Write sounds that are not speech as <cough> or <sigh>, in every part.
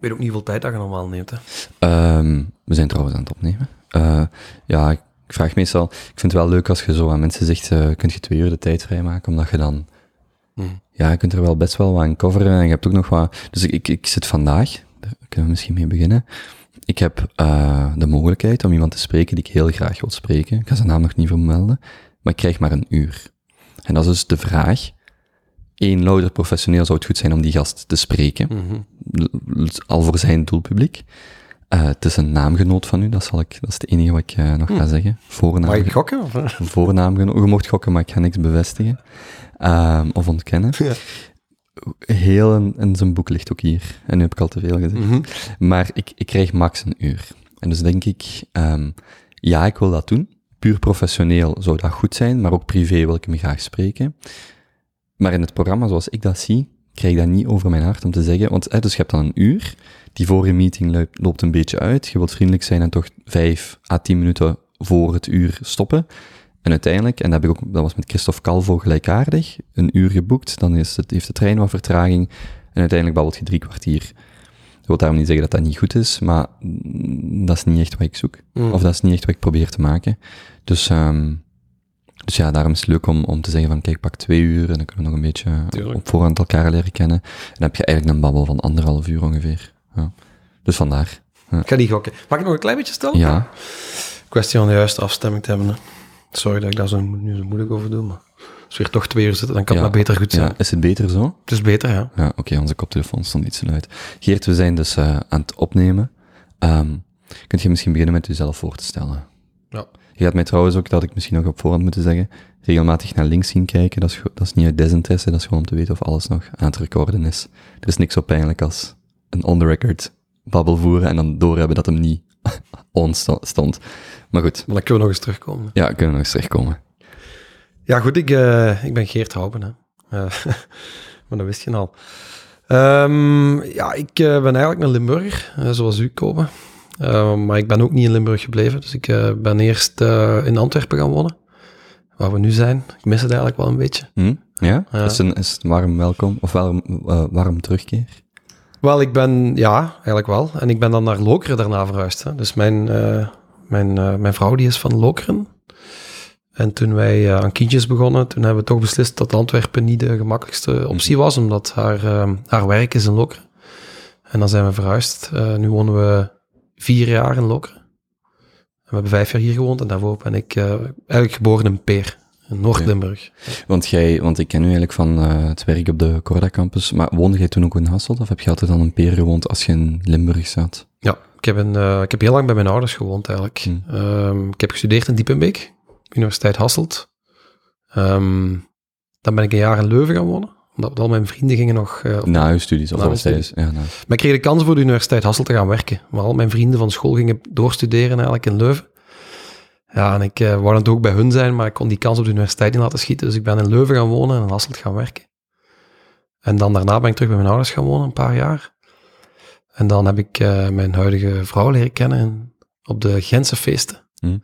Ik weet ook niet hoeveel tijd dat je normaal neemt, hè. Ehm, we zijn trouwens aan het opnemen. Eh, ja, ik vraag meestal... Ik vind het wel leuk als je zo aan mensen zegt, eh kun je twee uur de tijd vrijmaken, omdat je dan... Hmm. Ja, je kunt er wel best wel wat aan coveren en je hebt ook nog wat... Dus ik, ik, ik zit vandaag, daar kunnen we misschien mee beginnen. Ik heb eh, de mogelijkheid om iemand te spreken die ik heel graag wil spreken. Ik ga zijn naam nog niet vermelden, maar ik krijg maar een uur. En dat is dus de vraag. Eén, louter professioneel zou het goed zijn om die gast te spreken. Mhm. Al voor zijn doelpubliek. Eh, het is een naamgenoot van u, dat, zal ik, dat is het enige wat ik eh, nog ga zeggen. Voornaam, Mag ik gokken? Of? <laughs> voornaamgenoot. Je mocht gokken, maar ik ga niks bevestigen. Ehm, of ontkennen. Ja. Heel in zijn boek ligt ook hier. En nu heb ik al te veel gezegd. Mhm. Maar ik, ik krijg max een uur. En dus denk ik, ehm, ja, ik wil dat doen. Puur professioneel zou dat goed zijn, maar ook privé wil ik hem graag spreken. Maar in het programma, zoals ik dat zie, krijg ik dat niet over mijn hart om te zeggen. Want eh, dus je hebt dan een uur, die vorige meeting loopt, loopt een beetje uit. Je wilt vriendelijk zijn en toch vijf à tien minuten voor het uur stoppen. En uiteindelijk, en dat, heb ik ook, dat was met Christophe Calvo gelijkaardig, een uur geboekt, dan is het, heeft de trein wat vertraging, en uiteindelijk babbelt je drie kwartier. Ik wil daarom niet zeggen dat dat niet goed is, maar mm, dat is niet echt wat ik zoek. Mm. Of dat is niet echt wat ik probeer te maken. Dus, ehm dus ja, daarom is het leuk om, om te zeggen van, kijk, pak twee uur en dan kunnen we nog een beetje Tuurlijk. op voorhand elkaar leren kennen. En dan heb je eigenlijk een babbel van anderhalf uur ongeveer. Ja. Dus vandaar. Ik ga die gokken. Mag ik nog een klein beetje stellen? Ja, Kwestie van de juiste afstemming te hebben. Hè. Sorry dat ik daar zo, nu zo moeilijk over doe, maar als we hier toch twee uur zitten, dan kan Ja. het maar beter goed zijn. ja. is het beter zo? Het is beter, ja. Ja, oké, onze koptelefoon stond iets te luid. Geert, we zijn dus eh, aan het opnemen. Ehm kunt je misschien beginnen met jezelf voor te stellen? Ja. Je gaat mij trouwens ook, dat had ik misschien nog op voorhand moeten zeggen, regelmatig naar links zien kijken. Dat is, dat is niet uit desinteresse, dat is gewoon om te weten of alles nog aan het recorden is. Er is niks zo pijnlijk als een on-the-record babbel voeren en dan doorhebben dat hem niet <laughs> on sto- stond. Maar goed, Maar dan kunnen we nog eens terugkomen. ja, kunnen we nog eens terugkomen. Ja, goed, ik, eh, ik ben Geert Houben. Hè. Eh, <laughs> maar dat wist je al. Ehm, ja, ik eh, ben eigenlijk een Limburger, zoals u komen. Eh, maar ik ben ook niet in Limburg gebleven. Dus ik eh, ben eerst eh, in Antwerpen gaan wonen, waar we nu zijn. Ik mis het eigenlijk wel een beetje. Hm? Ja? Ja. Is, het een, is het warm welkom, of warm, warm terugkeer? Wel, ik ben, ja, eigenlijk wel. En ik ben dan naar Lokeren daarna verhuisd. Hè. Dus mijn, mijn, mijn vrouw die is van Lokeren. En toen wij aan kindjes begonnen, toen hebben we toch beslist dat Antwerpen niet de gemakkelijkste optie was, omdat haar, haar werk is in Lokeren. En dan zijn we verhuisd. Nu wonen we vier jaar in Lokeren. En we hebben vijf jaar hier gewoond en daarvoor ben ik eh, eigenlijk geboren in Peer, in Noord-Limburg. Want jij, want ik ken u eigenlijk van eh, het werk op de Corda campus, maar woonde jij toen ook in Hasselt, of heb je altijd dan een peer gewoond als je in Limburg zat? Ja, ik heb, een, eh, ik heb heel lang bij mijn ouders gewoond eigenlijk. Hmm. Ehm, ik heb gestudeerd in Diepenbeek, Universiteit Hasselt. Ehm, dan ben ik een jaar in Leuven gaan wonen, omdat al mijn vrienden gingen nog... op- Na je studies, of zij is. Ja, na. Maar ik kreeg de kans voor de Universiteit Hasselt te gaan werken. Maar al mijn vrienden van school gingen doorstuderen eigenlijk in Leuven. Ja, en ik eh wou dan ook bij hun zijn, maar ik kon die kans op de universiteit niet laten schieten. Dus ik ben in Leuven gaan wonen en in Hasselt gaan werken. En dan daarna ben ik terug bij mijn ouders gaan wonen, een paar jaar. En dan heb ik eh, mijn huidige vrouw leren kennen op de Gentse feesten. Hm.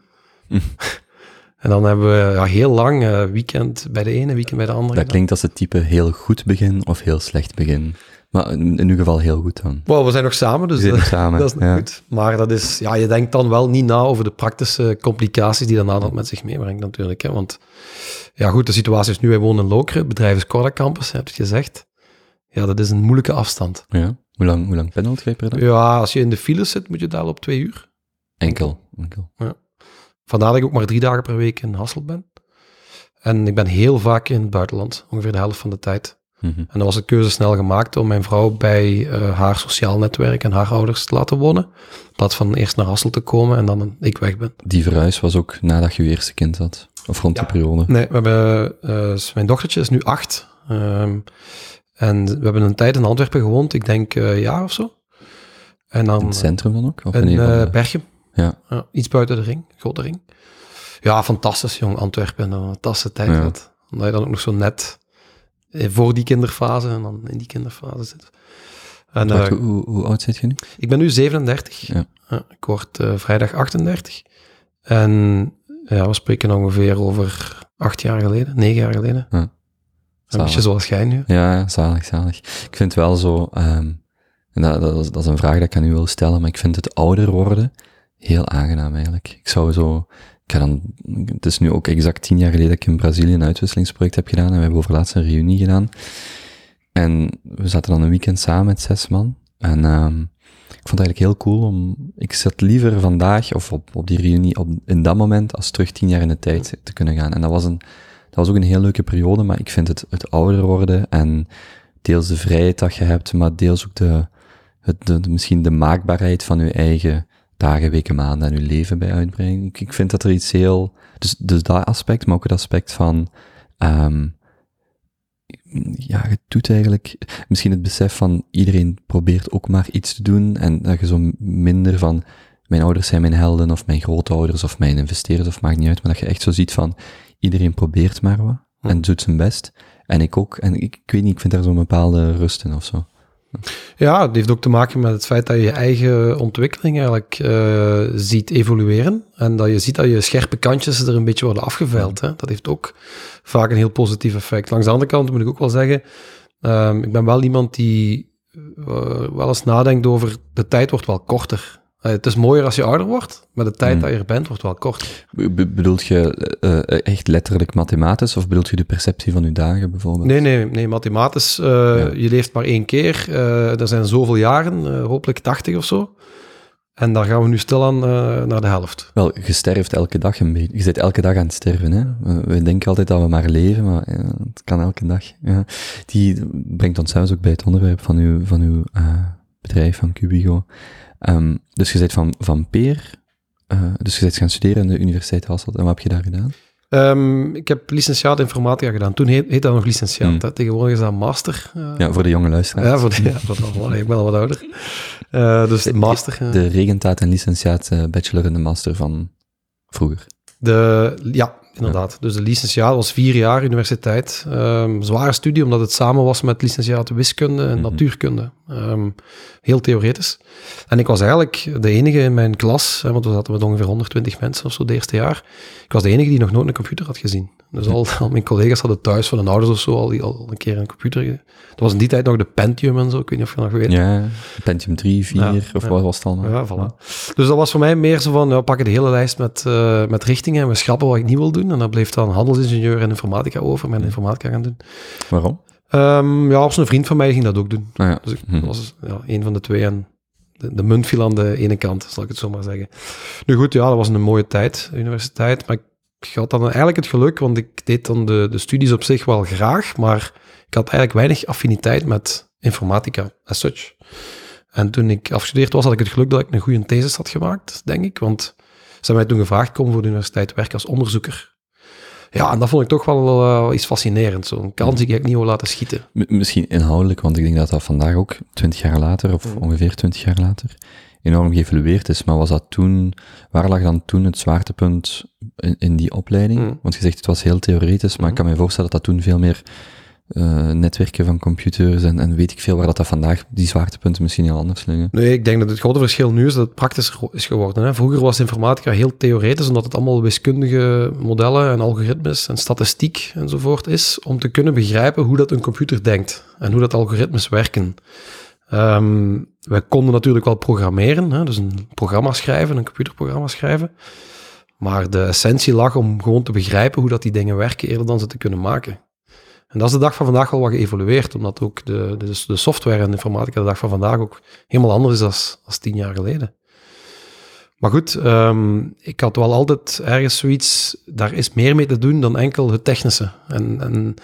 En dan hebben we ja, heel lang eh, weekend bij de ene, weekend bij de andere. Dat gedaan. klinkt als het type heel goed begin of heel slecht begin. Maar in, in uw geval heel goed dan. Wow, we zijn nog samen, dus zitten dat, samen. <laughs> dat is ja. goed. Maar dat is, ja, je denkt dan wel niet na over de praktische complicaties die daarna dat met zich meebrengt natuurlijk. Hè. Want ja goed, de situatie is nu, wij wonen in Lokeren, het bedrijf is Corda Campus, heb je gezegd. Ja, dat is een moeilijke afstand. Ja. Hoe lang, hoe lang pendelt jij per dag? Ja, als je in de files zit, moet je daar op twee uur. Enkel. Enkel. Vandaar dat ik ook maar drie dagen per week in Hasselt ben. En ik ben heel vaak in het buitenland, ongeveer de helft van de tijd. Mhm. En dan was de keuze snel gemaakt om mijn vrouw bij eh, haar sociaal netwerk en haar ouders te laten wonen. In plaats van eerst naar Hasselt te komen en dan ik weg ben. Die verhuis was ook nadat je je eerste kind had? Of rond Ja. die periode? Nee, we hebben, eh, mijn dochtertje is nu acht. Ehm, en we hebben een tijd in Antwerpen gewoond, ik denk eh, een jaar of zo. En dan In het centrum dan ook? Of in in de- Berchem. Ja. iets buiten de ring, grote ring. Ja, fantastisch, jong. Antwerpen, een fantastische tijd. Ja. Dat. Omdat je dan ook nog zo net eh, voor die kinderfase en dan in die kinderfase zit. En, Wacht, eh, hoe, oud zit je nu? ik ben nu 37. Ja. ik word eh, vrijdag 38. En ja, we spreken ongeveer over acht jaar geleden, negen jaar geleden. Ja. Een beetje zoals jij nu. Ja, ja, zalig, zalig. Ik vind wel zo, ehm, En dat, dat, is, dat is een vraag die ik aan u wil stellen, maar ik vind het ouder worden heel aangenaam eigenlijk. Ik zou zo, ik ga dan, het is nu ook exact tien jaar geleden dat ik in Brazilië een uitwisselingsproject heb gedaan en we hebben overlaatst een reunie gedaan. En we zaten dan een weekend samen met zes man. En um, ik vond het eigenlijk heel cool om, ik zat liever vandaag of op, op die reunie op, in dat moment als terug tien jaar in de tijd te kunnen gaan. En dat was een, dat was ook een heel leuke periode, maar ik vind het, het ouder worden en deels de vrijheid dat je hebt, maar deels ook de, het, de, misschien de maakbaarheid van je eigen dagen, weken, maanden en je leven bij uitbrengen. Ik, ik vind dat er iets heel, dus, dus dat aspect, maar ook het aspect van, um, ja, je doet eigenlijk misschien het besef van iedereen probeert ook maar iets te doen en dat je zo minder van mijn ouders zijn mijn helden of mijn grootouders of mijn investeerders of maakt niet uit, maar dat je echt zo ziet van iedereen probeert maar wat en doet zijn best. En ik ook. En ik, ik weet niet, ik vind daar zo'n bepaalde rust in of zo. Ja, het heeft ook te maken met het feit dat je je eigen ontwikkeling eigenlijk uh, ziet evolueren. En dat je ziet dat je scherpe kantjes er een beetje worden afgeveild. Hè. Dat heeft ook vaak een heel positief effect. Langs de andere kant moet ik ook wel zeggen, um, ik ben wel iemand die uh, wel eens nadenkt over de tijd wordt wel korter. Uh, het is mooier als je ouder wordt, maar de tijd Hmm. dat je er bent wordt wel korter. Be bedoelt je uh, echt letterlijk mathematisch of bedoelt je de perceptie van uw dagen bijvoorbeeld? Nee, nee, nee mathematisch. Uh, ja. Je leeft maar één keer. Er zijn zoveel jaren, hopelijk 80 of zo. En daar gaan we nu stilaan uh, naar de helft. Wel, je sterft elke dag een beetje. Je zit elke dag aan het sterven. Hè? We denken altijd dat we maar leven, maar het kan elke dag. Ja. Die brengt ons zelfs ook bij het onderwerp van uw, van uw bedrijf, van Cubigo. Um, dus je bent van, van Peer, uh, dus je bent gaan studeren aan de Universiteit Hasselt. En wat heb je daar gedaan? Um, ik heb licentiaat informatica gedaan. Toen heet, heet dat nog licentiaat. Hmm. Tegenwoordig is dat master. Uh, ja, voor de jonge luisteraars. Ja, voor de, <laughs> ja, voor de, ik ben al wat ouder. Uh, dus de master. De, de regentaat en licentiaat bachelor en de master van vroeger. De, ja, inderdaad. Ja. Dus de licentiaat was vier jaar universiteit. Um, zware studie, omdat het samen was met licentiaat wiskunde en mm -hmm. natuurkunde. Um, heel theoretisch. En ik was eigenlijk de enige in mijn klas, hè, want we zaten met ongeveer 120 mensen of zo het eerste jaar. Ik was de enige die nog nooit een computer had gezien. Dus al, al mijn collega's hadden thuis van hun ouders of zo al, die, al een keer een computer. Dat was in die tijd nog de Pentium en zo, ik weet niet of je nog weet. Ja, Pentium 3, 4 ja, of ja. wat was het allemaal? Ja, voilà. Dus dat was voor mij meer zo van, ja, we pakken de hele lijst met, uh, met richtingen en we schrappen wat ik niet wil doen. En dan bleef dan handelsingenieur en informatica over, mijn informatica gaan doen. Waarom? Um, ja, als een vriend van mij ging dat ook doen. Ah, ja. Dus ik hm. was ja, een van de twee en de, de, munt viel aan de ene kant, zal ik het zo maar zeggen. Nu goed, ja, dat was een mooie tijd, universiteit, maar ik had dan eigenlijk het geluk, want ik deed dan de, de studies op zich wel graag, maar ik had eigenlijk weinig affiniteit met informatica as such. En toen ik afgestudeerd was, had ik het geluk dat ik een goede thesis had gemaakt, denk ik, want ze hebben mij toen gevraagd, kom voor de universiteit werken als onderzoeker. Ja, en dat vond ik toch wel uh, iets fascinerends. Zo'n kans die ik niet wil laten schieten. M misschien inhoudelijk, want ik denk dat dat vandaag ook, twintig jaar later, of mm. ongeveer twintig jaar later, enorm geëvalueerd is. Maar was dat toen, waar lag dan toen het zwaartepunt in, in die opleiding? Mm. Want je zegt het was heel theoretisch, maar mm. ik kan me voorstellen dat dat toen veel meer uh, netwerken van computers en, en weet ik veel waar dat, dat vandaag, die zwaartepunten misschien heel anders liggen. Nee, ik denk dat het grote verschil nu is dat het praktischer is geworden. Hè? Vroeger was informatica heel theoretisch, omdat het allemaal wiskundige modellen en algoritmes en statistiek enzovoort is, om te kunnen begrijpen hoe dat een computer denkt en hoe dat algoritmes werken. Um, wij konden natuurlijk wel programmeren, hè? dus een programma schrijven, een computerprogramma schrijven. Maar de essentie lag om gewoon te begrijpen hoe dat die dingen werken, eerder dan ze te kunnen maken. En dat is de dag van vandaag wel wat geëvolueerd, omdat ook de, de, de software en de informatica de dag van vandaag ook helemaal anders is dan als tien jaar geleden. Maar goed, um, ik had wel altijd ergens zoiets, daar is meer mee te doen dan enkel het technische. En, en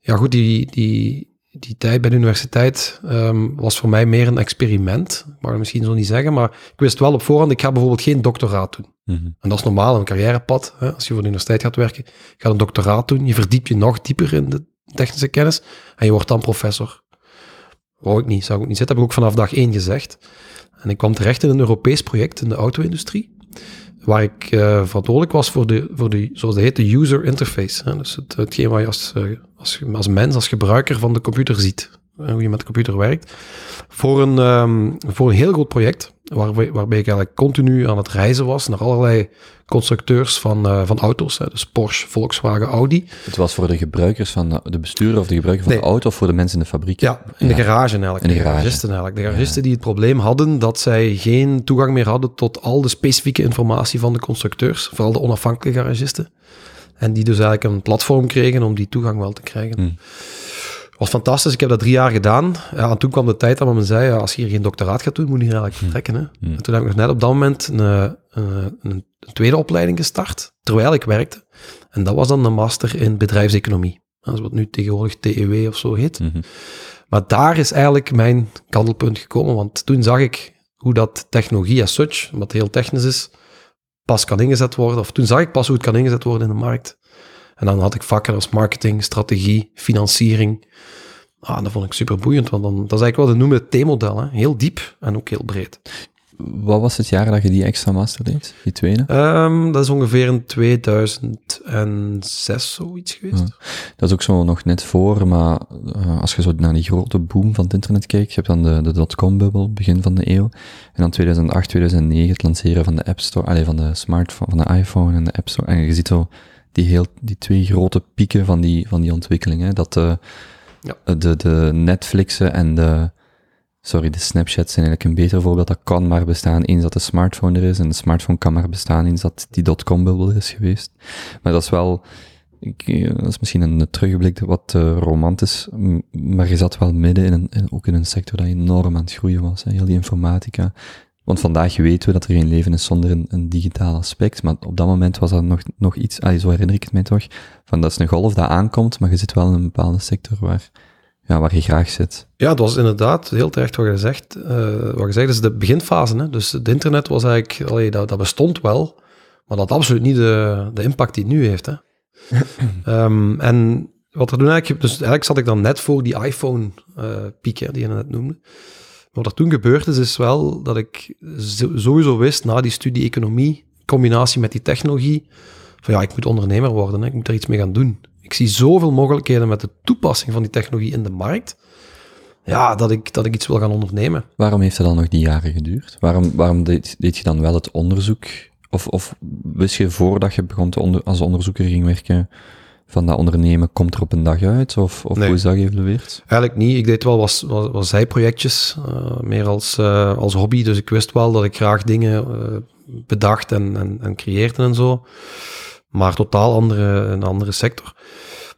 ja goed, die, die, die tijd bij de universiteit um, was voor mij meer een experiment. Ik mag het misschien zo niet zeggen, maar ik wist wel op voorhand, ik ga bijvoorbeeld geen doctoraat doen. Mm -hmm. En dat is normaal, een carrièrepad. Hè? Als je voor de universiteit gaat werken, je gaat een doctoraat doen, je verdiept je nog dieper in de technische kennis en je wordt dan professor. Wou ik niet, zou ik ook niet zitten, heb ik ook vanaf dag één gezegd. En ik kwam terecht in een Europees project in de auto-industrie, waar ik uh, verantwoordelijk was voor de, voor de, zoals dat heet, de user interface. Hè? Dus het, hetgeen wat je als, als, als mens, als gebruiker van de computer ziet. Eh, hoe je met de computer werkt, voor een, ehm, voor een heel groot project, waarbij, waarbij ik eigenlijk continu aan het reizen was naar allerlei constructeurs van, eh, van auto's, hè, dus Porsche, Volkswagen, Audi. Het was voor de gebruikers van de, de bestuurder of de gebruiker van Nee. de auto of voor de mensen in de fabriek? Ja, in de garage eigenlijk. In de de garage. garagisten eigenlijk. De garagisten die het probleem hadden dat zij geen toegang meer hadden tot al de specifieke informatie van de constructeurs, vooral de onafhankelijke garagisten. En die dus eigenlijk een platform kregen om die toegang wel te krijgen. Hmm. Was fantastisch. Ik heb dat drie jaar gedaan. Ja, en toen kwam de tijd dat men zei, ja, als je hier geen doctoraat gaat doen, moet je hier eigenlijk vertrekken. Hè? Hmm. En toen heb ik nog net op dat moment een, eh, een, een, tweede opleiding gestart, terwijl ik werkte. En dat was dan de master in bedrijfseconomie. Dat is wat nu tegenwoordig TEW of zo heet. Mhm. Maar daar is eigenlijk mijn kantelpunt gekomen, want toen zag ik hoe dat technologie as such, wat heel technisch is, pas kan ingezet worden. Of toen zag ik pas hoe het kan ingezet worden in de markt. En dan had ik vakken als marketing, strategie, financiering. Ah, dat vond ik super boeiend, want dan, dat is eigenlijk wel de noemen het T-model. hè. Heel diep en ook heel breed. Wat was het jaar dat je die extra master deed? Die tweede? Ehm, dat is ongeveer in 2006 zoiets geweest. Ja. Dat is ook zo nog net voor, maar eh, als je zo naar die grote boom van het internet kijkt, je hebt dan de, de dotcom-bubbel, begin van de eeuw, en dan 2008, 2009, het lanceren van de App Store, allee, van de smartphone, van de iPhone en de App Store, en je ziet zo die, heel, die twee grote pieken van die, van die ontwikkeling, hè, dat de, Ja. de, de Netflixen en de, sorry, de Snapchats zijn eigenlijk een beter voorbeeld, dat kan maar bestaan eens dat de smartphone er is, en de smartphone kan maar bestaan eens dat die dotcom-bubbel er is geweest. Maar dat is wel, ik, eh, dat is misschien een terugblik wat eh, romantisch, maar je zat wel midden in een, in- ook in een sector dat enorm aan het groeien was, hè, heel die informatica. Want vandaag weten we dat er geen leven is zonder een, een digitaal aspect, maar op dat moment was dat nog, nog iets, allee, zo herinner ik het mij toch, van dat is een golf dat aankomt, maar je zit wel in een bepaalde sector waar, ja, waar je graag zit. Ja, het was inderdaad heel terecht wat je zegt. eh, wat je zegt is de beginfase. Hè? Dus het internet was eigenlijk, allee, dat, dat bestond wel, maar dat had absoluut niet de, de impact die het nu heeft. Hè? <laughs> Ehm, en wat er toen eigenlijk, dus eigenlijk zat ik dan net voor die iPhone-piek die je net noemde. Wat er toen gebeurd is, is wel dat ik sowieso wist na die studie economie, in combinatie met die technologie, van ja, ik moet ondernemer worden, hè? ik moet er iets mee gaan doen. Ik zie zoveel mogelijkheden met de toepassing van die technologie in de markt ja, dat ik, dat ik iets wil gaan ondernemen. Waarom heeft dat dan nog die jaren geduurd? Waarom, waarom deed, deed je dan wel het onderzoek? Of, of wist je voordat je begon te onder, als onderzoeker ging werken, van dat ondernemen komt er op een dag uit? Of, of Nee. hoe is dat geëvalueerd? Eigenlijk niet. Ik deed wel wat, wat, wat zijprojectjes, eh, meer als, eh, als hobby. Dus ik wist wel dat ik graag dingen eh, bedacht en, en, en creëerde en zo. Maar totaal andere, een andere sector.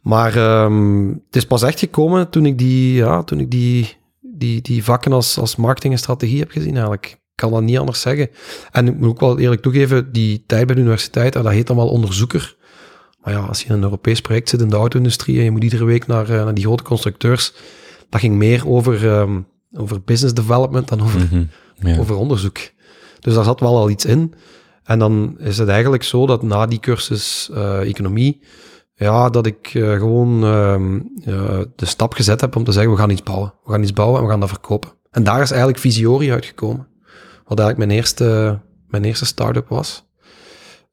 Maar ehm, het is pas echt gekomen toen ik die, ja, toen ik die, die, die vakken als, als marketing en strategie heb gezien eigenlijk. Ik kan dat niet anders zeggen. En ik moet ook wel eerlijk toegeven, die tijd bij de universiteit, en dat heet dan wel onderzoeker. Maar ja, als je in een Europees project zit in de auto-industrie en je moet iedere week naar, eh, naar die grote constructeurs, dat ging meer over, ehm, over business development dan over, Mhm. Ja. over onderzoek. Dus daar zat wel al iets in. En dan is het eigenlijk zo dat na die cursus eh, economie, ja, dat ik eh, gewoon ehm, eh, de stap gezet heb om te zeggen, we gaan iets bouwen. We gaan iets bouwen en we gaan dat verkopen. En daar is eigenlijk Visiori uitgekomen. Wat eigenlijk mijn eerste, mijn eerste start-up was.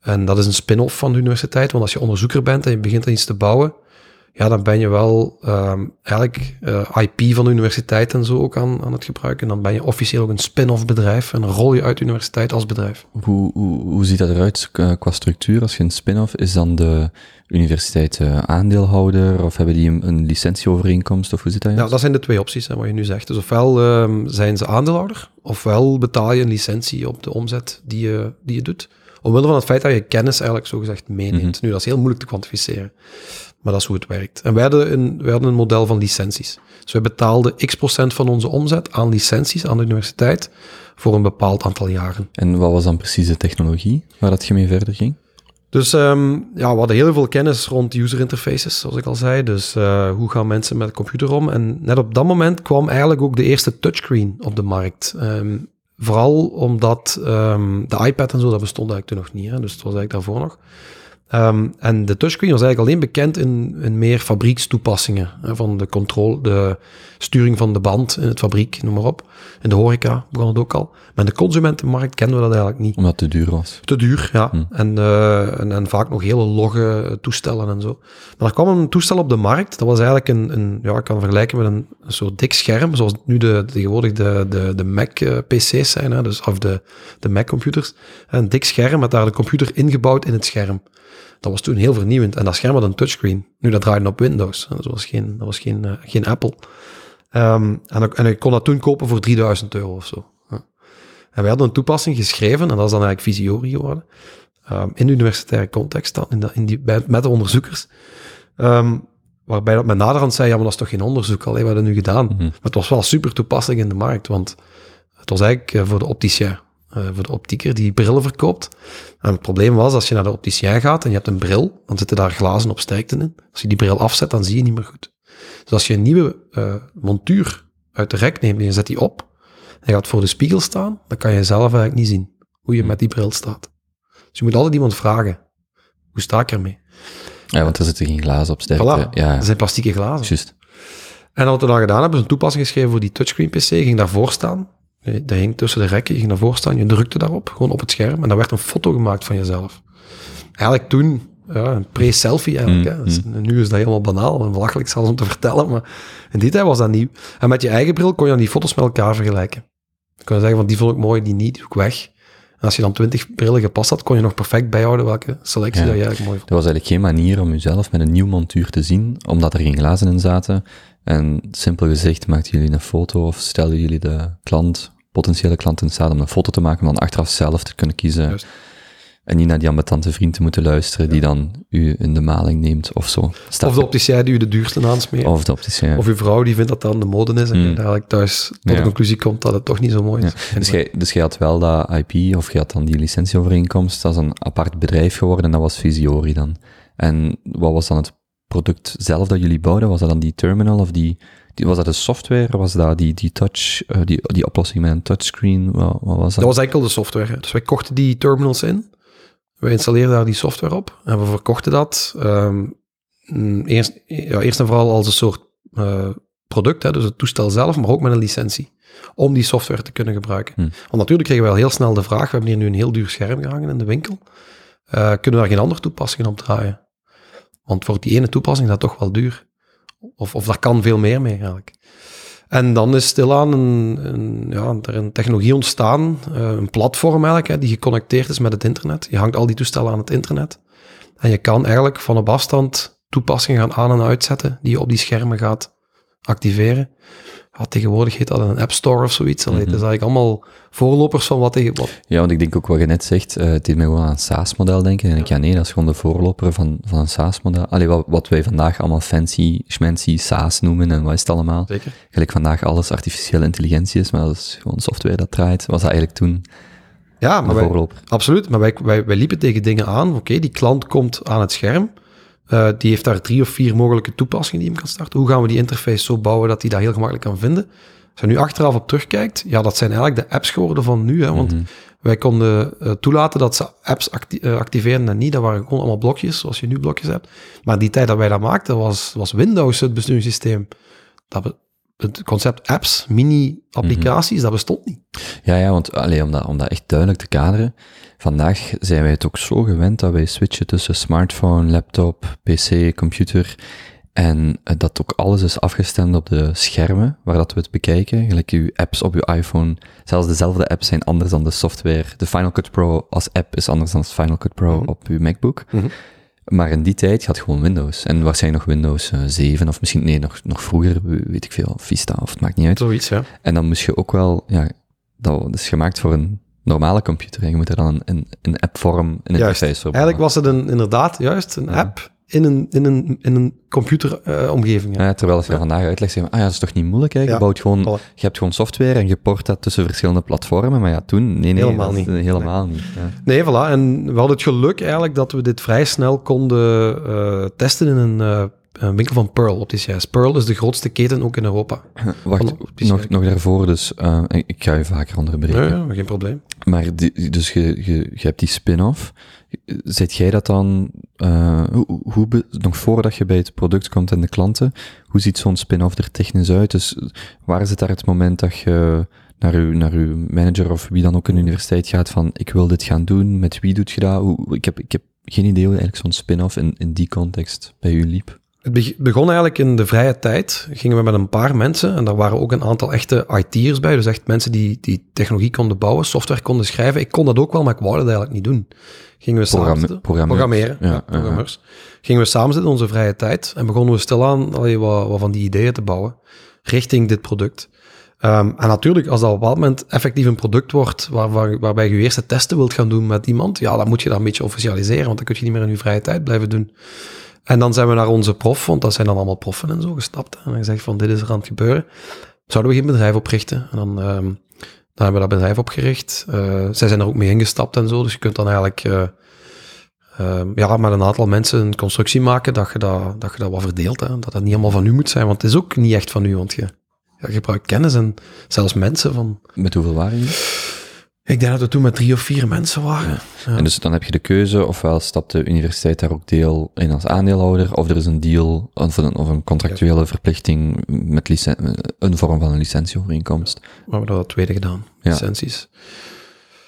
En dat is een spin-off van de universiteit, want als je onderzoeker bent en je begint aan iets te bouwen, ja, dan ben je wel ehm, eigenlijk eh, IP van de universiteit en zo ook aan, aan het gebruiken. Dan ben je officieel ook een spin-off bedrijf en rol je uit de universiteit als bedrijf. Hoe, hoe, hoe ziet dat eruit eh, qua structuur? Als je een spin-off, is dan de universiteit eh, aandeelhouder of hebben die een, een licentieovereenkomst of hoe zit dat? Ja, dat zijn de twee opties, hè, wat je nu zegt. Dus ofwel ehm, zijn ze aandeelhouder, ofwel betaal je een licentie op de omzet die je, die je doet. Omwille van het feit dat je kennis eigenlijk zogezegd meeneemt. Nu, dat is heel moeilijk te kwantificeren. Maar dat is hoe het werkt. En wij hadden een, wij hadden een model van licenties. Dus wij betaalden x procent van onze omzet aan licenties aan de universiteit voor een bepaald aantal jaren. En wat was dan precies de technologie waar dat je mee verder ging? Dus ehm, ja, we hadden heel veel kennis rond user interfaces, zoals ik al zei. Dus eh, hoe gaan mensen met de computer om? En net op dat moment kwam eigenlijk ook de eerste touchscreen op de markt. Ehm, vooral omdat ehm, de iPad en zo, dat bestond eigenlijk toen nog niet. Hè? Dus het was eigenlijk daarvoor nog. Ehm, en de touchscreen was eigenlijk alleen bekend in, in meer fabriekstoepassingen. Hè, van de controle, de sturing van de band in het fabriek, noem maar op. In de horeca begon het ook al. Maar in de consumentenmarkt kenden we dat eigenlijk niet. Omdat het te duur was. Te duur, ja. Hm. En, eh, en, en vaak nog hele logge toestellen en zo. Maar er kwam een toestel op de markt. Dat was eigenlijk een, een ja, ik kan het vergelijken met een, een soort dik scherm, zoals nu de, tegenwoordig de, de, de Mac-PC's zijn, hè, dus, of de, de Mac-computers. Een dik scherm met daar de computer ingebouwd in het scherm. Dat was toen heel vernieuwend. En dat scherm had een touchscreen. Nu, dat draaide op Windows. Dat was geen, dat was geen, eh, geen Apple. Ehm, en, ik- en ik kon dat toen kopen voor 3000 euro of zo. Ja. En wij hadden een toepassing geschreven, en dat is dan eigenlijk Visiori geworden, ehm, in de universitaire context dan, in de, in die, bij, met de onderzoekers. Ehm, waarbij dat men naderhand zei, ja, maar dat is toch geen onderzoek, alleen wat hebben nu gedaan? Mhm. Maar het was wel super toepasselijk in de markt, want het was eigenlijk eh, voor de opticien, eh, voor de optieker die brillen verkoopt. En het probleem was, als je naar de opticien gaat en je hebt een bril, dan zitten daar glazen op sterkte in. Als je die bril afzet, dan zie je niet meer goed. Dus als je een nieuwe eh, montuur uit de rek neemt en je zet die op, en je gaat voor de spiegel staan, dan kan je zelf eigenlijk niet zien hoe je met die bril staat. Dus je moet altijd iemand vragen, hoe sta ik ermee? Ja, want er zitten geen glazen op sterkte. Voilà, Ja, dat zijn plastieke glazen. juist. En wat we dan gedaan hebben, is een toepassing geschreven voor die touchscreen PC. Ging daarvoor staan. Je- Dat hing tussen de rekken. Je ging daarvoor staan. Je drukte daarop, gewoon op het scherm. En dan werd een foto gemaakt van jezelf. Eigenlijk toen, ja, een pre-selfie eigenlijk. Mm, hè. Dus nu is dat helemaal banaal en belachelijk zelfs om te <laughs> vertellen. Maar in die tijd was dat nieuw. En met je eigen bril kon je dan die foto's met elkaar vergelijken. Je kon zeggen van die vond ik mooi, die niet, die ik weg. En als je dan twintig brillen gepast had, kon je nog perfect bijhouden welke selectie Ja. dat je eigenlijk mooi vond. Er was eigenlijk geen manier om jezelf met een nieuw montuur te zien, omdat er geen glazen in zaten. En simpel gezegd maakten jullie een foto of stelden jullie de klant, potentiële klant in staat om een foto te maken, om dan achteraf zelf te kunnen kiezen. Juist. En niet naar die ambetante vriend te moeten luisteren, die dan u in de maling neemt of zo. Staat Of de opticien die u de duurste aansmeert. of de opticien. Of uw vrouw die vindt dat dat de mode is en Mm. eigenlijk thuis tot Ja. de conclusie komt dat het toch niet zo mooi Ja. is. Dus jij, dus jij had wel dat IP, of je had dan die licentieovereenkomst, dat is een apart bedrijf geworden en dat was Visiori dan. En wat was dan het product zelf dat jullie bouwden? Was dat dan die terminal of die, die was dat de software? Was dat die, die touch, eh, die, die oplossing met een touchscreen? Wat, wat was dat? Dat was enkel de software. Dus wij kochten die terminals in. We installeerden daar die software op en we verkochten dat ehm, mm, eerst, ja, eerst en vooral als een soort eh, product, hè, dus het toestel zelf, maar ook met een licentie, om die software te kunnen gebruiken. Hm. Want natuurlijk kregen we al heel snel de vraag, we hebben hier nu een heel duur scherm gehangen in de winkel, Eh, kunnen we daar geen andere toepassingen op draaien? Want voor die ene toepassing is dat toch wel duur. Of, of daar kan veel meer mee eigenlijk. En dan is stilaan een, een, ja, er een technologie ontstaan, eh, een platform eigenlijk, die geconnecteerd is met het internet. Je hangt al die toestellen aan het internet. En je kan eigenlijk van op afstand toepassingen gaan aan- en uitzetten die je op die schermen gaat activeren. Ja, tegenwoordig heet dat een App Store of zoiets. Allee, Mhm. Het is eigenlijk allemaal voorlopers van wat tegen wat. Ja, want ik denk ook wat je net zegt, eh het deed mij gewoon aan een SaaS-model denken. En ik ja, nee, dat is gewoon de voorloper van, van een SaaS-model. Allee, wat, wat wij vandaag allemaal fancy, schmancy SaaS noemen en wat is het allemaal. Zeker. Gelijk vandaag alles artificiële intelligentie is, maar dat is gewoon software dat draait. Was dat eigenlijk toen Ja, maar wij, voorloper? Absoluut, maar wij, wij, wij liepen tegen dingen aan. Oké, die klant komt aan het scherm. Eh, die heeft daar drie of vier mogelijke toepassingen die hem kan starten. Hoe gaan we die interface zo bouwen dat hij dat heel gemakkelijk kan vinden? Als je nu achteraf op terugkijkt, ja, dat zijn eigenlijk de apps geworden van nu. Hè, want Mhm. wij konden eh, toelaten dat ze apps acti- eh, activeren en niet. Dat waren gewoon allemaal blokjes, zoals je nu blokjes hebt. Maar die tijd dat wij dat maakten, was, was Windows het besturingssysteem. Dat het concept apps, mini-applicaties, dat bestond niet. Ja, ja, want allee, om, dat, om dat echt duidelijk te kaderen, vandaag zijn wij het ook zo gewend dat wij switchen tussen smartphone, laptop, pc, computer, en eh, dat ook alles is afgestemd op de schermen waar dat we het bekijken. Gelijk uw apps op uw iPhone, zelfs dezelfde apps zijn anders dan de software. De Final Cut Pro als app is anders dan de Final Cut Pro Mhm. op uw MacBook. Mhm. Maar in die tijd had gewoon Windows. En waarschijnlijk nog Windows eh, 7, of misschien, nee, nog, nog vroeger, weet ik veel, Vista, of het maakt niet uit. Zoiets, ja. En dan moest je ook wel, ja, dat is gemaakt voor een normale computer. En je moet er dan een, een, een appvorm, een Juist. interface voor Eigenlijk was het een, inderdaad juist een Ja. app in een, in een, in een computeromgeving. Ja, terwijl als je Ja. vandaag uitlegt, zeg ah ja, dat is toch niet moeilijk, hè? Je, Ja. bouwt gewoon, Voilà. je hebt gewoon software en je port dat tussen verschillende platformen. Maar ja, toen, nee, nee. Helemaal niet. Helemaal niet. Nee, voilà. En we hadden het geluk eigenlijk dat we dit vrij snel konden eh, testen in een, eh, een winkel van Pearl Opticiens. Pearl is de grootste keten ook in Europa. <laughs> Wacht, nog, nog daarvoor, dus ik ga je vaker onderbreken. Ja, geen probleem. Maar die, dus je, je, je hebt die spin-off. Zet jij dat dan, uh, hoe, hoe nog voordat je bij het product komt en de klanten, hoe ziet zo'n spin-off er technisch uit? Dus waar zit daar het moment dat je naar uw, naar uw manager of wie dan ook in de universiteit gaat van, ik wil dit gaan doen, met wie doet je dat? Hoe, ik, heb, ik heb geen idee hoe eigenlijk zo'n spin-off in, in die context bij u liep. Het begon eigenlijk in de vrije tijd. Gingen we met een paar mensen en daar waren ook een aantal echte IT'ers bij. Dus echt mensen die, die technologie konden bouwen, software konden schrijven. Ik kon dat ook wel, maar ik wou dat eigenlijk niet doen. Gingen we Programme samen programmeren. programmeren, ja, Ja, programmeurs. Gingen we samen zitten in onze vrije tijd en begonnen we stilaan allee, wat, wat van die ideeën te bouwen richting dit product. Um, en natuurlijk, als dat op een bepaald moment effectief een product wordt waar, waar, waarbij je je eerste testen wilt gaan doen met iemand, ja, dan moet je dat een beetje officialiseren, want dan kun je niet meer in je vrije tijd blijven doen. En dan zijn we naar onze prof, want dat zijn dan allemaal proffen en zo gestapt. En gezegd van, dit is er aan het gebeuren. Zouden we geen bedrijf oprichten? En dan, um, dan hebben we dat bedrijf opgericht. Uh, zij zijn er ook mee ingestapt en zo, dus je kunt dan eigenlijk... Uh, uh, ja, met een aantal mensen een constructie maken dat je dat, dat, je dat wat verdeelt. Hè. Dat dat niet allemaal van u moet zijn, want het is ook niet echt van u, want je, je gebruikt kennis en zelfs mensen van... Met hoeveel waren jullie? Ik denk dat we toen met drie of vier mensen waren. Ja. En dus dan heb je de keuze, ofwel stapt de universiteit daar ook deel in als aandeelhouder, of er is een deal of een, of een contractuele verplichting met een vorm van een licentieovereenkomst. We hebben dat tweede gedaan, Ja. licenties.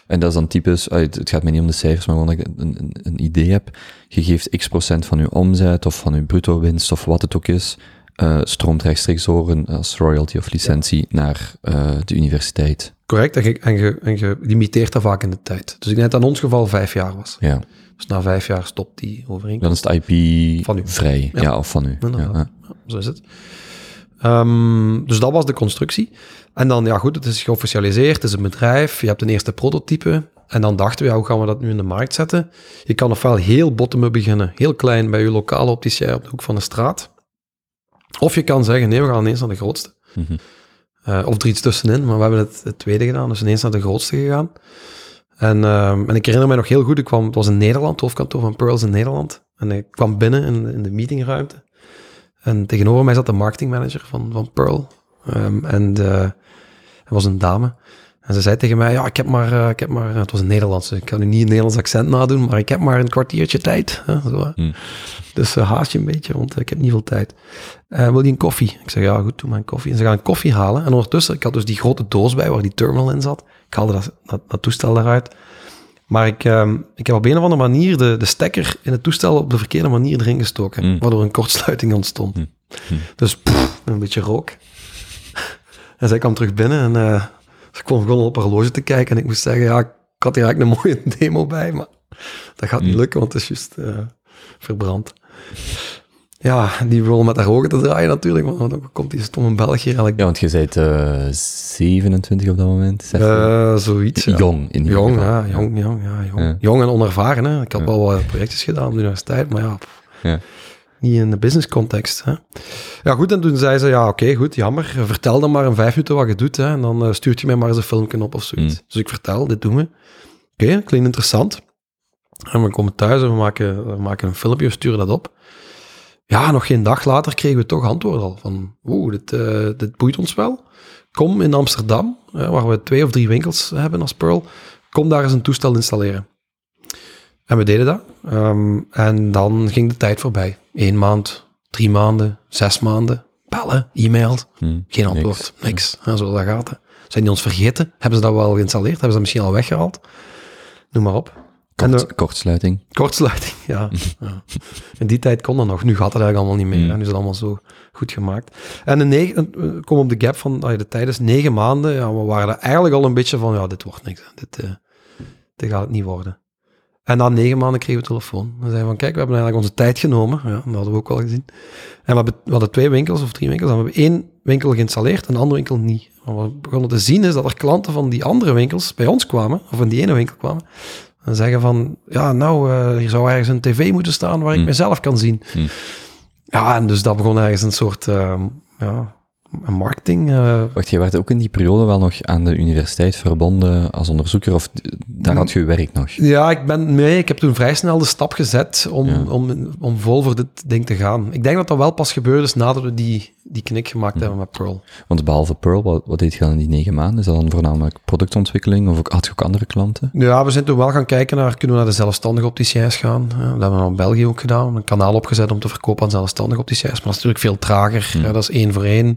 En dat is dan typisch, uh, het gaat mij niet om de cijfers, maar gewoon dat ik een, een, een idee heb. Je geeft x procent van je omzet of van je bruto winst of wat het ook is, uh, stroomt rechtstreeks door als royalty of licentie naar uh, de universiteit. Correct, en je, en, je, en je limiteert dat vaak in de tijd. Dus ik denk dat in ons geval vijf jaar was. Ja. Dus na vijf jaar stopt die overeenkomst. Dan is het IP Van u. vrij, ja. Ja. of van u. Ja, Ja, zo is het. Um, dus dat was de constructie. En dan, ja goed, het is geofficialiseerd, het is een bedrijf, je hebt een eerste prototype. En dan dachten we, ja, hoe gaan we dat nu in de markt zetten? Je kan ofwel heel bottom-up beginnen, heel klein bij je lokale opticien op de hoek van de straat. Of je kan zeggen, nee, we gaan ineens naar de grootste. Mm -hmm. uh, of er iets tussenin, maar we hebben het, het, tweede gedaan, dus ineens naar de grootste gegaan. En, um, en ik herinner mij nog heel goed, ik kwam, het was in Nederland, het hoofdkantoor van Pearls in Nederland. En ik kwam binnen in, in de meetingruimte. En tegenover mij zat de marketingmanager van, van Pearl. Um, en er was een dame. En ze zei tegen mij, ja, ik heb maar, uh, ik heb maar het was een Nederlands, ik kan nu niet een Nederlands accent nadoen, maar ik heb maar een kwartiertje tijd. Hè, zo, mm. Dus uh, haast je een beetje, want ik heb niet veel tijd. Uh, wil je een koffie? Ik zeg, ja, goed, doe maar een koffie. En ze gaan een koffie halen. En ondertussen, ik had dus die grote doos bij waar die terminal in zat. Ik haalde dat, dat, dat toestel daaruit. Maar ik, um, ik heb op een of andere manier de, de stekker in het toestel op de verkeerde manier erin gestoken. Mm. Waardoor een kortsluiting ontstond. Mm. Dus pff, een beetje rook. <laughs> en zij kwam terug binnen en uh, ze kwam gewoon op horloge te kijken. En ik moest zeggen, ja, ik had hier eigenlijk een mooie <laughs> demo bij, maar dat gaat niet Mm. lukken, want het is juist uh, verbrand. Ja, die rol met haar ogen te draaien natuurlijk, want dan komt die stomme Belg hier eigenlijk. Ja, want je bent uh, 27 op dat moment. Uh, zoiets, ja. Jong, in Jong, geval. ja, jong, jong, ja, jong. Ja. Jong en onervaren, hè. Ik had Ja. wel wat projectjes gedaan op de universiteit, maar Ja. Niet in de business context. Hè. Ja, goed, en toen zei ze, ja, oké, goed, jammer. Vertel dan maar in vijf minuten wat je doet, hè, en dan uh, stuurt je mij maar eens een filmpje op of zoiets. Mm. Dus ik vertel, dit doen we. Oké, klinkt interessant. En we komen thuis en we maken, we maken een filmpje, we sturen dat op. Ja, nog geen dag later kregen we toch antwoord al van, oeh, dit, uh, dit boeit ons wel. Kom in Amsterdam, uh, waar we twee of drie winkels hebben als Pearl, kom daar eens een toestel installeren. En we deden dat. Um, en dan ging de tijd voorbij. Eén maand, drie maanden, zes maanden. Bellen, e-mail, Hm, geen antwoord, niks. niks. Ja, zo dat gaat. Hè. Zijn die ons vergeten? Hebben ze dat wel geïnstalleerd? Hebben ze dat misschien al weggehaald? Noem maar op. Kort, de- kortsluiting. Kortsluiting, ja. <laughs> ja. In die tijd kon dat nog. Nu gaat het eigenlijk allemaal niet meer. Mm. hè. Nu is het allemaal zo goed gemaakt. En de negen, komen op de gap van ah, de tijd is negen maanden. Ja, we waren er eigenlijk al een beetje van, ja, dit wordt niks. Dit, eh, dit gaat het niet worden. En na negen maanden kregen we telefoon. We zeiden van, kijk, we hebben eigenlijk onze tijd genomen. Ja, dat hadden we ook wel gezien. En we, hebben, we hadden twee winkels of drie winkels. En we hebben één winkel geïnstalleerd en de andere winkel niet. Wat we begonnen te zien is dat er klanten van die andere winkels bij ons kwamen, of in die ene winkel kwamen, en zeggen van, ja, nou, uh, hier zou ergens een tv moeten staan waar ik Hmm. mezelf kan zien. Hmm. Ja, en dus dat begon ergens een soort, uh, ja, en marketing. eh, Wacht, je werd ook in die periode wel nog aan de universiteit verbonden als onderzoeker, of daar had je werk nog? Ja, ik ben, nee, ik heb toen vrij snel de stap gezet om, Ja. om, om vol voor dit ding te gaan. Ik denk dat dat wel pas gebeurd is nadat we die, die knik gemaakt hebben met Pearl. Want behalve Pearl, wat, wat deed je dan in die negen maanden? Is dat dan voornamelijk productontwikkeling, of ook- had je ook andere klanten? Ja, we zijn toen wel gaan kijken naar, kunnen we naar de zelfstandige opticiens gaan? Dat hebben we in België ook gedaan. Een kanaal opgezet om te verkopen aan zelfstandige opticiens. Maar dat is natuurlijk veel trager. Ja, dat is één voor één.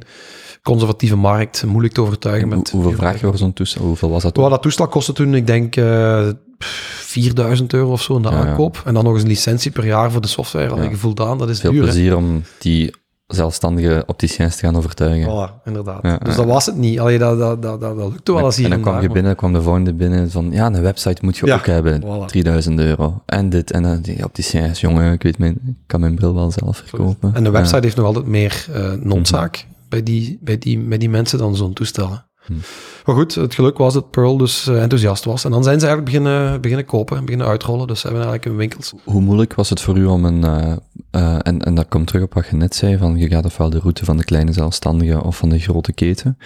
Conservatieve markt, moeilijk te overtuigen. Met hoeveel vraag je voor zo'n toestel? Hoeveel was dat? Well, dat toestel kostte toen, ik denk, eh 4000 euro of zo in de Ja, ja. aankoop. En dan nog eens een licentie per jaar voor de software. Had Ja. aan, dat is Veel duur. plezier om die zelfstandige opticiens te gaan overtuigen. Voilà, inderdaad. Ja, dus ja. dat was het niet. Allee, dat, dat, dat, dat, dat lukte wel eens hier en dan kwam je maar- binnen, kwam de volgende binnen van, ja, een website moet je Ja, ook hebben. voilà. 3000 euro. En dit, en dan, die opticiens, jongen, ik weet mijn, ik kan mijn bril wel zelf verkopen. En de website heeft nog altijd meer eh noodzaak bij, die, bij, die, bij die mensen dan zo'n toestellen. Hm. Maar goed, het geluk was dat Pearl dus eh, enthousiast was. En dan zijn ze eigenlijk beginnen, beginnen kopen en beginnen uitrollen. Dus ze hebben eigenlijk hun winkels. Hoe moeilijk was het voor u om een, eh, eh, en, en dat komt terug op wat je net zei, van je gaat ofwel de route van de kleine zelfstandige of van de grote keten,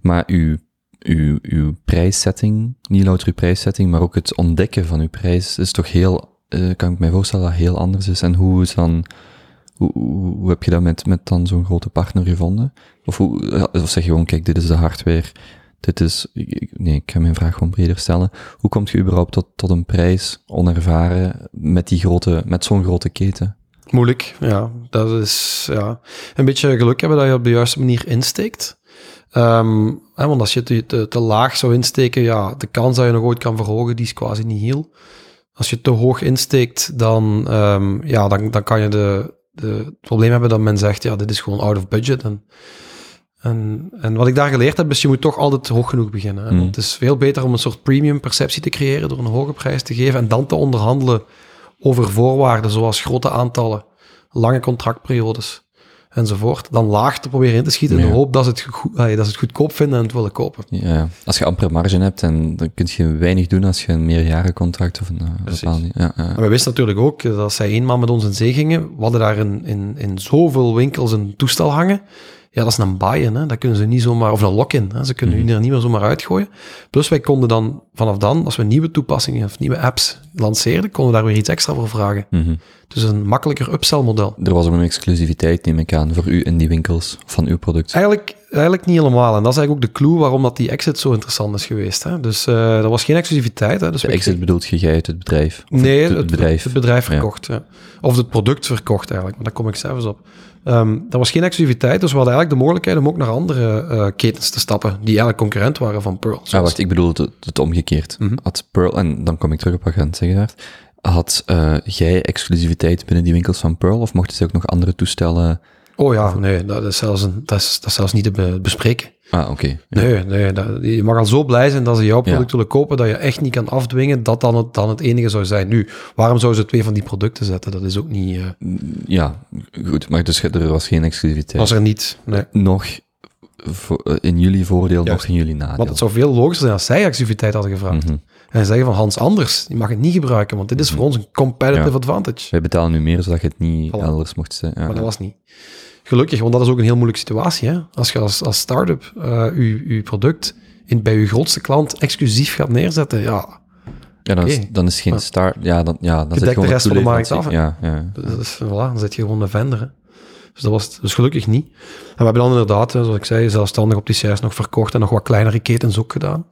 maar uw, uw, uw prijssetting, niet louter uw prijssetting, maar ook het ontdekken van uw prijs is toch heel, kan ik mij voorstellen dat heel anders is. En hoe is dan, hoe, heb je dat met, met dan zo'n grote partner gevonden? Of, hoe, of zeg je gewoon, kijk, dit is de hardware, dit is, nee, ik ga mijn vraag gewoon breder stellen. Hoe komt je überhaupt tot, tot een prijs, onervaren, met die grote, met zo'n grote keten? Moeilijk, ja. Dat is ja, een beetje geluk hebben dat je op de juiste manier insteekt. Ehm, hè, want als je te, te, te laag zou insteken, ja, de kans dat je nog ooit kan verhogen, die is quasi niet heel. Als je te hoog insteekt, dan, ehm, ja, dan, dan kan je de, de, het probleem hebben dat men zegt, ja, dit is gewoon out of budget. En, en, en wat ik daar geleerd heb, is je moet toch altijd hoog genoeg beginnen. Hè? Mm. Want het is veel beter om een soort premium perceptie te creëren door een hoge prijs te geven en dan te onderhandelen over voorwaarden, zoals grote aantallen, lange contractperiodes enzovoort, dan laag te proberen in te schieten in Ja. de hoop dat ze, het goed, dat ze het goedkoop vinden en het willen kopen. Ja, als je amper marge hebt, en dan kun je weinig doen als je een meerjarencontract of een Precies. bepaalde... Ja, ja. We wisten natuurlijk ook dat zij eenmaal met ons in zee gingen, we hadden daar in, in, in zoveel winkels een toestel hangen. Ja, dat is een buy-in, hè. dat kunnen ze niet zomaar, of een lock-in, hè. ze kunnen u er niet meer zomaar uitgooien. Plus wij konden dan vanaf dan, als we nieuwe toepassingen of nieuwe apps lanceerden, konden we daar weer iets extra voor vragen. Mhm. Dus een makkelijker upsell model. Er was ook een exclusiviteit, neem ik aan, voor u in die winkels van uw product. Eigenlijk, eigenlijk niet helemaal. En dat is eigenlijk ook de clue waarom dat die exit zo interessant is geweest. Hè. Dus eh er was geen exclusiviteit. Hè. Dus De exit bedoelt je, jij uit het bedrijf? Of Nee, het, het bedrijf. Het bedrijf verkocht, ja. Of het product verkocht eigenlijk, maar daar kom ik zelfs op. Ehm er was geen exclusiviteit, dus we hadden eigenlijk de mogelijkheid om ook naar andere eh, ketens te stappen, die eigenlijk concurrent waren van Pearl. Ah, Zoals- wacht, ik bedoel het, het omgekeerd. Mhm. Had Pearl, en dan kom ik terug op wat je aan het zeggen had eh, jij exclusiviteit binnen die winkels van Pearl, of mochten ze ook nog andere toestellen... Oh ja, nee, dat is zelfs, een, dat is, dat is zelfs niet te be- bespreken. Ah, oké. Ja. Nee, nee dat, je mag al zo blij zijn dat ze jouw product willen kopen, dat je echt niet kan afdwingen dat dan het, dan het enige zou zijn. Nu, waarom zouden ze twee van die producten zetten? Dat is ook niet... eh Ja, goed, maar dus er was geen exclusiviteit. was er niet, nee. Nog eh, in jullie voordeel, Juist. nog in jullie nadeel. Want het zou veel logischer zijn als zij exclusiviteit hadden gevraagd. Mhm. En zeggen van Hans Anders, die mag het niet gebruiken, want dit is voor ons een competitive Ja. advantage. Wij betalen nu meer, zodat je het niet Voilà. elders mocht zijn. Ja. Maar dat was niet. Gelukkig, want dat is ook een heel moeilijke situatie. Hè? Als je als, als start-up eh je, product in, bij je grootste klant exclusief gaat neerzetten, ja, Ja, dan, is, dan is geen Ja. start. Ja, dan, ja, dan je gewoon de rest van de markt toeleverancier- Ja, ja. dat is, voilà, dan zit je gewoon een vendor. Hè? Dus dat was dus gelukkig niet. En we hebben dan inderdaad, hè, zoals ik zei, zelfstandig op die cijfers nog verkocht en nog wat kleinere ketens ook gedaan.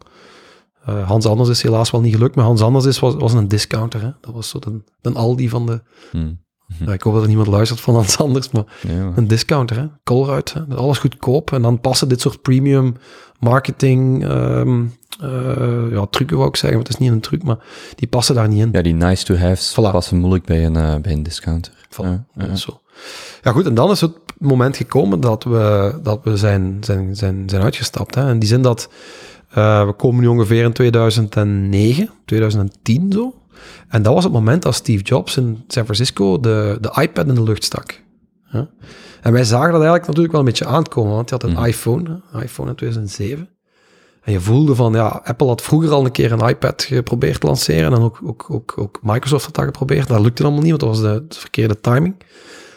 Eh, Hans Anders is helaas wel niet gelukt, maar Hans Anders is, was, was een discounter. Hè? Dat was zo de, de Aldi van de... Hm. Ja, ik hoop dat er niemand luistert van Hans <laughs> Anders, maar Ja, een discounter, hè? Colruyt, hè? alles goedkoop. En dan passen dit soort premium marketing eh, ja, trucken, wou ik zeggen, maar het is niet een truc, maar die passen daar niet in. ja, die nice to have's Voilà. passen moeilijk bij een, eh, bij een discounter. Voilà. Ja, Zo. Ja goed, en dan is het moment gekomen dat we, dat we zijn, zijn, zijn, zijn uitgestapt. Hè? In die zin dat eh, we komen nu ongeveer in 2009, 2010 zo. En dat was het moment dat Steve Jobs in San Francisco de, de iPad in de lucht stak. Ja? En wij zagen dat eigenlijk natuurlijk wel een beetje aankomen, want hij had een Mhm. iPhone, iPhone in 2007. En je voelde van, ja, Apple had vroeger al een keer een iPad geprobeerd te lanceren. En ook, ook, ook, ook Microsoft had dat geprobeerd. Dat lukte allemaal niet, want dat was de, de verkeerde timing.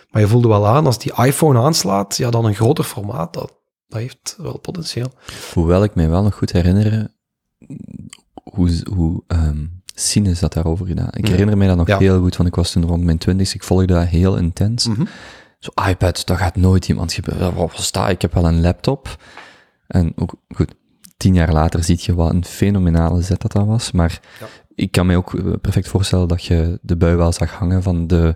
Maar je voelde wel aan, als die iPhone aanslaat, ja, dan een groter formaat. Dat, dat heeft wel potentieel. Hoewel ik mij wel nog goed herinner hoe, hoe um, Sinus dat daarover gedaan. Ik Ja. herinner mij dat nog Ja. heel goed, want ik was toen rond mijn twintigste, ik volgde dat heel intens. Mhm. Zo, iPad, dat gaat nooit iemand gebeuren. Wat? Ik heb wel een laptop. En ook, goed, tien jaar later zie je wat een fenomenale zet dat dat was. Maar Ja. ik kan mij ook eh, perfect voorstellen dat je de bui wel zag hangen van de,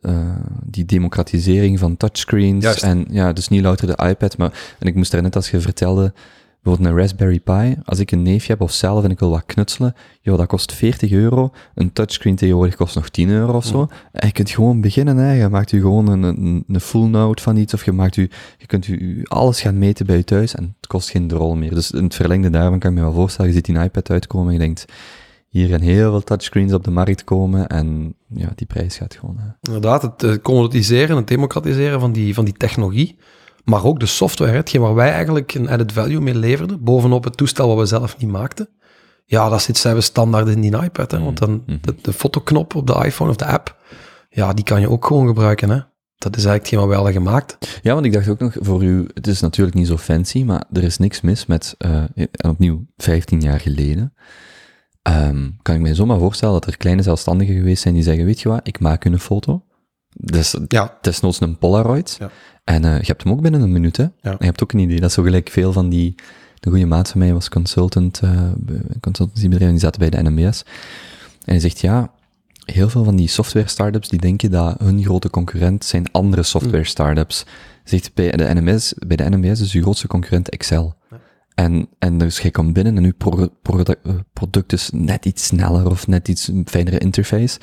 eh, die democratisering van touchscreens. Juist. En ja, dus niet louter de iPad, maar, en ik moest er net als je vertelde, bijvoorbeeld een Raspberry Pi, als ik een neefje heb of zelf en ik wil wat knutselen, joh, dat kost 40 euro. Een touchscreen tegenwoordig kost nog 10 euro of zo. En je kunt gewoon beginnen, hè. Je maakt u gewoon een, een, een full note van iets, of je maakt u, je kunt u alles gaan meten bij je thuis en het kost geen drol meer. Dus in het verlengde daarvan kan ik me wel voorstellen, je ziet die iPad uitkomen en je denkt, hier gaan heel veel touchscreens op de markt komen en ja, die prijs gaat gewoon... hè. Inderdaad, het eh, commoditiseren, het democratiseren van die, van die technologie, maar ook de software, hetgeen waar wij eigenlijk een added value mee leverden, bovenop het toestel wat we zelf niet maakten. Ja, dat zit zelfs standaard in die iPad, hè, want dan Mhm. de, de fotoknop op de iPhone of de app, ja, die kan je ook gewoon gebruiken. Hè. Dat is eigenlijk hetgeen wat wij hadden gemaakt. Ja, want ik dacht ook nog voor u, het is natuurlijk niet zo fancy, maar er is niks mis met, en opnieuw, 15 jaar geleden, ehm, kan ik me zomaar voorstellen dat er kleine zelfstandigen geweest zijn die zeggen, weet je wat, ik maak een foto. Dus Ja, desnoods een Polaroid. Ja. En eh, je hebt hem ook binnen een minuut, hè. En je hebt ook een idee. Dat is zo gelijk veel van die... De goede maat van mij was consultant, eh, bij een consultancybedrijf, en die zaten bij de NMBS. En hij zegt, ja, heel veel van die software startups die denken dat hun grote concurrent zijn andere software startups. Hij Zegt bij de NMS, bij de NMBS is uw grootste concurrent Excel. En, en dus jij komt binnen en uw eh, product is net iets sneller of net iets een fijnere interface.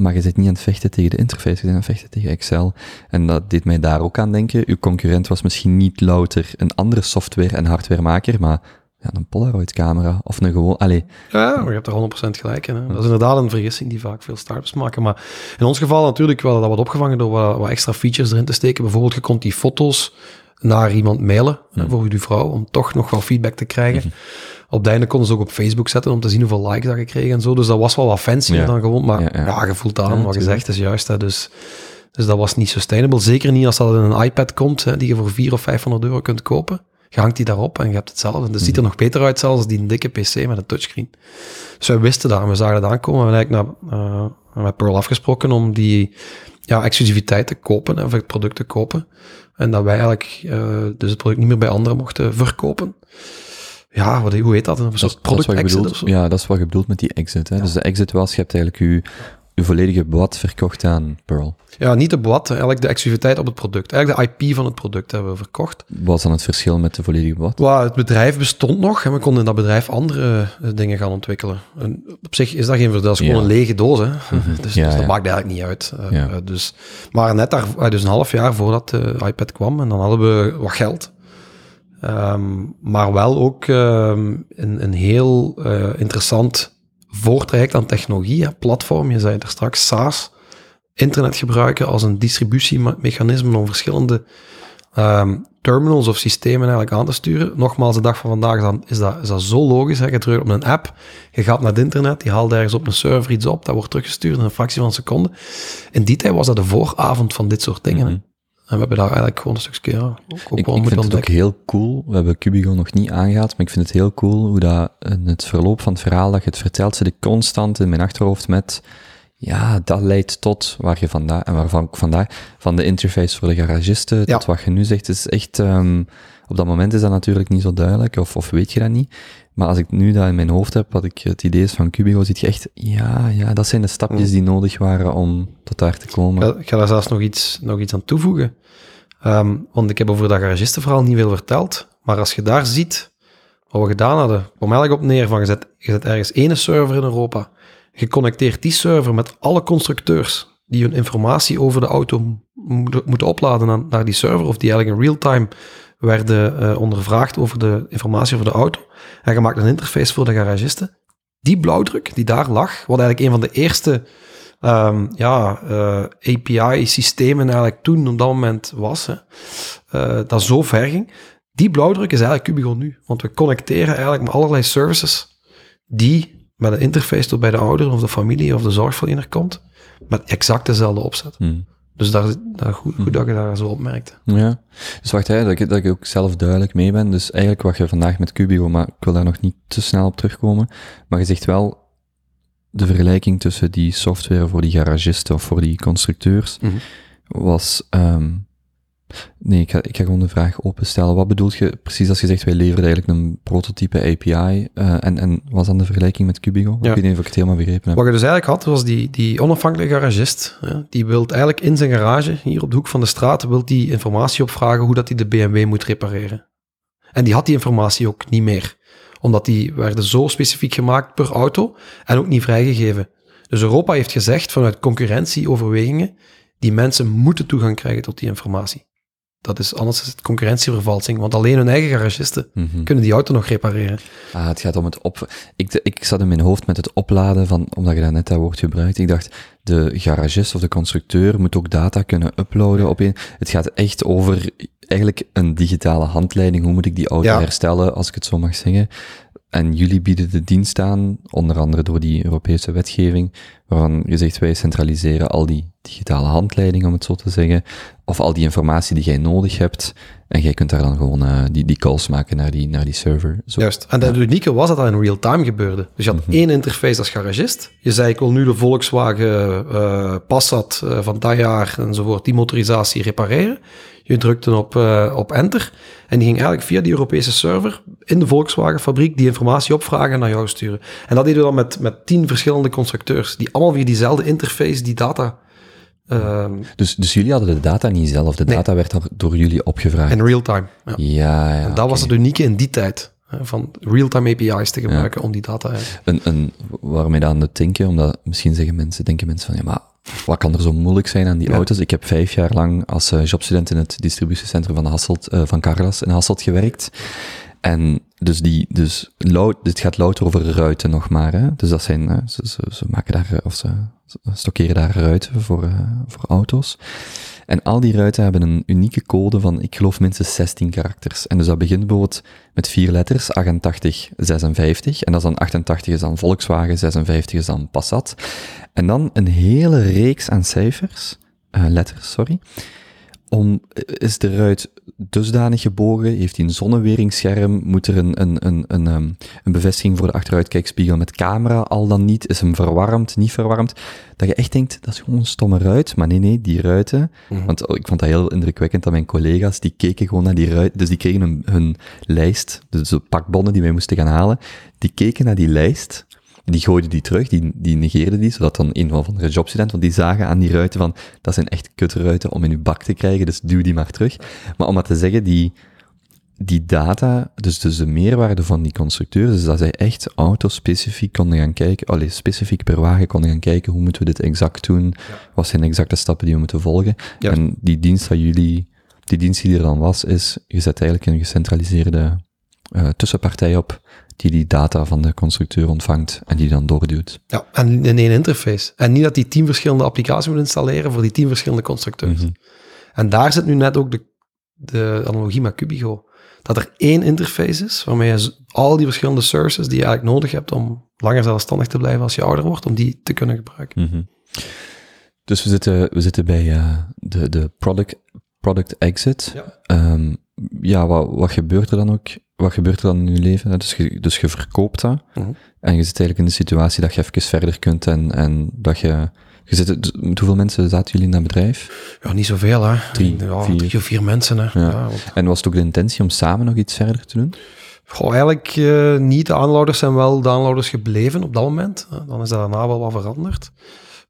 Maar je zit niet aan het vechten tegen de interface, je zit aan het vechten tegen Excel. En dat deed mij daar ook aan denken. Uw concurrent was misschien niet louter een andere software- en hardwaremaker, maar ja, een Polaroid-camera of een gewoon... Allee, Ja, maar je hebt er 100% gelijk in. Hè. Dat is inderdaad een vergissing die vaak veel startups maken. Maar in ons geval natuurlijk wel dat wat opgevangen door wat, wat extra features erin te steken. Bijvoorbeeld, je kon die foto's naar iemand mailen, hè, bijvoorbeeld uw vrouw, om toch nog wel feedback te krijgen. Op het einde konden ze ook op Facebook zetten om te zien hoeveel likes dat je kreeg en zo. Dus dat was wel wat Ja. dan gewoon. Maar Ja, ja, ja. je voelt aan, wat je zegt is juist. Hè. Dus, dus dat was niet sustainable. Zeker niet als dat in een iPad komt, hè, die je voor 400 of 500 euro kunt kopen. Je hangt die daarop en je hebt hetzelfde. Dus het ziet er nog beter uit zelfs als die dikke PC met een touchscreen. Dus wij wisten dat en we zagen dat aankomen. We hebben eigenlijk naar, eh, met Pearl afgesproken om die ja, exclusiviteit te kopen, of het product te kopen. En dat wij eigenlijk eh, dus het product niet meer bij anderen mochten verkopen. Ja, wat, hoe heet dat? Een soort dat product exit bedoelt. Ja, dat is wat je bedoelt met die exit. Hè? Dus de exit was, je hebt eigenlijk je, je volledige bod verkocht aan Pearl. Ja, niet de boîte, eigenlijk de exclusiviteit op het product. Eigenlijk de IP van het product hebben we verkocht. Wat is dan het verschil met de volledige bod? Well, het bedrijf bestond nog en we konden in dat bedrijf andere eh, dingen gaan ontwikkelen. En op zich is dat geen verdeel, dat is gewoon Ja. een lege doos. Hè? <laughs> Dus, Ja, dus dat ja. maakt eigenlijk niet uit. Eh, eh, dus, maar net daar, dus een half jaar voordat de iPad kwam en dan hadden we wat geld. Ehm, maar wel ook ehm, een, een heel interessant voortraject aan technologie, platform. Je zei het er straks, SaaS. Internet gebruiken als een distributiemechanisme om verschillende ehm, terminals of systemen eigenlijk aan te sturen. Nogmaals, de dag van vandaag is dat, is dat, is zo logisch. Hè? Je drukt op een app, je gaat naar het internet, die haalt ergens op een server iets op, dat wordt teruggestuurd in een fractie van een seconde. In die tijd was dat de vooravond van dit soort dingen. En we hebben daar eigenlijk gewoon een stukje ja, ook, Mhm. Ik, ik vind het ook heel cool. We hebben Cubigo nog niet aangehaald, maar ik vind het heel cool hoe dat in het verloop van het verhaal dat je het vertelt, zit ik constant in mijn achterhoofd met, ja, dat leidt tot waar je vandaag, en waarvan ik vandaag, van de interface voor de garagisten, Ja. tot wat je nu zegt, is echt, ehm, op dat moment is dat natuurlijk niet zo duidelijk, of, of weet je dat niet. Maar als ik nu dat in mijn hoofd heb, wat ik het idee is van Cubigo, ziet je echt, ja, ja, dat zijn de stapjes Mm. die nodig waren om tot daar te komen. Ik ga daar zelfs nog iets, nog iets aan toevoegen. Ehm, want ik heb over dat garagistenverhaal niet veel verteld. Maar als je daar ziet wat we gedaan hadden, kwam eigenlijk op neer van je zet, je zet ergens ene server in Europa. Je connecteert die server met alle constructeurs die hun informatie over de auto mo- moeten opladen naar, naar die server, of die eigenlijk in real-time werden eh, ondervraagd over de informatie over de auto. En je maakt een interface voor de garagisten. Die blauwdruk die daar lag, wat eigenlijk een van de eerste ehm, ja, eh, API-systemen eigenlijk toen op dat moment was, hè, eh, dat zo ver ging. Die blauwdruk is eigenlijk Cubigo nu. Want we connecteren eigenlijk met allerlei services die met een interface tot bij de ouder of de familie of de zorgverlener komt, met exact dezelfde opzet. Hmm. Dus daar, daar goed, goed dat je daar zo opmerkte. Ja. Dus wacht, hè, dat, ik, dat ik ook zelf duidelijk mee ben. Dus eigenlijk wat je vandaag met Cubigo, maar ik wil daar nog niet te snel op terugkomen. Maar je zegt wel de vergelijking tussen die software voor die garagisten of voor die constructeurs Mhm. was. ehm nee, ik ga, ik ga gewoon de vraag openstellen. Wat bedoel je precies als je zegt wij leveren eigenlijk een prototype API? eh, en, en was dan de vergelijking met Cubigo? Ja. Ik weet niet of ik het helemaal begrepen heb. Wat je dus eigenlijk had, was die, die onafhankelijke garagist. Ja, die wil eigenlijk in zijn garage, hier op de hoek van de straat, wil die informatie opvragen hoe dat hij de BMW moet repareren. En die had die informatie ook niet meer. Omdat die werden zo specifiek gemaakt per auto en ook niet vrijgegeven. Dus Europa heeft gezegd vanuit concurrentieoverwegingen, die mensen moeten toegang krijgen tot die informatie. Dat is, anders is het concurrentievervalsing, want alleen hun eigen garagisten Mhm. kunnen die auto nog repareren. Ah, het gaat om het op... Ik, ik zat in mijn hoofd met het opladen van, omdat je daar net dat woord gebruikt. Ik dacht, de garagist of de constructeur moet ook data kunnen uploaden op een... Het gaat echt over eigenlijk een digitale handleiding. Hoe moet ik die auto Ja. herstellen, als ik het zo mag zeggen. En jullie bieden de dienst aan, onder andere door die Europese wetgeving, waarvan je zegt, wij centraliseren al die digitale handleiding, om het zo te zeggen, of al die informatie die jij nodig hebt, en jij kunt daar dan gewoon eh, die, die calls maken naar die, naar die server. Zo. Juist. En het unieke was dat dat in real time gebeurde. Dus je had één interface als garagist. Je zei, ik wil nu de Volkswagen eh, Passat eh, van dat jaar enzovoort, die motorisatie repareren. Je drukte op, op enter. En die ging eigenlijk via die Europese server in de Volkswagen fabriek die informatie opvragen en naar jou sturen. En dat deden we dan met, met tien verschillende constructeurs, die allemaal via diezelfde interface die data ehm, Dus, dus jullie hadden de data niet zelf, de Nee. data werd door- door jullie opgevraagd. in real time. Ja. Ja, ja. En dat was het unieke in die tijd. Van real-time API's te gebruiken om die data... Een, een, waarom je aan het denken, omdat misschien zeggen mensen, denken mensen van, ja, maar wat kan er zo moeilijk zijn aan die Ja. auto's? Ik heb vijf jaar lang als eh, jobstudent in het distributiecentrum van, Hasselt, eh, van Carglass in Hasselt gewerkt. En dus die, dus loud, dit gaat louter over ruiten nog maar, hè. Dus dat zijn, ze, ze, maken daar, eh, of ze, stockeren daar ruiten voor, eh, voor auto's. En al die ruiten hebben een unieke code van, ik geloof minstens 16 karakters. En dus dat begint bijvoorbeeld met vier letters, 88, 56. En dat is dan 88 is dan Volkswagen, 56 is dan Passat. En dan een hele reeks aan cijfers, eh, letters, sorry. Om, is de ruit dusdanig gebogen, heeft hij een zonneweringscherm, moet er een, een, een, een, ehm, een bevestiging voor de achteruitkijkspiegel met camera, al dan niet, is hem verwarmd, niet verwarmd, dat je echt denkt, dat is gewoon een stomme ruit, maar nee, nee, die ruiten, Mhm. want oh, ik vond dat heel indrukwekkend dat mijn collega's, die keken gewoon naar die ruit, dus die kregen hun, hun lijst, dus de pakbonnen die wij moesten gaan halen, die keken naar die lijst, die gooiden die terug, die, die negeerden die, zodat dan een of andere jobstudent, want die zagen aan die ruiten van, dat zijn echt kutruiten om in uw bak te krijgen, dus duw die maar terug. Maar om maar te zeggen, die, die data, dus, dus de meerwaarde van die constructeurs, is dat zij echt autospecifiek konden gaan kijken, allee, specifiek per wagen konden gaan kijken, hoe moeten we dit exact doen, wat zijn de exacte stappen die we moeten volgen. Ja. En die dienst dat jullie, die dienst die er dan was, is, je zet eigenlijk een gecentraliseerde eh, tussenpartij op, die die data van de constructeur ontvangt en die dan doorduwt. Ja, en in één interface. En niet dat die tien verschillende applicaties moet installeren voor die tien verschillende constructeurs. Mhm. En daar zit nu net ook de, de analogie met Cubigo. Dat er één interface is, waarmee je al die verschillende services die je eigenlijk nodig hebt om langer zelfstandig te blijven als je ouder wordt, om die te kunnen gebruiken. Mhm. Dus we zitten, we zitten bij eh, de, de product, product exit. Ja. Ehm, ja, wat, wat gebeurt er dan ook? Wat gebeurt er dan in je leven? Dus je, dus je verkoopt dat. Mhm. En je zit eigenlijk in de situatie dat je even verder kunt en, en dat je... je zit, met hoeveel mensen zaten jullie in dat bedrijf? Ja, niet zoveel, hè. Drie, ja, vier. drie of vier mensen, hè. Ja. Ja. want- En was het ook de intentie om samen nog iets verder te doen? Goh, eigenlijk eh, niet. De aanlouders zijn wel de aanlouders gebleven op dat moment. Eh, Dan is dat daarna wel wat veranderd.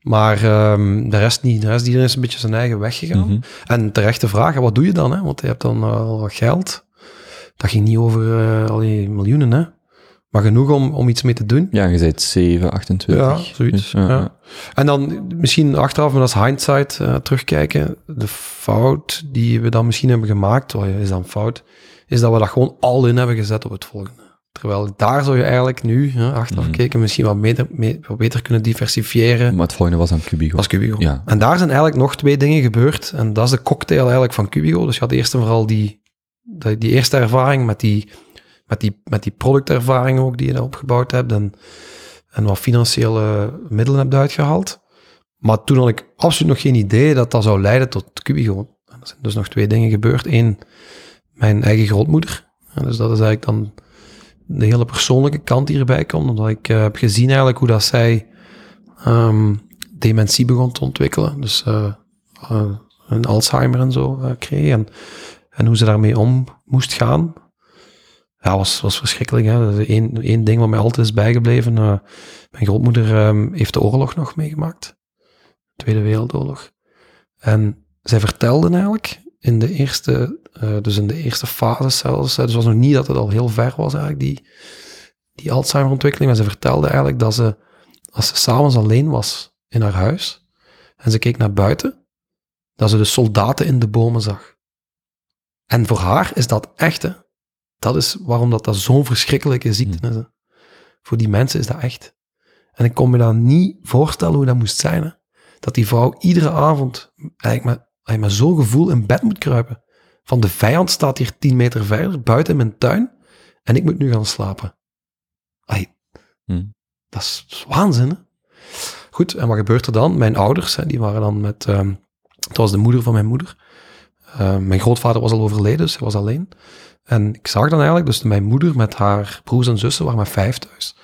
Maar ehm, de rest niet. De rest iedereen is een beetje zijn eigen weg gegaan. Mhm. En terecht de vraag, wat doe je dan? Hè? Want je hebt dan wel wat geld. Dat ging niet over eh allee, miljoenen, hè. Maar genoeg om, om iets mee te doen. Ja, je bent 7, 28. Ja, zoiets. Dus, ja. En dan misschien achteraf, maar dat is hindsight, eh, terugkijken. De fout die we dan misschien hebben gemaakt, oh is dan fout, is dat we dat gewoon al in hebben gezet op het volgende. Terwijl daar zou je eigenlijk nu, hè, achteraf Mhm. kijken, misschien wat, beter, mee- wat beter kunnen diversifiëren Maar het volgende was dan Cubigo. als Cubigo. Ja. En daar zijn eigenlijk nog twee dingen gebeurd. En dat is de cocktail eigenlijk van Cubigo. Dus je had eerst en vooral die, die, eerste ervaring met die, met, die, met die productervaring ook die je daar opgebouwd hebt. En, en wat financiële middelen hebt uitgehaald. Maar toen had ik absoluut nog geen idee dat dat zou leiden tot cubigoon. Er zijn dus nog twee dingen gebeurd. Eén, mijn eigen grootmoeder. Dus dat is eigenlijk dan de hele persoonlijke kant die erbij komt. Omdat ik uh, heb gezien eigenlijk hoe dat zij um, dementie begon te ontwikkelen. Dus uh, uh, een Alzheimer en zo kreeg. En, en hoe ze daarmee om moest gaan. Ja, was, was verschrikkelijk. Hè? Dat is één, één ding wat mij altijd is bijgebleven. mijn grootmoeder um, heeft de oorlog nog meegemaakt. Tweede Wereldoorlog. En zij vertelden eigenlijk in de eerste, uh, dus in de eerste fase zelfs, dus was nog niet dat het al heel ver was eigenlijk, die, die Alzheimer-ontwikkeling, maar ze vertelde eigenlijk dat ze, als ze s'avonds alleen was in haar huis, en ze keek naar buiten, dat ze de soldaten in de bomen zag. En voor haar is dat echt, hè. Dat is waarom dat, dat zo'n verschrikkelijke ziekte is. Hè. Voor die mensen is dat echt. En ik kon me dan niet voorstellen hoe dat moest zijn, hè dat die vrouw iedere avond eigenlijk met, met zo'n gevoel in bed moet kruipen. Van de vijand staat hier tien meter verder, buiten in mijn tuin, en ik moet nu gaan slapen. Ay, hmm. Dat is waanzin, hè? Goed, en wat gebeurt er dan? Mijn ouders, hè, die waren dan met... Um, het was de moeder van mijn moeder. Uh, mijn grootvader was al overleden, dus hij was alleen. En ik zag dan eigenlijk, dus mijn moeder met haar broers en zussen, waren met vijf thuis,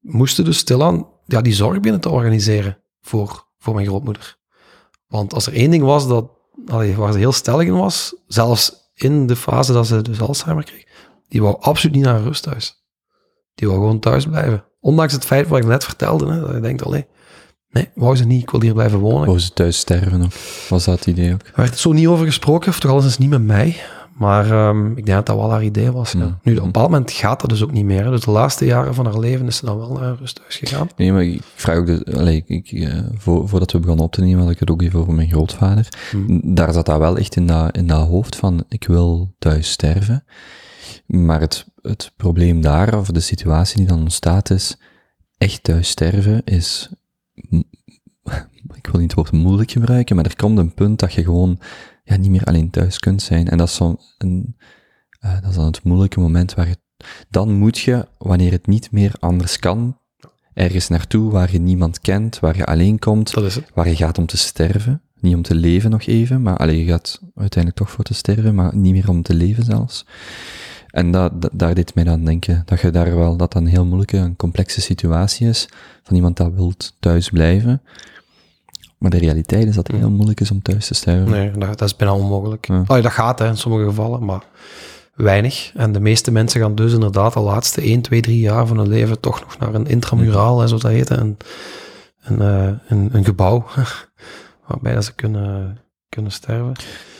moesten dus stilaan ja, die zorg binnen te organiseren voor voor mijn grootmoeder. Want als er één ding was dat, waar ze heel stellig in was, zelfs in de fase dat ze dus Alzheimer kreeg, die wou absoluut niet naar een rusthuis. Die wou gewoon thuis blijven. Ondanks het feit wat ik net vertelde, hè, dat je denkt, allee, nee, wou ze niet, ik wil hier blijven wonen. Wou ze thuis sterven of was dat het idee ook? Er werd zo niet over gesproken, of toch alles is niet met mij. Maar um, ik denk dat dat wel haar idee was. Ja. Nu, op een bepaald moment gaat dat dus ook niet meer. Dus de laatste jaren van haar leven is ze dan wel naar een rusthuis gegaan. Nee, maar ik vraag ook, allee, ik, uh, voor, voordat we begonnen op te nemen, had ik het ook even over mijn grootvader. Hmm. Daar zat dat wel echt in dat, in dat hoofd van, ik wil thuis sterven. Maar het, het probleem daar, of de situatie die dan ontstaat is, echt thuis sterven is, <laughs> ik wil niet het woord moeilijk gebruiken, maar er komt een punt dat je gewoon ja, niet meer alleen thuis kunt zijn. En dat is, zo een, uh, dat is dan het moeilijke moment waar je, dan moet je, wanneer het niet meer anders kan, ergens naartoe waar je niemand kent, waar je alleen komt, waar je gaat om te sterven. Niet om te leven nog even, maar alleen je gaat uiteindelijk toch voor te sterven, maar niet meer om te leven zelfs. En dat, dat, daar deed mij dan denken, dat je daar wel, dat dat een heel moeilijke, een complexe situatie is, van iemand dat wilt thuis blijven, maar de realiteit is dat het heel moeilijk is om thuis te sterven. Nee, dat, dat is bijna onmogelijk. Ja. dat gaat hè, in sommige gevallen, maar weinig. En de meeste mensen gaan dus inderdaad de laatste 1, 2, 3 jaar van hun leven toch nog naar een intramuraal, hè, zoals dat heet. Een, een, uh, een, een gebouw <laughs> waarbij dat ze kunnen, kunnen sterven.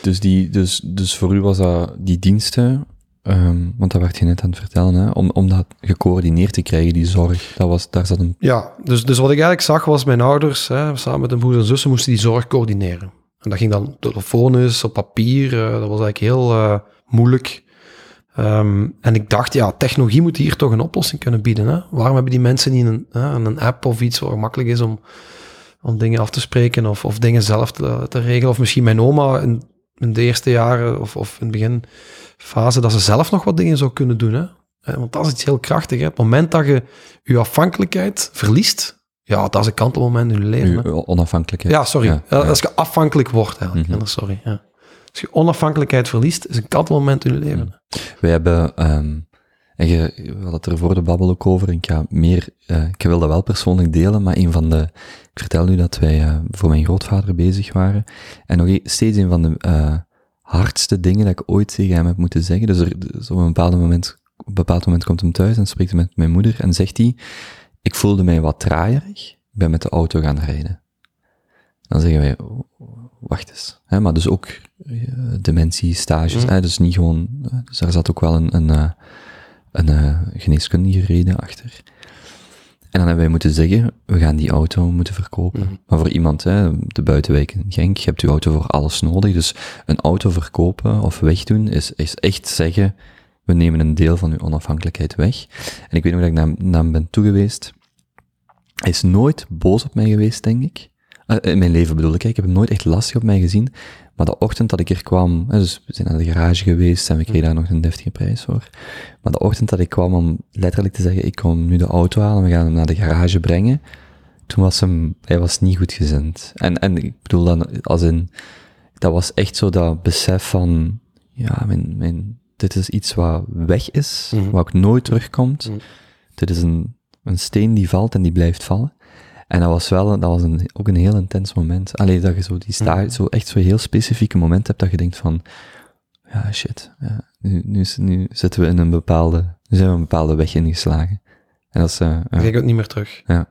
Dus, die, dus, dus voor u was dat die diensten Um, want dat werd je net aan het vertellen, hè? Om, om dat gecoördineerd te krijgen, die zorg. Dat was, daar zat een... Ja, dus, dus wat ik eigenlijk zag was mijn ouders, hè, samen met hun broers en zussen, moesten die zorg coördineren. En dat ging dan telefonisch, op papier, uh, dat was eigenlijk heel uh, moeilijk. Um, en ik dacht, ja, technologie moet hier toch een oplossing kunnen bieden. Hè? Waarom hebben die mensen niet een, een app of iets waar makkelijk is om, om dingen af te spreken of, of dingen zelf te, te regelen? Of misschien mijn oma in, in de eerste jaren of, of in het begin fase dat ze zelf nog wat dingen zou kunnen doen. Hè? Want dat is iets heel krachtig. Hè? Op het moment dat je je afhankelijkheid verliest, ja, dat is een kantelmoment in je leven. Hè? Onafhankelijkheid. Ja, sorry. Ja, Als je afhankelijk wordt eigenlijk. Mm Sorry, ja. Als je onafhankelijkheid verliest, is een kantelmoment in je leven. We hebben, um, en je, hadden het er voor de babbel ook over, ik ga meer, uh, ik wil dat wel persoonlijk delen, maar een van de, ik vertel nu dat wij uh, voor mijn grootvader bezig waren, en nog steeds een van de, uh, hardste dingen dat ik ooit tegen hem heb moeten zeggen. Dus, er, dus op een bepaald moment, op een bepaald moment komt hem thuis en spreekt hij met mijn moeder en zegt hij, ik voelde mij wat traaierig, ik ben met de auto gaan rijden. Dan zeggen wij, wacht eens. Hè, maar dus ook dementie, stages, mm. hè, dus niet gewoon, dus daar zat ook wel een, een, een, een geneeskundige reden achter. En dan hebben wij moeten zeggen, we gaan die auto moeten verkopen. Mhm. Maar voor iemand, hè, de buitenwijk in Genk, je hebt je auto voor alles nodig. Dus een auto verkopen of wegdoen is, is echt zeggen, we nemen een deel van uw onafhankelijkheid weg. En ik weet nog dat ik naar, naar hem ben toegeweest. Hij is nooit boos op mij geweest, denk ik. Uh, in mijn leven bedoel ik, ik heb hem nooit echt lastig op mij gezien. Maar de ochtend dat ik er kwam, dus we zijn naar de garage geweest en we kregen daar nog een deftige prijs voor. Maar de ochtend dat ik kwam om letterlijk te zeggen, ik kom nu de auto halen, we gaan hem naar de garage brengen. toen was hem, hij was niet goed gezind. En, en ik bedoel dan, als in, dat was echt zo dat besef van, ja, mijn, mijn, dit is iets wat weg is, Mhm. wat ook nooit terugkomt. Mhm. Dit is een, een steen die valt en die blijft vallen. En dat was wel, dat was een, ook een heel intens moment. Alleen dat je zo, die sta, Mhm. zo echt zo'n heel specifieke moment hebt dat je denkt van, ja, shit, ja, nu, nu, zitten we in een bepaalde, nu zijn we een bepaalde weg ingeslagen. En dat is, eh, ja. Ga ik het niet meer terug. Ja.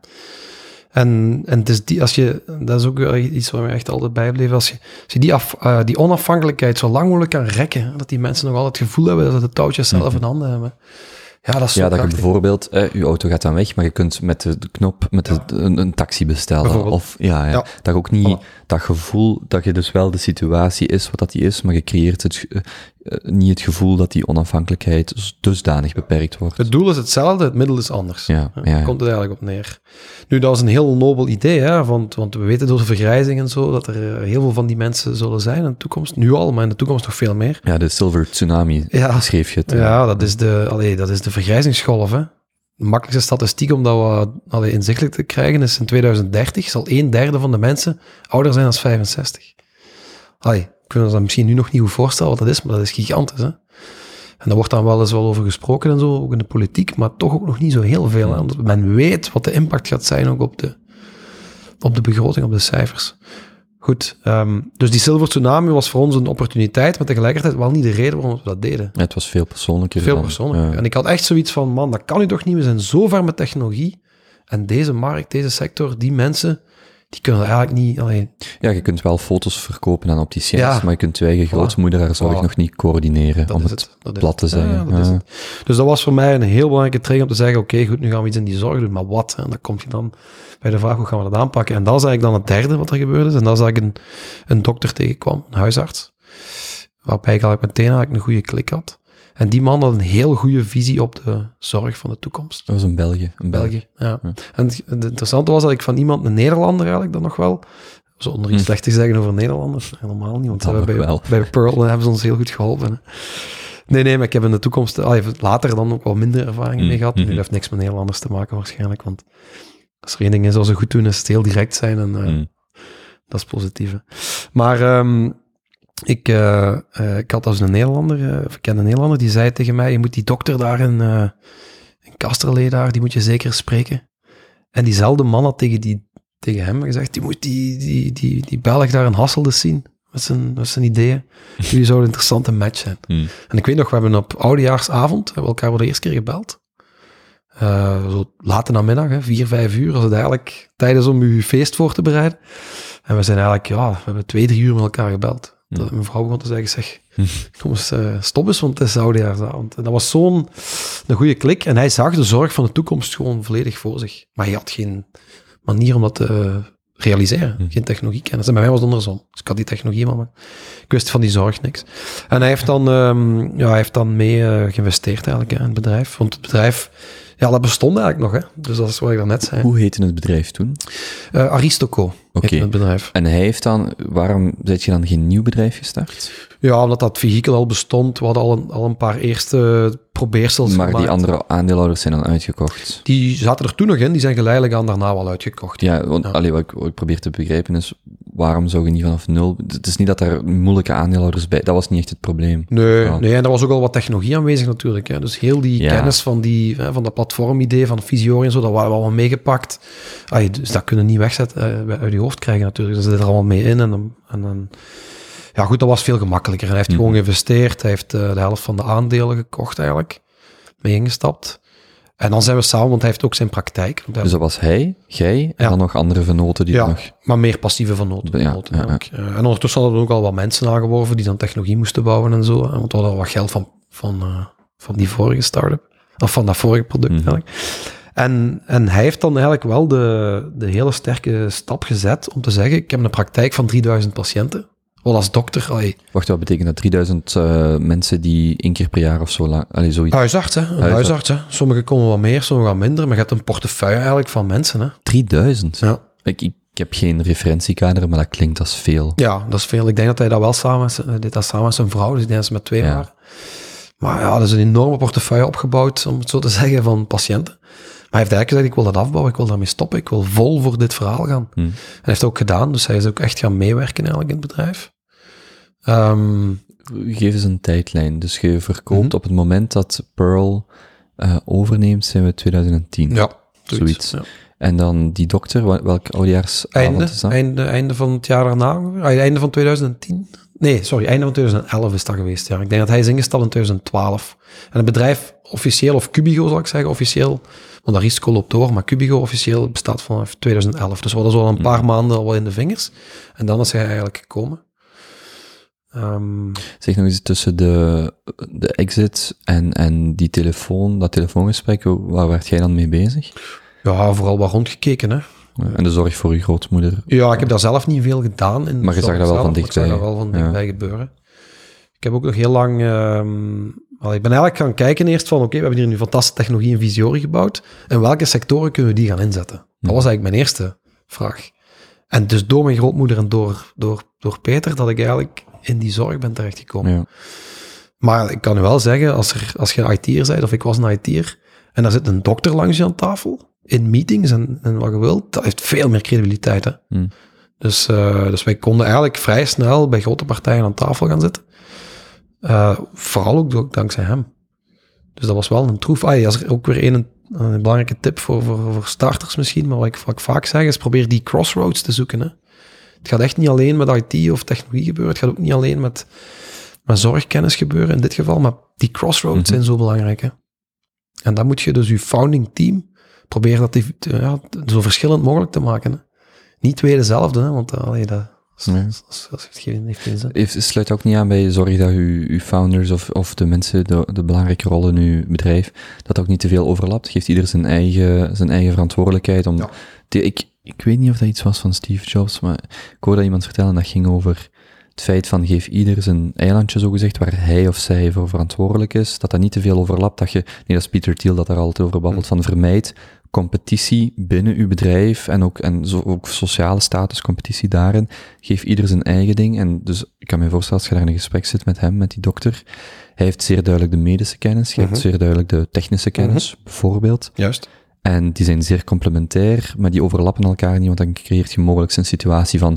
En, en het is die, als je, dat is ook iets waar we echt altijd bijbleven. Als je, als je die, af, eh, die onafhankelijkheid zo lang mogelijk kan rekken, dat die mensen nog altijd het gevoel hebben dat ze de touwtjes zelf Mhm. in handen hebben. Ja, dat is Ja, dat je bijvoorbeeld, eh, je auto gaat dan weg, maar je kunt met de, de knop met de, een, een taxi bestellen. Of, ja, ja. Ja. Dat je ook niet, Voilà. dat gevoel, dat je dus wel de situatie is wat dat die is, maar je creëert het, eh, niet het gevoel dat die onafhankelijkheid dus- dusdanig beperkt wordt. Het doel is hetzelfde, het middel is anders. Ja, ja, ja. komt het eigenlijk op neer. Nu, dat is een heel nobel idee, hè, want, want we weten door de vergrijzing en zo, dat er eh, heel veel van die mensen zullen zijn in de toekomst. Nu al, maar in de toekomst nog veel meer. Ja, de Silver Tsunami Ja. schreef je het. eh. Ja, dat is de, allee, dat is de vergrijzingsgolf. Hè. De makkelijkste statistiek om dat allee, inzichtelijk te krijgen is in 2030 zal een derde van de mensen ouder zijn dan 65. Allee, kunnen ons dat misschien nu nog niet goed voorstellen wat dat is, maar dat is gigantisch. Hè. En daar wordt dan wel eens wel over gesproken en zo, ook in de politiek, maar toch ook nog niet zo heel veel. Hè, omdat men weet wat de impact gaat zijn ook op de, op de begroting, op de cijfers. Goed, ehm, dus die Silver Tsunami was voor ons een opportuniteit, maar tegelijkertijd wel niet de reden waarom we dat deden. Ja, het was veel persoonlijker. Veel dan- persoonlijker. ja. En ik had echt zoiets van, man, dat kan nu toch niet? We zijn zo ver met technologie. En deze markt, deze sector, die mensen, die kunnen eigenlijk niet... Allee, Ja, je kunt wel foto's verkopen aan opticiens, Ja. maar je kunt je eigen grootmoeder haar zorg Voilà. nog niet coördineren, dat om het, het. Dat is plat te zeggen. Ja, dat. Dus dat was voor mij een heel belangrijke trigger om te zeggen, oké, goed, nu gaan we iets in die zorg doen, maar wat? En dan kom je dan bij de vraag, hoe gaan we dat aanpakken? En dat is eigenlijk dan het derde wat er gebeurde. is. En dat is dat ik een, een dokter tegenkwam, een huisarts, waarbij ik eigenlijk meteen eigenlijk een goede klik had. En die man had een heel goede visie op de zorg van de toekomst. Dat was in België. In België, ja. Ja. En het het interessante was dat ik van iemand, een Nederlander eigenlijk dan nog wel, zonder iets Hm. slecht te zeggen over Nederlanders, helemaal niet, want we bij, wel. bij Pearl hebben ze ons heel goed geholpen. hè. Nee, nee, maar ik heb in de toekomst, ah, later dan ook wel minder ervaring Hm, mee gehad. Nu dat heeft niks met Nederlanders te maken waarschijnlijk, want als er één ding is wat ze goed doen, is het heel direct zijn en eh, Mm. dat is positief. hè. Maar ehm, ik, eh, eh, ik had als een Nederlander, of ik ken een Nederlander, die zei tegen mij, je moet die dokter daar in, in Kasterlee daar, die moet je zeker spreken. En diezelfde man had tegen, die, tegen hem gezegd, die moet die, die, die, die Belg daar in Hasselt zien, met zijn, met zijn ideeën. <laughs> Jullie zouden een interessante match zijn. Mm. En ik weet nog, we hebben op oudejaarsavond, hebben we elkaar voor de eerste keer gebeld. Eh, zo late namiddag, hè, vier, vijf uur, als het eigenlijk tijd is om uw feest voor te bereiden. En we zijn eigenlijk, ja, we hebben twee, drie uur met elkaar gebeld. Dat mijn vrouw begon te zeggen, zeg, <laughs> kom eens, eh, stop eens, want het is oudejaarsavond. En dat was zo'n een goede klik. En hij zag de zorg van de toekomst gewoon volledig voor zich. Maar hij had geen manier om dat te realiseren. Hm. Geen technologiekennis. En bij mij was het andersom. Dus ik had die technologie, maar ik wist van die zorg niks. En hij heeft dan, ehm, ja, hij heeft dan mee eh, geïnvesteerd eigenlijk in het bedrijf. Want het bedrijf, ja, dat bestond eigenlijk nog. Hè. Dus dat is wat ik daarnet zei. Hoe heette het bedrijf toen? Eh, Aristoco Het bedrijf. En hij heeft dan, waarom zet je dan geen nieuw bedrijf gestart? Ja, omdat dat vehikel al bestond. We hadden al een, al een paar eerste probeersels maar die andere aandeelhouders zijn dan uitgekocht. Die zaten er toen nog in. Die zijn geleidelijk aan daarna wel uitgekocht. Ja, want Ja. allee, wat, ik, wat ik probeer te begrijpen is, waarom zou je niet vanaf nul... Het is niet dat er moeilijke aandeelhouders bij... Dat was niet echt het probleem. Nee, Ja. nee, en er was ook al wat technologie aanwezig natuurlijk. Hè. Dus heel die Ja. kennis van, die, hè, van dat platformidee, van Visiori en zo, dat waren we allemaal meegepakt. Dus dat kunnen we niet wegzetten, eh, uit je hoofd krijgen natuurlijk. Dat zit er allemaal mee in. En, dan- en, dan- ja goed, dat was veel gemakkelijker. Hij heeft Mhm. gewoon geïnvesteerd. Hij heeft eh, de helft van de aandelen gekocht eigenlijk. Mee ingestapt. En dan zijn we samen, want hij heeft ook zijn praktijk. Dus dat was hij, jij, en Ja. dan nog andere vernoten die Ja. nog... Maar meer passieve van noten. Ja. Eh, en ondertussen hadden we ook al wat mensen aangeworven die dan technologie moesten bouwen en zo. Want we hadden al wat geld van, van, eh, van die vorige start-up. Of van dat vorige product Mhm. eigenlijk. En, en hij heeft dan eigenlijk wel de, de hele sterke stap gezet om te zeggen, ik heb een praktijk van 3000 patiënten. Wel als dokter, allee, Wacht, wat betekent dat? 3000 eh, mensen die één keer per jaar of zo lang... Allee, zoiets. huisarts, hè? Huisarts. huisarts, hè? Sommigen komen wat meer, sommigen wat minder, maar je hebt een portefeuille eigenlijk van mensen, hè? 3000? Ja. Ik, ik, heb geen referentiekader, maar dat klinkt als veel. Ja, dat is veel. Ik denk dat hij dat wel samen deed dat samen met zijn vrouw, dus ik denk dat ze met twee Ja. waren. Maar ja, dat is een enorme portefeuille opgebouwd, om het zo te zeggen, van patiënten. Hij heeft eigenlijk gezegd, ik wil dat afbouwen, ik wil daarmee stoppen, ik wil vol voor dit verhaal gaan. Hm. En hij heeft het ook gedaan, dus hij is ook echt gaan meewerken eigenlijk in het bedrijf. Ehm, Geef eens een tijdlijn. Dus je verkoopt Mhm. op het moment dat Pearl eh, overneemt, zijn we 2010. ja, Zoiets. Ja. En dan die dokter, wel- welk oudejaarsavond Einde, is dat? einde, einde van het jaar daarna, ongeveer. Ah, einde van 2010. Nee, sorry, einde van 2011 is dat geweest. Ja. Ik denk dat hij is ingesteld in 2012. En het bedrijf officieel, of Cubigo zal ik zeggen, officieel, want dat risico loopt door, maar Cubigo officieel bestaat vanaf 2011. Dus we hadden zo al een paar maanden al wel in de vingers. En dan is hij eigenlijk gekomen. Ehm, Zeg nog eens tussen de, de exit en, en die telefoon, dat telefoongesprek, waar werd jij dan mee bezig? ja, vooral wat rondgekeken, hè. En de zorg voor je grootmoeder. Ja, ik heb daar zelf niet veel gedaan. In Maar je zag dat wel zelf, van maar Ik zag dichtbij. dat wel van Ja. dichtbij gebeuren. Ik heb ook nog heel lang... ehm, ik ben eigenlijk gaan kijken eerst van, oké, we hebben hier nu fantastische technologie in Visori gebouwd. In welke sectoren kunnen we die gaan inzetten? Dat was eigenlijk mijn eerste vraag. En dus door mijn grootmoeder en door, door, door Peter, dat ik eigenlijk in die zorg ben terechtgekomen. Ja. Maar ik kan u wel zeggen, als, er, als je een IT'er bent, of ik was een IT'er, en daar zit een dokter langs je aan tafel, in meetings en, en wat je wilt, dat heeft veel meer credibiliteit. Hè? Hmm. Dus, eh, dus wij konden eigenlijk vrij snel bij grote partijen aan tafel gaan zitten. Eh, vooral ook dankzij hem. Dus dat was wel een troef. Ah, als er ook weer een, een belangrijke tip voor, voor, voor starters misschien, maar wat ik, wat ik vaak zeg, is probeer die crossroads te zoeken. Hè? Het gaat echt niet alleen met IT of technologie gebeuren, het gaat ook niet alleen met, met zorgkennis gebeuren in dit geval, maar die crossroads Mhm. zijn zo belangrijk. Hè? En dan moet je dus je founding team proberen dat die, ja, zo verschillend mogelijk te maken. Hè? Niet twee dezelfde, hè? want uh, allee, dat, Nee. heeft heeft. Heeft, sluit ook niet aan bij zorg dat u, uw founders of, of de mensen, de, de belangrijke rollen in uw bedrijf, dat ook niet te veel overlapt. Geeft ieder zijn eigen, zijn eigen verantwoordelijkheid om... Ja. te- ik, ik weet niet of dat iets was van Steve Jobs, maar ik hoorde iemand vertellen dat ging over het feit van geef ieder zijn eilandje zogezegd, waar hij of zij voor verantwoordelijk is, dat dat niet te veel overlapt, dat je, nee dat is Peter Thiel dat daar altijd over babbelt, van vermijd competitie binnen uw bedrijf en ook, en zo, ook sociale status, competitie daarin. Geef ieder zijn eigen ding. En dus ik kan me voorstellen, als je daar in een gesprek zit met hem, met die dokter, hij heeft zeer duidelijk de medische kennis, hebt Mhm. zeer duidelijk de technische kennis, bijvoorbeeld. Juist. En die zijn zeer complementair, maar die overlappen elkaar niet, want dan creëert je mogelijk een situatie van,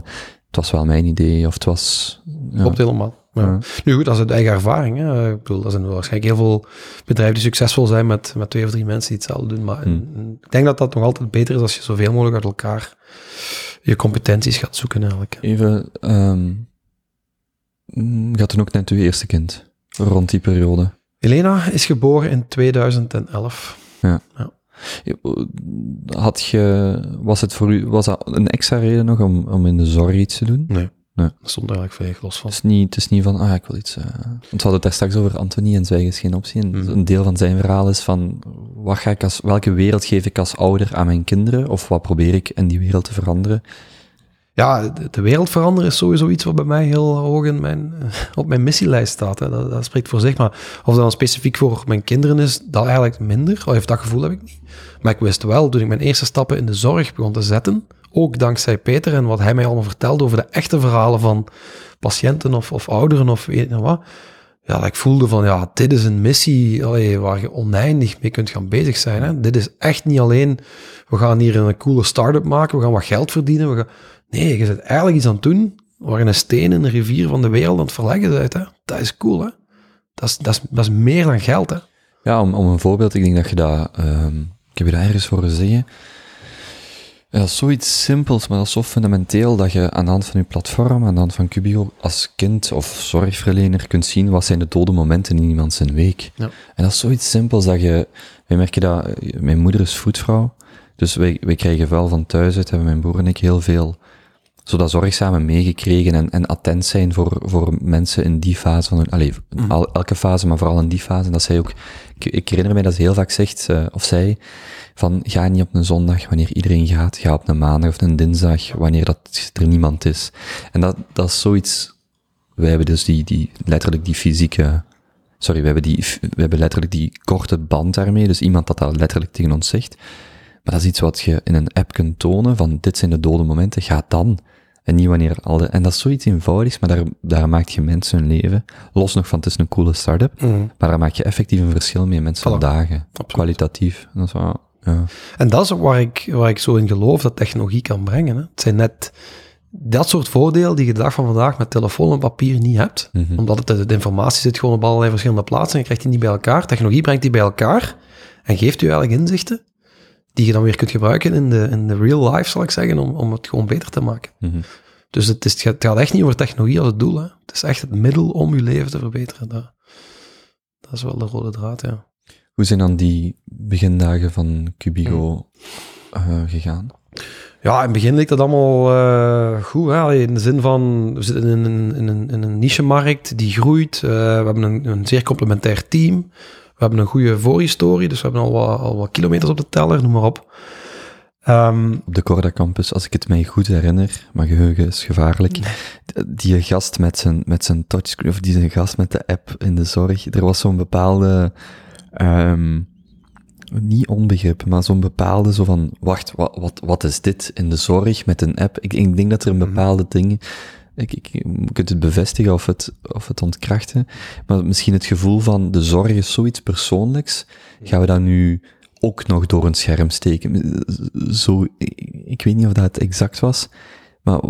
het was wel mijn idee, of het was... Ja. Klopt helemaal. Ja. Ja. Nu goed, dat is uit eigen ervaring. Hè. Ik bedoel, er zijn waarschijnlijk heel veel bedrijven die succesvol zijn met, met twee of drie mensen die hetzelfde doen. Maar Hmm. ik denk dat dat nog altijd beter is als je zoveel mogelijk uit elkaar je competenties gaat zoeken eigenlijk. Even, ehm had toen ook net uw eerste kind, rond die periode. Elena is geboren in 2011. Had je, was het voor u, was dat een extra reden nog om, om in de zorg iets te doen? Nee. Nee. Stond eigenlijk volledig los van. Het is niet, het is niet van, ah, ik wil iets, eh want we hadden het daar straks over Anthony en zwijgen is geen optie. En Mhm. een deel van zijn verhaal is van, wat ga ik als, welke wereld geef ik als ouder aan mijn kinderen? Of wat probeer ik in die wereld te veranderen? Ja, de, de wereld veranderen is sowieso iets wat bij mij heel hoog in mijn, <laughs> op mijn missielijst staat. Hè. Dat, dat spreekt voor zich. Maar of dat dan specifiek voor mijn kinderen is, dat eigenlijk minder. Of dat gevoel heb ik niet. Maar ik wist wel, toen ik mijn eerste stappen in de zorg begon te zetten, ook dankzij Peter en wat hij mij allemaal vertelde over de echte verhalen van patiënten of, of ouderen of weet je wat. Ja, dat ik voelde van, ja, dit is een missie waar je oneindig mee kunt gaan bezig zijn. Hè. Dit is echt niet alleen, we gaan hier een coole start-up maken, we gaan wat geld verdienen. We gaan... Nee, je zit eigenlijk iets aan doen waar een steen in rivier van de wereld aan het verleggen bent. Hè. Dat is cool, hè. Dat is, dat is, meer dan geld, hè. Ja, om, om een voorbeeld, ik denk dat je dat, ehm, ik heb je dat ergens horen zeggen. Ja, dat is zoiets simpels, maar dat is zo fundamenteel dat je aan de hand van je platform, aan de hand van Cubio, als kind of zorgverlener kunt zien wat zijn de dode momenten in iemand zijn week. Ja. En dat is zoiets simpels dat je, wij merken dat, eh, mijn moeder is voetvrouw, dus wij, wij krijgen wel van thuis uit, hebben mijn broer en ik heel veel, zo dat zorgzame meegekregen en, en attent zijn voor, voor mensen in die fase van hun, allee, Mhm. al, elke fase, maar vooral in die fase. En dat zij ook, ik, ik herinner mij dat ze heel vaak zegt, eh, of zij, van ga niet op een zondag wanneer iedereen gaat, ga op een maandag of een dinsdag wanneer dat er niemand is. En dat, dat is zoiets, wij hebben dus die, die, letterlijk die fysieke, sorry, we hebben die, we hebben letterlijk die korte band daarmee, dus iemand dat dat letterlijk tegen ons zegt. Maar dat is iets wat je in een app kunt tonen, van dit zijn de dode momenten, ga dan. En niet wanneer al de, en dat is zoiets eenvoudigs, maar daar, daar maakt je mensen hun leven, los nog van het is een coole start-up, maar daar maak je effectief een verschil mee mensen Voilà. dagen. Absoluut. Kwalitatief. En dat is wel, Ja. En dat is ook waar ik, waar ik zo in geloof dat technologie kan brengen. Hè. Het zijn net dat soort voordelen die je de dag van vandaag met telefoon en papier niet hebt. Mhm. Omdat het, de informatie zit gewoon op allerlei verschillende plaatsen en je krijgt die niet bij elkaar. Technologie brengt die bij elkaar en geeft u eigenlijk inzichten die je dan weer kunt gebruiken in de, in de real life, zal ik zeggen, om, om het gewoon beter te maken. Mhm. Dus het, is, het gaat- het gaat echt niet over technologie als het doel. Hè. Het is echt het middel om je leven te verbeteren. Dat, dat is wel de rode draad, ja. Hoe zijn dan die begindagen van Cubigo eh, gegaan? Ja, in het begin leek dat allemaal eh, goed. Hè? In de zin van, we zitten in een, in een, in een niche-markt die groeit. Eh, we hebben een, een zeer complementair team. We hebben een goede voorhistorie, dus we hebben al wat, al wat kilometers op de teller, noem maar op. Ehm, Op de Corda Campus, als ik het mij goed herinner, maar geheugen is gevaarlijk, die gast met zijn, met zijn touchscreen, of die gast met de app in de zorg, er was zo'n bepaalde, ehm, niet onbegrip, maar zo'n bepaalde zo van, wacht, wat, wat, wat is dit in de zorg met een app? Ik, ik denk dat er een Mhm. bepaalde dingen, ik, ik, je kunt het bevestigen of het, of het ontkrachten, maar misschien het gevoel van de zorg is zoiets persoonlijks, gaan we dat nu ook nog door een scherm steken? Zo, ik, ik weet niet of dat het exact was, maar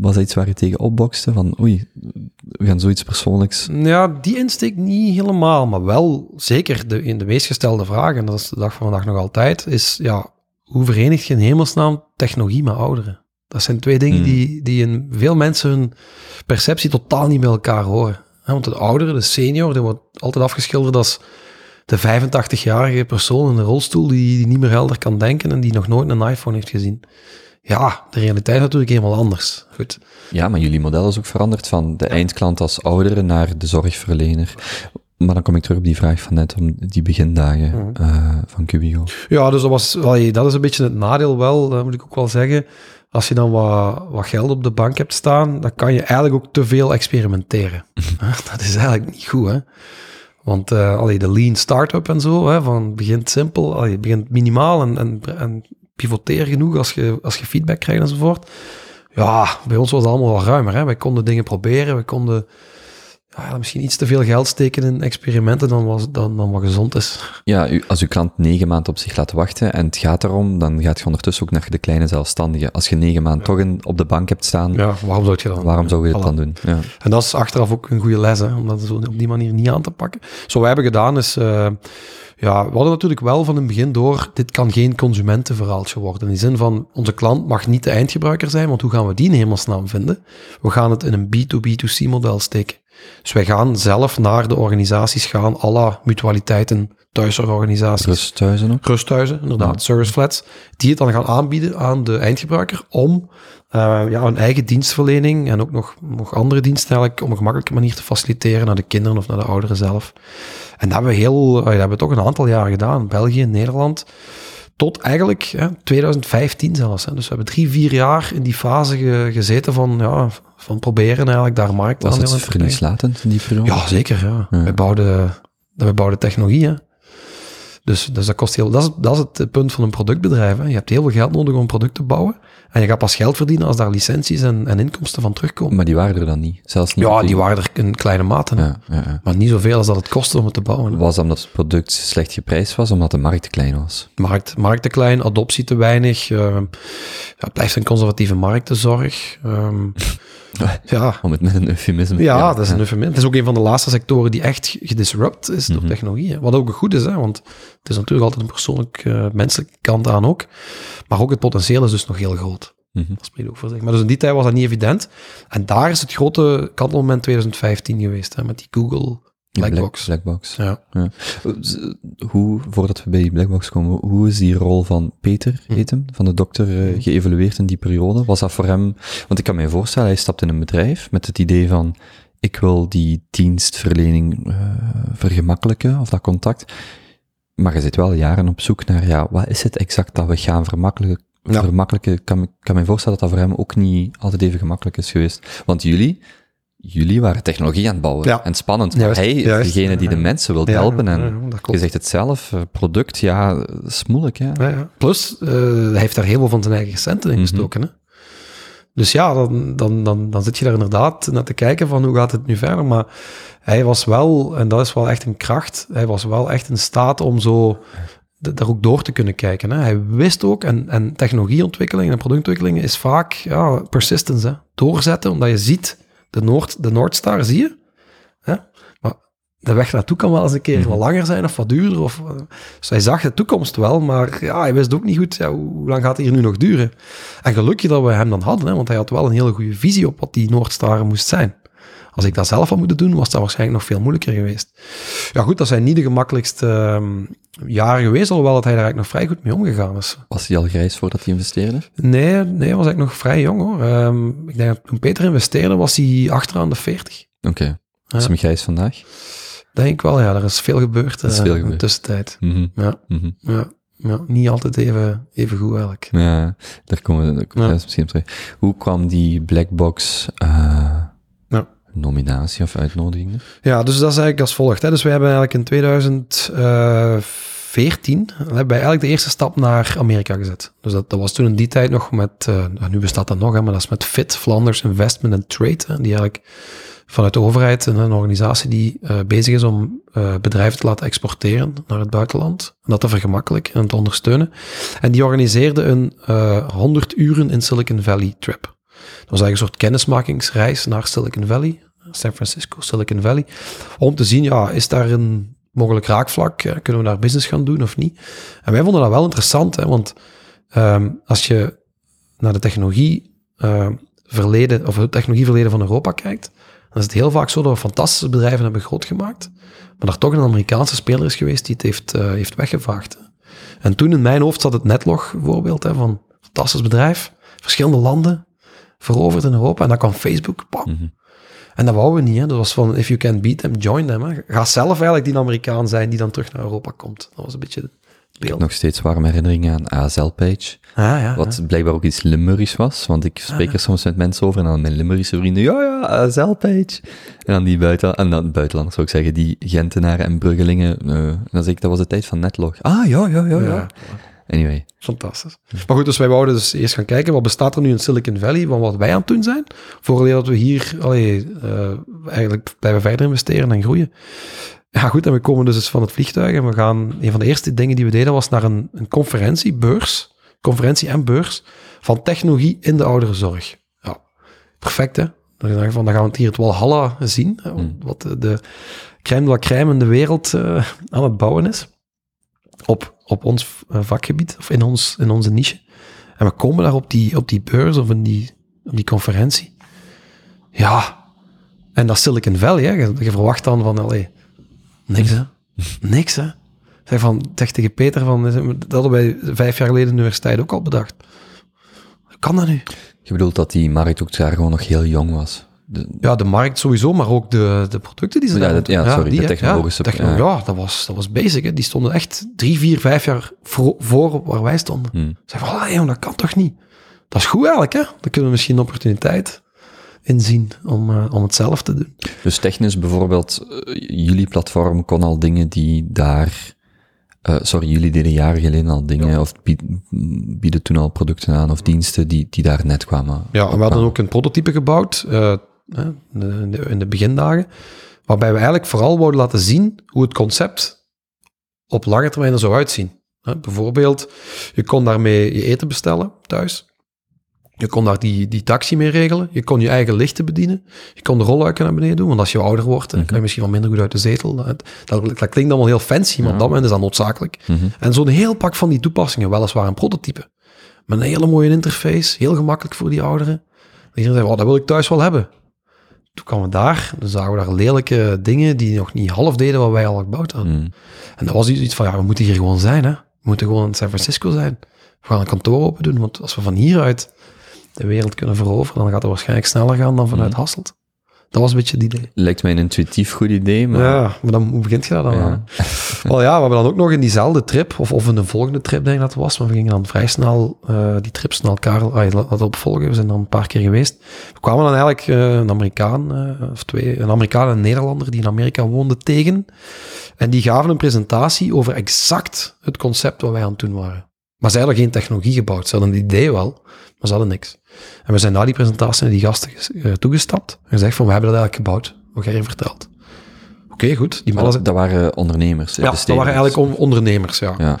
was dat iets waar je tegen opbokste? Van, oei, we gaan zoiets persoonlijks... ja, die insteek niet helemaal, maar wel zeker de, in de meest gestelde vraag, en dat is de dag van vandaag nog altijd, is ja, hoe verenigt je in hemelsnaam technologie met ouderen? Dat zijn twee dingen Hmm. die, die in veel mensen hun perceptie totaal niet bij elkaar horen. Want de oudere, de senior, die wordt altijd afgeschilderd als de 85-jarige persoon in een rolstoel die, die niet meer helder kan denken en die nog nooit een iPhone heeft gezien. Ja, de realiteit is natuurlijk helemaal anders. Goed. Ja, maar jullie model is ook veranderd van de eindklant als oudere naar de zorgverlener. Maar dan kom ik terug op die vraag van net, om die begindagen Mhm. eh, van Cubigo. Ja, dus dat, was, dat is een beetje het nadeel wel, dat moet ik ook wel zeggen. Als je dan wat, wat geld op de bank hebt staan, dan kan je eigenlijk ook te veel experimenteren. <laughs> dat is eigenlijk niet goed, hè. Want eh allee, de lean startup en zo, hè, van begint simpel, allee, begint minimaal en, en, en pivoteer genoeg als je, als je feedback krijgt enzovoort. Ja, bij ons was het allemaal wat ruimer. Hè. Wij konden dingen proberen, we konden ja, misschien iets te veel geld steken in experimenten dan, was, dan, dan wat gezond is. Ja, u, als uw klant negen maanden op zich laat wachten en het gaat erom, dan gaat je ondertussen ook naar de kleine zelfstandige. Als je negen maanden toch in, op de bank hebt staan, Ja, waarom zou je dan? waarom zou je Voilà. dan doen? Ja. En dat is achteraf ook een goede les, hè, om dat zo op die manier niet aan te pakken. Zo wat we hebben gedaan is, eh, ja, we hadden natuurlijk wel van het begin door, dit kan geen consumentenverhaaltje worden. In die zin van, onze klant mag niet de eindgebruiker zijn, want hoe gaan we die in hemelsnaam vinden? We gaan het in een B2B2C model steken. Dus wij gaan zelf naar de organisaties gaan, la mutualiteiten, thuiszorgorganisaties. Rusthuizen ook? Rusthuizen, inderdaad, Ja. service flats, die het dan gaan aanbieden aan de eindgebruiker om eh, ja, een eigen dienstverlening en ook nog, nog andere diensten eigenlijk op een gemakkelijke manier te faciliteren naar de kinderen of naar de ouderen zelf. En dat hebben we heel, eh, dat hebben we toch een aantal jaren gedaan, België, Nederland, tot eigenlijk hè, 2015 zelfs. Hè. Dus we hebben drie, vier jaar in die fase ge- gezeten van, ja, van proberen eigenlijk daar markt Was aan het te krijgen. verlieslatend in die periode? Ja, zeker. Ja. Ja. Wij, bouwden, wij bouwden technologie. Hè. Dus, dus dat kost heel... Dat is, dat is het punt van een productbedrijf. Hè. Je hebt heel veel geld nodig om een product te bouwen. En je gaat pas geld verdienen als daar licenties en, en inkomsten van terugkomen. Maar die waren er dan niet? Zelfs niet? Ja, op die waren er in kleine mate. Ja, ja, ja. Maar niet zoveel als dat het kostte om het te bouwen. hè. Was dat omdat het product slecht geprijsd was, omdat de markt te klein was? Markt, markt te klein, adoptie te weinig. eh, ja, het blijft een conservatieve marktenzorg. Ehm, <laughs> ja, Om het met een eufemisme Ja, dat is een eufemisme. Het is ook een van de laatste sectoren die echt gedisrupt is door Mhm. technologie. hè. Wat ook goed is, hè, want het is natuurlijk altijd een persoonlijk, eh, menselijke kant aan ook. Maar ook het potentieel is dus nog heel groot. Mhm. Dat spreekt ook voor zich. Maar dus in die tijd was dat niet evident. En daar is het grote kantelmoment 2015 geweest, hè, met die Google Ja, Blackbox. Black- Blackbox. Ja. Hoe, voordat we bij Blackbox komen, hoe is die rol van Peter, Hm. hem, van de dokter, eh, geëvalueerd in die periode? Was dat voor hem, want ik kan me voorstellen, hij stapt in een bedrijf met het idee van, ik wil die dienstverlening eh, vergemakkelijken, of dat contact. Maar je zit wel jaren op zoek naar, ja, wat is het exact dat we gaan vermakkelijken? Ja. vermakkelijken? Ik kan, kan me voorstellen dat dat voor hem ook niet altijd even gemakkelijk is geweest. Want jullie, jullie waren technologie aan het bouwen. Ja. En spannend. Maar Juist, hij is juist. degene die de mensen wil Ja, helpen. En ja, je zegt het zelf, eh, product, ja, dat is moeilijk, hè? Ja, ja. Plus, eh, hij heeft daar heel veel van zijn eigen centen in Mhm. gestoken. Hè? Dus ja, dan, dan, dan, dan zit je daar inderdaad naar te kijken van hoe gaat het nu verder. Maar hij was wel, en dat is wel echt een kracht, hij was wel echt in staat om zo daar ook door te kunnen kijken. Hè. Hij wist ook, en, en technologieontwikkeling en productontwikkeling is vaak ja, persistence. Hè. Doorzetten, omdat je ziet, de, Noord, de Noordstar zie je. Hè. Maar de weg naartoe kan wel eens een keer wat langer zijn of wat duurder. Of, eh, dus hij zag de toekomst wel, maar ja, hij wist ook niet goed ja, hoe, hoe lang gaat het hier nu nog duren. En gelukkig dat we hem dan hadden, hè, want hij had wel een hele goede visie op wat die Noordstar moest zijn. Als ik dat zelf had moeten doen, was dat waarschijnlijk nog veel moeilijker geweest. Ja goed, dat zijn niet de gemakkelijkste ehm, jaren geweest, alhoewel dat hij daar eigenlijk nog vrij goed mee omgegaan is. Was hij al grijs voordat hij investeerde? Nee, nee, was eigenlijk nog vrij jong hoor. Ehm, ik denk dat toen Peter investeerde, was hij achteraan de 40. Oké. Is Ja. hem grijs vandaag? Denk ik wel, ja. Er is veel gebeurd is eh, veel in de gebeurd. tussentijd. Mhm, Ja, mhm. ja, ja, niet altijd even, even goed eigenlijk. Ja, daar komen we daar komen we Ja. misschien op terug. Hoe kwam die blackbox eh Ja. Nominatie of uitnodiging? Ja, dus dat is eigenlijk als volgt. Hè. Dus we hebben eigenlijk in 2014 hebben wij eigenlijk de eerste stap naar Amerika gezet. Dus dat, dat was toen in die tijd nog met, eh, nou, nu bestaat dat nog, hè, maar dat is met FIT, Flanders Investment and Trade, die eigenlijk vanuit de overheid een, organisatie die eh, bezig is om eh, bedrijven te laten exporteren naar het buitenland. En dat te vergemakkelijken en te ondersteunen. En die organiseerde een eh 100 uren in Silicon Valley trip. Dat was eigenlijk een soort kennismakingsreis naar Silicon Valley, San Francisco, Silicon Valley, om te zien, ja, is daar een mogelijk raakvlak? Kunnen we daar business gaan doen of niet? En wij vonden dat wel interessant, hè, want ehm, als je naar de technologie eh, verleden, of het technologieverleden van Europa kijkt, dan is het heel vaak zo dat we fantastische bedrijven hebben groot gemaakt, maar daar toch een Amerikaanse speler is geweest die het heeft, eh, heeft weggevaagd. En toen in mijn hoofd zat het Netlog voorbeeld hè, van fantastisch bedrijf, verschillende landen, veroverd in Europa, en dan kwam Facebook, pam. Mhm. En dat wouden we niet. Hè. Dat was van, if you can beat them, join them. Hè. Ga zelf eigenlijk die Amerikaan zijn die dan terug naar Europa komt. Dat was een beetje het Ik heb beeld. nog steeds warme herinneringen aan ASL-page. Ah, ja, Wat ja. blijkbaar ook iets Limburgs was, want ik spreek er soms met mensen over en dan mijn Limburgse vrienden, ja, ja, ASL-page. En dan die buiten, en dan buitenlanders zou ik zeggen, die Gentenaren en Bruggelingen. eh, dan zeg ik, dat was de tijd van Netlog. Ah, ja, ja, ja, ja. Ja, Anyway. fantastisch. Maar goed, dus wij wouden dus eerst gaan kijken, wat bestaat er nu in Silicon Valley, van wat wij aan het doen zijn, voor dat we hier allee, eh, eigenlijk blijven verder investeren en groeien. Ja goed, en we komen dus eens van het vliegtuig en we gaan, een van de eerste dingen die we deden was naar een, een conferentie, beurs, conferentie en beurs, van technologie in de ouderenzorg. Ja, perfect hè. Dan dacht ik van, dan gaan we het hier het Walhalla zien, Hmm. wat de, de crème de la crème in de wereld eh, aan het bouwen is. Op, op ons eh, vakgebied, of in, ons, in onze niche. En we komen daar op die, op die beurs of in die, op die conferentie. Ja, en dat Silicon Valley, hè. Je, je verwacht dan van, allee, niks hè. <laughs> Niks hè. Zeg van, zeg tegen Peter van, dat hadden wij vijf jaar geleden in de universiteit ook al bedacht. Hoe kan dat nu? Je bedoelt dat die markt ook daar gewoon nog heel jong was. De, Ja, de markt sowieso, maar ook de, de producten die ze Ja, dat- ja, sorry, de technologische- Ja, ja. ja, dat, was, dat was basic. Hè. Die stonden echt drie, vier, vijf jaar voor, voor waar wij stonden. hmm. Zeg van, joh, dat kan toch niet? Dat is goed eigenlijk, hè? Dan kunnen we misschien een opportuniteit inzien om, eh, om het zelf te doen. Dus technisch bijvoorbeeld, eh, jullie platform kon al dingen die daar... eh, sorry, jullie deden jaren geleden al dingen, of bied- bieden toen al producten aan of diensten die, die daar net kwamen. Ja, en we hadden ook een prototype gebouwd eh, hè, in de- in de, in de begindagen, waarbij we eigenlijk vooral wouden laten zien hoe het concept op lange termijn er zou uitzien. Hè, bijvoorbeeld, je kon daarmee je eten bestellen thuis. Je kon daar die, die taxi mee regelen. Je kon je eigen lichten bedienen. Je kon de rolluiken naar beneden doen. Want als je ouder wordt, dan kan je misschien wel minder goed uit de zetel. Dat, dat, dat klinkt allemaal heel fancy, maar op dat moment is dat noodzakelijk. Mhm. En zo'n heel pak van die toepassingen, weliswaar een prototype. Met een hele mooie interface, heel gemakkelijk voor die ouderen. Iedereen zei, oh, dat wil ik thuis wel hebben. Toen kwamen we daar, dan zagen we daar lelijke dingen die nog niet half deden wat wij al gebouwd hadden. Hmm. En dat was iets van, ja, we moeten hier gewoon zijn, hè. We moeten gewoon in San Francisco zijn. We gaan een kantoor open doen, want als we van hieruit de wereld kunnen veroveren, dan gaat het waarschijnlijk sneller gaan dan vanuit Mhm. Hasselt. Dat was een beetje het idee. Lijkt mij een intuïtief goed idee, maar... Ja, maar dan, hoe begint je daar dan Ja. aan? Wel ja, we hebben dan ook nog in diezelfde trip, of, of in de volgende trip denk ik dat het was, maar we gingen dan vrij snel eh, die trips naar elkaar ah, laten opvolgen. We zijn dan een paar keer geweest. We kwamen dan eigenlijk eh, een Amerikaan, eh, of twee, een Amerikaan en een Nederlander die in Amerika woonde tegen. En die gaven een presentatie over exact het concept wat wij aan het doen waren. Maar ze hadden geen technologie gebouwd. Ze hadden een idee wel, maar ze hadden niks. En we zijn na die presentatie naar die gasten eh, toegestapt en gezegd van, we hebben dat eigenlijk gebouwd, wat jij hier vertelt. Oké, goed. Die mannen dat, waren ondernemers. Ja, dat waren eigenlijk on- ondernemers, ja. Ja.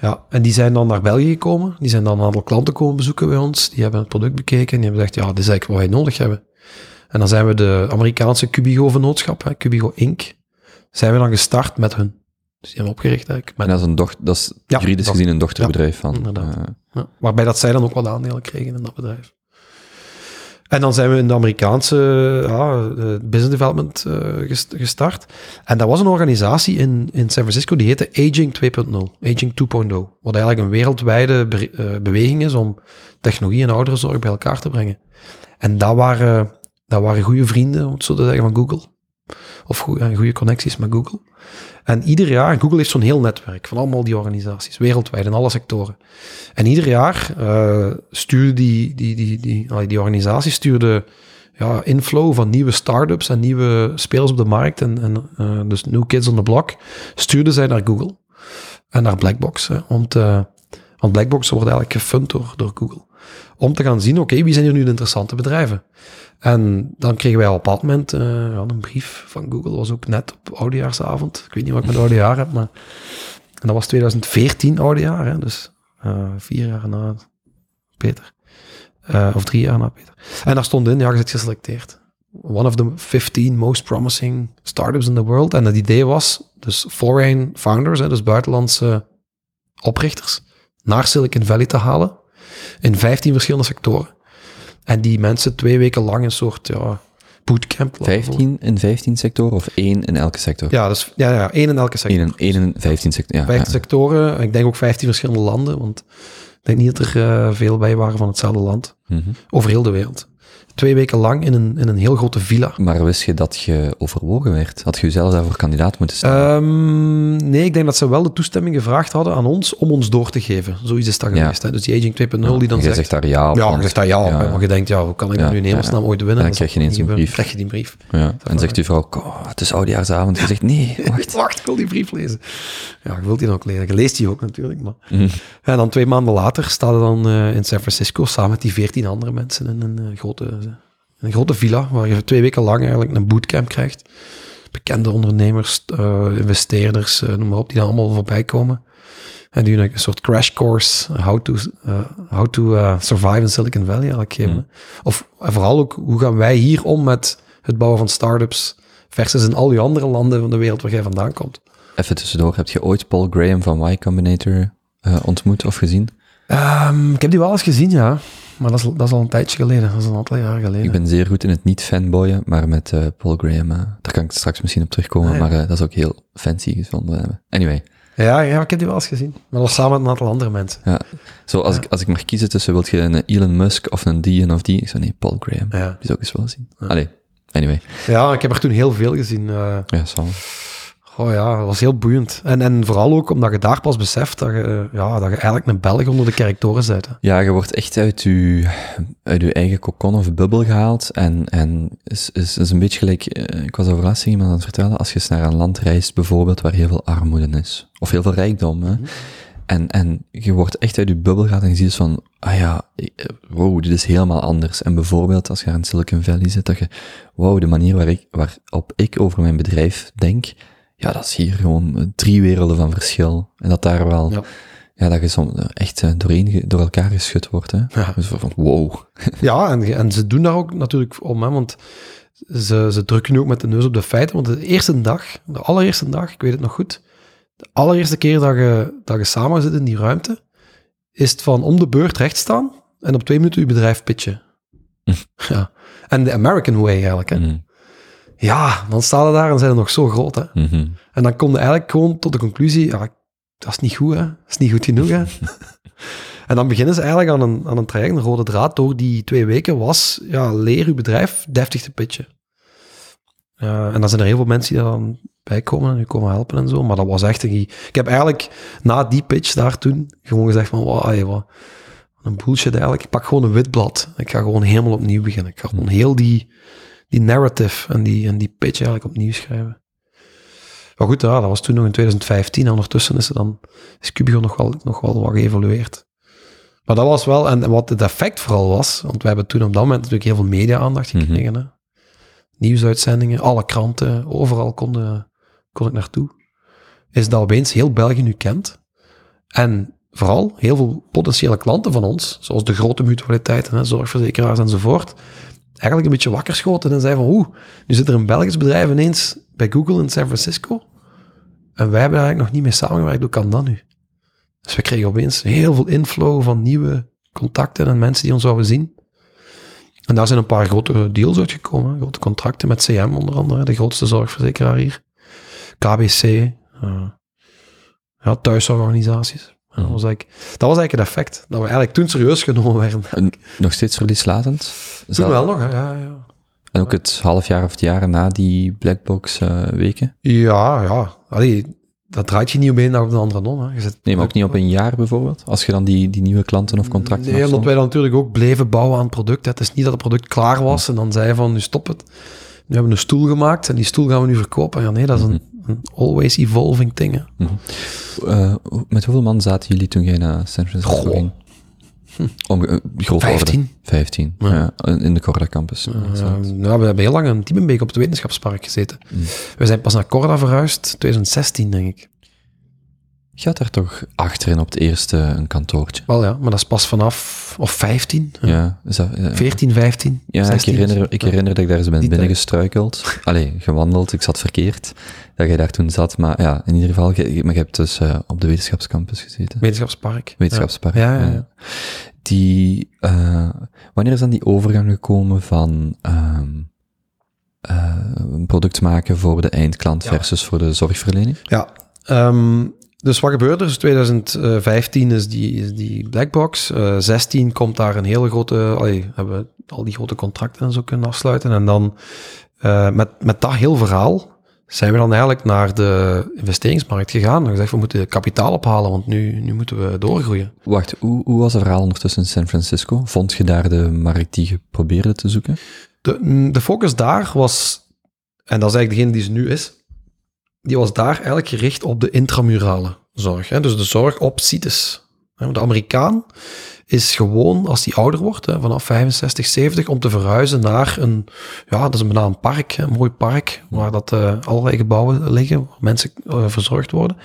Ja, en die zijn dan naar België gekomen. Die zijn dan een aantal klanten komen bezoeken bij ons. Die hebben het product bekeken en die hebben gezegd, ja, dit is eigenlijk wat wij nodig hebben. En dan zijn we de Amerikaanse Cubigo-vennootschap, Cubigo Inc., zijn we dan gestart met hun. Dus die hebben opgericht eigenlijk. Met, En dat is, een doch, dat is Ja, juridisch dat- gezien een dochterbedrijf van. eh, ja, waarbij dat zij dan ook wat aandelen kregen in dat bedrijf. En dan zijn we in de Amerikaanse ja, eh, business development eh, gest- gestart. En dat was een organisatie in, in San Francisco, die heette Aging 2.0, Aging 2.0. Wat eigenlijk een wereldwijde be- beweging is om technologie en ouderenzorg bij elkaar te brengen. En dat waren, dat waren goede vrienden, om het zo te zeggen, van Google. Of goede, goede connecties met Google. En ieder jaar, Google heeft zo'n heel netwerk van allemaal die organisaties, wereldwijd, in alle sectoren. En ieder jaar eh stuurde die, die, die, die, die organisatie stuurde ja, inflow van nieuwe start-ups en nieuwe spelers op de markt, en, en eh, dus New Kids on the Block, stuurden zij naar Google en naar Blackbox. Hè, want Blackbox wordt eigenlijk gefund door, door Google. Om te gaan zien, oké, wie zijn hier nu de interessante bedrijven? En dan kregen wij op bepaald moment eh, een brief van Google, was ook net op oudejaarsavond. Ik weet niet wat ik met oudejaar heb, maar... En dat was 2014 oudejaar, hè, dus eh, vier jaar na Peter. Eh, of drie jaar na Peter. En daar stond in, ja, je bent geselecteerd. One of the 15 most promising startups in the world. En het idee was, dus foreign founders, hè, dus buitenlandse oprichters, naar Silicon Valley te halen. In 15 verschillende sectoren. En die mensen twee weken lang een soort ja, bootcamp. laten volgen. 15 in 15 sectoren of één in elke sector? Ja, dus ja, ja, één in elke sector. Eén in, één in 15 sectoren. Ja, 15 ja. sectoren. Ik denk ook 15 verschillende landen, want ik denk niet dat er eh, veel bij waren van hetzelfde land. Mhm. Over heel de wereld. Twee weken lang in een, in een heel grote villa. Maar wist je dat je overwogen werd? Had je jezelf daarvoor kandidaat moeten stellen? Ehm, nee, ik denk dat ze wel de toestemming gevraagd hadden aan ons om ons door te geven. Zoiets is dat Ja. geweest. Hè? Dus die Aging 2.0 die dan zegt... zegt daar ja op. ja, je zegt daar ja op. ja. Maar je denkt, ja, hoe kan ik Ja, dat nu in ja, hemelsnaam ooit winnen? En dan krijg je ineens een brief. krijg je die brief. Ja. En zegt uw vrouw, "Ko, het is oudejaarsavond. Je zegt, nee, <laughs> wacht. Wacht, ik wil die brief lezen. Ja, je wilt die dan ook lezen. Je leest die ook natuurlijk. Maar... Mhm. En dan twee maanden later staat hij dan eh, in San Francisco samen met die veertien andere mensen in een, eh, grote, een grote villa, waar je twee weken lang eigenlijk een bootcamp krijgt. Bekende ondernemers, eh, investeerders, eh, noem maar op, die dan allemaal voorbij komen. En die een soort crash course, how to, uh, how to survive in Silicon Valley eigenlijk geven. Mm. Of en vooral ook, hoe gaan wij hier om met het bouwen van startups versus in al die andere landen van de wereld waar jij vandaan komt. Even tussendoor, heb je ooit Paul Graham van Y Combinator eh, ontmoet of gezien? Um, ik heb die wel eens gezien, ja. Maar dat is, dat is al een tijdje geleden. Dat is een aantal jaar geleden. Ik ben zeer goed in het niet fanboyen, maar met uh, Paul Graham, uh, daar kan ik straks misschien op terugkomen, Ah, ja. maar uh, dat is ook heel fancy gevonden. Anyway. Ja, ja, ik heb die wel eens gezien. Maar dat was samen met een aantal andere mensen. Ja. Zo, als, Ja. ik, als ik mag kiezen tussen, wilt je een Elon Musk of een die en of die? Ik zou nee, Paul Graham. Ja. Die zou ik eens wel zien. Allee, anyway. Ja, ik heb er toen heel veel gezien. eh. Ja, zo. Oh ja, dat was heel boeiend. En, en vooral ook omdat je daar pas beseft dat je, eh, ja, dat je eigenlijk een Belg onder de kerktoren zit. Hè. Ja, je wordt echt uit je, uit je eigen kokon of bubbel gehaald. En, en is, is, is een beetje gelijk, eh, ik was over laatst iemand aan het vertellen, als je eens naar een land reist bijvoorbeeld waar heel veel armoede is. Of heel veel rijkdom. Hè? En, en je wordt echt uit je bubbel gehaald en je ziet dus van, ah ja, eh, wow, dit is helemaal anders. En bijvoorbeeld als je aan Silicon Valley zit, dat je, wow, de manier waar ik, waarop ik over mijn bedrijf denk, ja, dat is hier gewoon drie werelden van verschil. En dat daar wel, ja, Ja. dat je soms echt eh, doorheen, door elkaar geschud wordt. Hè? Ja. Dus van, wow. <laughs> Ja, en, en ze doen daar ook natuurlijk om, hè, want ze, ze drukken nu ook met de neus op de feiten. Want de eerste dag, de allereerste dag, ik weet het nog goed, de allereerste keer dat je, dat je samen zit in die ruimte, is het van om de beurt recht staan en op twee minuten je bedrijf pitchen. Ja. En de American way eigenlijk. Hè. Mhm. Ja, dan staan ze daar en zijn ze nog zo groot. Hè. Mhm. En dan kom je eigenlijk gewoon tot de conclusie, ja, dat is niet goed, hè. Dat is niet goed genoeg, hè. <laughs> en dan beginnen ze eigenlijk aan een, aan een traject, een rode draad door die twee weken was, ja, leer je bedrijf deftig te pitchen. Ja, en dan zijn er heel veel mensen die daar dan bij komen en je komen helpen en zo, maar dat was echt een... Ik heb eigenlijk na die pitch daar toen gewoon gezegd van, wow, wat een bullshit eigenlijk. Ik pak gewoon een wit blad. Ik ga gewoon helemaal opnieuw beginnen. Ik ga gewoon heel die, die narrative en die, en die pitch eigenlijk opnieuw schrijven. Maar goed, ja, dat was toen nog in 2015. En ondertussen is, dan, is Cubigo nog wel, nog wel wat geëvolueerd. Maar dat was wel, en wat het effect vooral was, want we hebben toen op dat moment natuurlijk heel veel media-aandacht Mhm. gekregen. Nieuwsuitzendingen, alle kranten, overal konden, kon ik naartoe, is dat opeens heel België nu kent. En vooral heel veel potentiële klanten van ons, zoals de grote mutualiteiten, hè, zorgverzekeraars enzovoort, eigenlijk een beetje wakker schoten en zeiden van oeh, nu zit er een Belgisch bedrijf ineens bij Google in San Francisco en wij hebben eigenlijk nog niet mee samengewerkt, hoe kan dat nu? Dus we kregen opeens heel veel inflow van nieuwe contacten en mensen die ons zouden zien. En daar zijn een paar grote deals uitgekomen, grote contracten met CM onder andere, de grootste zorgverzekeraar hier. KBC, uh, ja, thuisorganisaties. Dat was, eigenlijk, dat was eigenlijk het effect. Dat we eigenlijk toen serieus genomen werden. En nog steeds verlieslatend? Is Toen wel nog, hè, ja, ja. En ook het half jaar of het jaar na die blackbox eh, weken? Ja, ja. Allee, dat draait je niet op een dag op de andere om. Hè. Je Nee, maar ook niet op een jaar bijvoorbeeld? Als je dan die, die nieuwe klanten of contracten Nee, omdat wij dan natuurlijk ook bleven bouwen aan het product. hè. Het is niet dat het product klaar was en dan zei je van, nu stop het. Nu hebben we een stoel gemaakt en die stoel gaan we nu verkopen. Ja, nee, dat is een, een always evolving ding. hè. Eh, met hoeveel man zaten jullie toen jij naar San Francisco ging? Om, uh, grote Vijftien. orde. Vijftien, Ja. ja. in de Corda campus. Ja, nou, we hebben heel lang in Diemenbeek op het wetenschapspark gezeten. We zijn pas naar Corda verhuisd, 2016 denk ik. Je had daar toch achterin op het eerste een kantoortje? Wel ja, maar dat is pas vanaf, of 15, Ja, is dat, eh, 14, 15, ja 16. ik, herinner, ik herinner dat ik daar eens ben binnengestruikeld. Allee, gewandeld, ik zat verkeerd. Dat jij daar toen zat, maar ja, in ieder geval, je- maar je hebt dus eh, op de wetenschapscampus gezeten. Wetenschapspark. Wetenschapspark. Ja, ja, ja. Die, eh, wanneer is dan die overgang gekomen van eh, een product maken voor de eindklant Ja. versus voor de zorgverlening? Ja, ehm, dus wat gebeurde er? Dus 2015 is die, is die blackbox. Eh 16 komt daar een hele grote... Allee, hebben we al die grote contracten en zo kunnen afsluiten. En dan eh, met, met dat heel verhaal zijn we dan eigenlijk naar de investeringsmarkt gegaan. En gezegd, we moeten kapitaal ophalen, want nu, nu moeten we doorgroeien. Wacht, hoe, hoe was het verhaal ondertussen in San Francisco? Vond je daar de markt die je probeerde te zoeken? De, mm, de focus daar was, en dat is eigenlijk degene die ze nu is, die was daar eigenlijk gericht op de intramurale zorg. Hè? Dus de zorg op CITES. Hè, De Amerikaan is gewoon, als hij ouder wordt, hè, vanaf 65, 70, om te verhuizen naar een, ja, dat is bijna een park, een mooi park, waar dat eh, allerlei gebouwen liggen, waar mensen eh, verzorgd worden.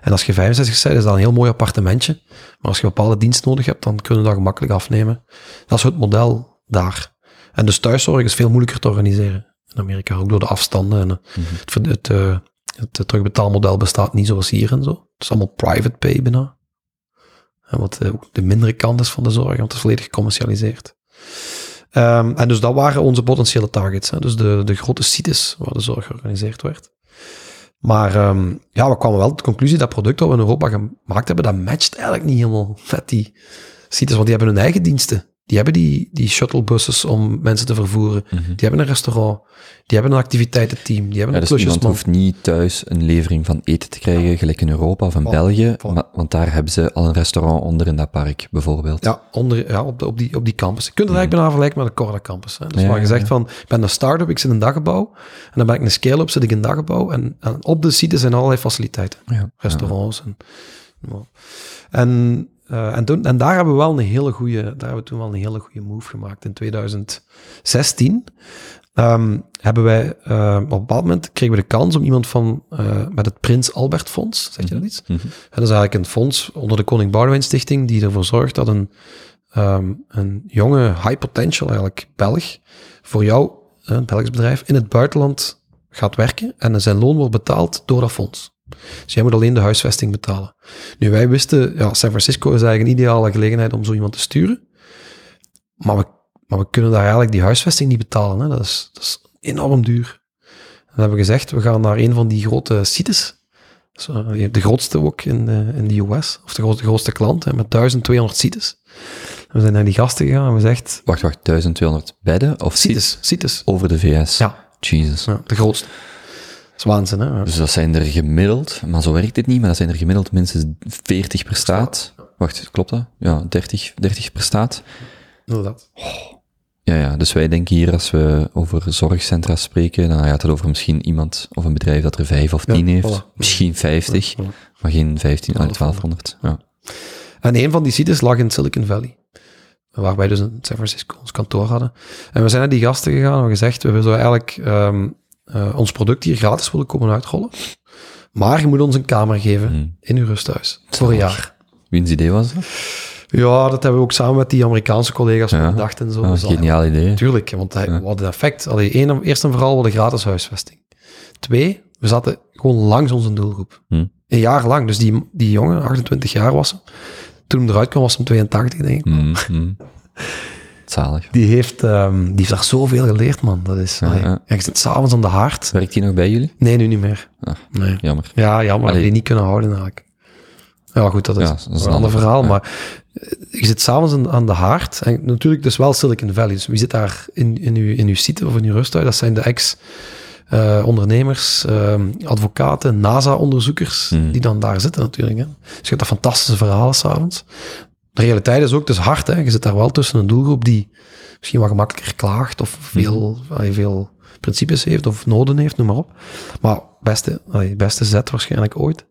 En als je 65 bent, is dat een heel mooi appartementje. Maar als je bepaalde dienst nodig hebt, dan kunnen we dat gemakkelijk afnemen. Dat is het model daar. En dus thuiszorg is veel moeilijker te organiseren in Amerika, ook door de afstanden. En, eh, het, ver- het, eh, het, terugbetaalmodel bestaat niet zoals hier en zo. Het is allemaal private pay bijna. En wat eh, de mindere kant is van de zorg, want het is volledig gecommercialiseerd. Ehm, en dus dat waren onze potentiële targets. Hè. Dus de, de grote sites waar de zorg georganiseerd werd. Maar ehm, ja, we kwamen wel tot de conclusie dat product dat we in Europa gemaakt hebben, dat matcht eigenlijk niet helemaal met die sites, want die hebben hun eigen diensten. Die hebben die, die shuttlebuses om mensen te vervoeren. Die hebben een restaurant. Die hebben een activiteitenteam. Die hebben Ja, een dus iemand hoeft niet thuis een levering van eten te krijgen, gelijk in Europa of in België, maar- want daar hebben ze al een restaurant onder in dat park, bijvoorbeeld. Ja, onder, ja op, de, op, die, op die campus. Je kunt het eigenlijk bijna vergelijken met de Corda campus. Hè. Dus Ja, waar je zegt van, ik ben een start-up, ik zit in een daggebouw. En dan ben ik een scale-up, zit ik in een daggebouw. En, en op de site zijn allerlei faciliteiten. Restaurants. En, en, eh, en, toen, en daar hebben we wel een hele goede, daar hebben we toen wel een hele goede move gemaakt. In 2016 ehm, hebben wij, eh, op een bepaald moment kregen we de kans om iemand van, eh, met het Prins Albert Fonds, zeg je dat iets? Mhm. Dat is eigenlijk een fonds onder de Koning Boudewijn Stichting die ervoor zorgt dat een, ehm, een jonge high potential eigenlijk Belg voor jou, een Belgisch bedrijf, in het buitenland gaat werken en zijn loon wordt betaald door dat fonds. Dus jij moet alleen de huisvesting betalen. Nu, wij wisten, ja, San Francisco is eigenlijk een ideale gelegenheid om zo iemand te sturen. Maar we, maar we kunnen daar eigenlijk die huisvesting niet betalen. Hè. Dat, is, dat is enorm duur. En dan hebben we gezegd, we gaan naar een van die grote sites. Zo, de grootste ook in de, in de US, of de grootste, grootste klant, hè, met 1200 sites. We zijn naar die gasten gegaan en we zeggen, Wacht, wacht, 1200 bedden of sites sites. over de VS? Ja, Jesus. ja, de grootste. Waanzin, hè. Dus dat zijn er gemiddeld, maar zo werkt het niet, maar dat zijn er gemiddeld minstens 40 per staat. Wacht, klopt dat? Ja, 30, 30 per staat. Inderdaad. Ja, ja, dus wij denken hier, als we over zorgcentra spreken, dan gaat het over misschien iemand of een bedrijf dat er vijf of Ja, tien heeft. voilà. Misschien 50, Ja, voilà. maar geen 15, ah, 1200. Ja. En een van die sites lag in Silicon Valley. Waar wij dus in San Francisco ons kantoor hadden. En we zijn naar die gasten gegaan en gezegd, we willen eigenlijk ehm, eh, ons product hier gratis willen komen uitrollen. Maar je moet ons een kamer geven Hmm. in uw rusthuis. Voor een jaar. Wiens idee was dat? Ja, dat hebben we ook samen met die Amerikaanse collega's Ja. bedacht en zo. Ah, Dus geniaal idee. Tuurlijk, want hij, Ja. we hadden effect. Allee, één, eerst en vooral, hadden gratis huisvesting. Twee, we zaten gewoon langs onze doelgroep. Hm. Een jaar lang. Dus die, die jongen, 28 jaar was hem. Toen hij eruit kwam, was hem 82, denk ik. Mm, mm. Zalig. Die heeft, ehm, die heeft daar zoveel geleerd, man. Dat is, Ja, ja. Je zit s'avonds aan de haard. Werkt die nog bij jullie? Nee, nu niet meer. Ah. Nee. Jammer. Ja, jammer. Allee. Die niet kunnen houden eigenlijk. Ja, goed, dat is, Ja, dat is een ander ander- verhaal. ja. Maar eh, je zit s'avonds aan, aan de haard. En natuurlijk, dus wel Silicon Valley. Dus wie zit daar in, in, uw, in uw site of in uw rusthuis? Dat zijn de ex-ondernemers, ehm, advocaten, NASA-onderzoekers, Hmm. die dan daar zitten natuurlijk. Hè. Dus je hebt dat fantastische verhalen s'avonds. De realiteit is ook, het is hard. Hè. Je zit daar wel tussen een doelgroep die misschien wat gemakkelijker klaagt of veel, allee, veel principes heeft of noden heeft, noem maar op. Maar beste, beste zet waarschijnlijk ooit.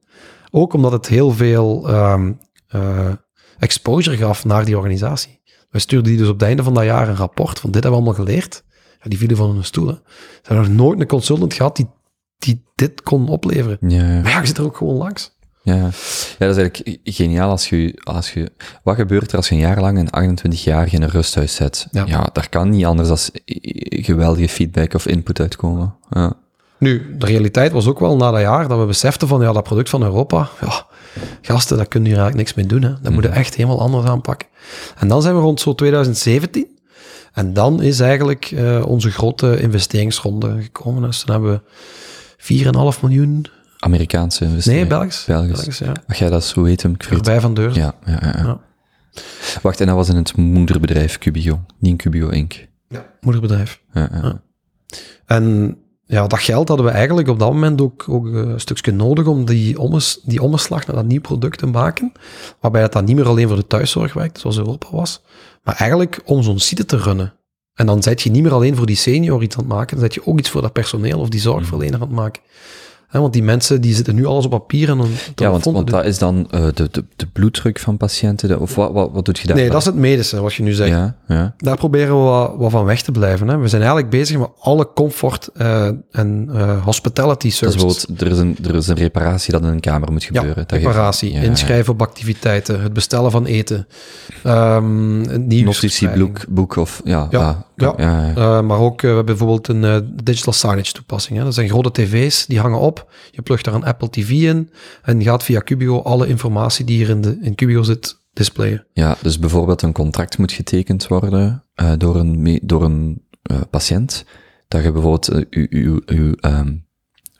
Ook omdat het heel veel ehm, eh, exposure gaf naar die organisatie. We stuurden die dus op het einde van dat jaar een rapport van dit hebben we allemaal geleerd. Ja, die vielen van hun stoel. Hè. Ze hebben nog nooit een consultant gehad die, die dit kon opleveren. Ja, ja. Maar ja, je zit er ook gewoon langs. Ja, ja. dat is eigenlijk geniaal als je, als je... Wat gebeurt er als je een jaar lang een 28-jarige in een rusthuis zet? Ja. Ja. daar kan niet anders dan geweldige feedback of input uitkomen. Ja. Nu, de realiteit was ook wel na dat jaar dat we beseften van ja, dat product van Europa, ja, gasten, daar kunnen hier eigenlijk niks mee doen. Hè. Dat moeten we echt helemaal anders aanpakken. En dan zijn we rond zo 2017. En dan is eigenlijk eh, onze grote investeringsronde gekomen. Dus toen hebben we 4,5 miljoen. Amerikaanse Nee, investeringen. Belgisch. Belgisch. Belgisch, ja. Mag jij dat zo weten? Ik vergeet- Voorbij van deur. Ja, ja, ja, ja. Ja. Wacht, en dat was in het moederbedrijf Cubio, niet in Cubio Inc. Moederbedrijf. Ja, ja. Ja. En ja, dat geld hadden we eigenlijk op dat moment ook, ook eh, een stukje nodig om die, ommes, die omslag naar dat nieuw product te maken. Waarbij het dan niet meer alleen voor de thuiszorg werkt, zoals Europa was, maar eigenlijk om zo'n site te runnen. En dan zet je niet meer alleen voor die senior iets aan het maken, dan zet je ook iets voor dat personeel of die zorgverlener aan het maken. Want die mensen die zitten nu alles op papier en een Ja, want, dat is dan eh, de, de, de bloeddruk van patiënten, de- of wat, wat, wat doet je daar? Nee, dat is het medische, wat je nu zegt. Ja, ja. Daar proberen we wat, wat van weg te blijven. Hè. We zijn eigenlijk bezig met alle comfort eh, en eh, hospitality services. bijvoorbeeld, er is, een, er is een reparatie dat in een kamer moet gebeuren. Ja, reparatie, inschrijven op activiteiten, het bestellen van eten, ehm een. Notitieboek boek of, ja, Ja, ja, maar ook, we hebben bijvoorbeeld een digital signage toepassing. Hè. Dat zijn grote tv's, die hangen op. Je plugt daar een Apple TV in en gaat via Cubio alle informatie die hier in, de, in Cubio zit displayen. Ja, dus bijvoorbeeld een contract moet getekend worden eh, door een, door een eh, patiënt, dat je bijvoorbeeld eh, uw, uw, uw ehm,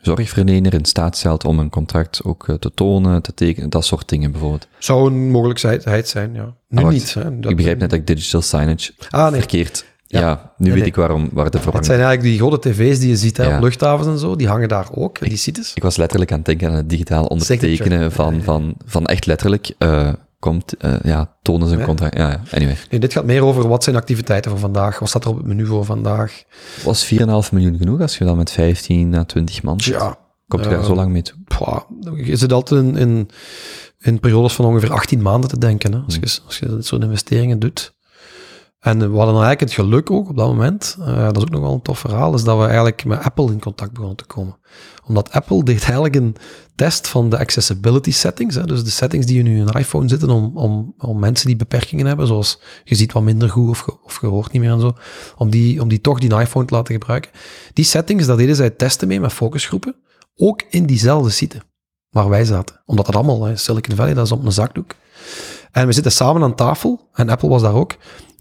zorgverlener in staat stelt om een contract ook te tonen, te tekenen, dat soort dingen bijvoorbeeld. Zou een mogelijkheid zijn, ja. Nu Ah, wacht. niet. Hè. Dat- Ik begrijp net dat ik digital signage Ah, nee. verkeerd... Ja. Ja, nu Nee, weet ik waarom, waar de Het verwarring zijn eigenlijk die grote tv's die je ziet hè, op luchthavens en zo, die hangen daar ook, die sites. Ik was letterlijk aan het denken aan het digitaal ondertekenen Signature. van, van, van echt letterlijk, eh, komt, eh, ja, tonen Ja. contract. Ja, ja, anyway. Nee, dit gaat meer over wat zijn activiteiten voor vandaag, wat staat er op het menu voor vandaag. Was 4,5 miljoen genoeg als je dan met 15 à 20 man zit? Ja, Komt je daar eh, zo lang mee toe? Pwa, je zit altijd in, in, in periodes van ongeveer 18 maanden te denken, hè, als, je, als je dit soort investeringen doet. En we hadden eigenlijk het geluk ook op dat moment, eh, dat is ook nog wel een tof verhaal, is dat we eigenlijk met Apple in contact begonnen te komen. Omdat Apple deed eigenlijk een test van de accessibility settings, hè, dus de settings die in je iPhone zitten om, om, om mensen die beperkingen hebben, zoals je ziet wat minder goed of of je hoort niet meer en zo, om die, om die toch die iPhone te laten gebruiken. Die settings, daar deden zij testen mee met focusgroepen, ook in diezelfde site waar wij zaten. Omdat dat allemaal, hè, Silicon Valley, dat is op een zakdoek. En we zitten samen aan tafel, en Apple was daar ook.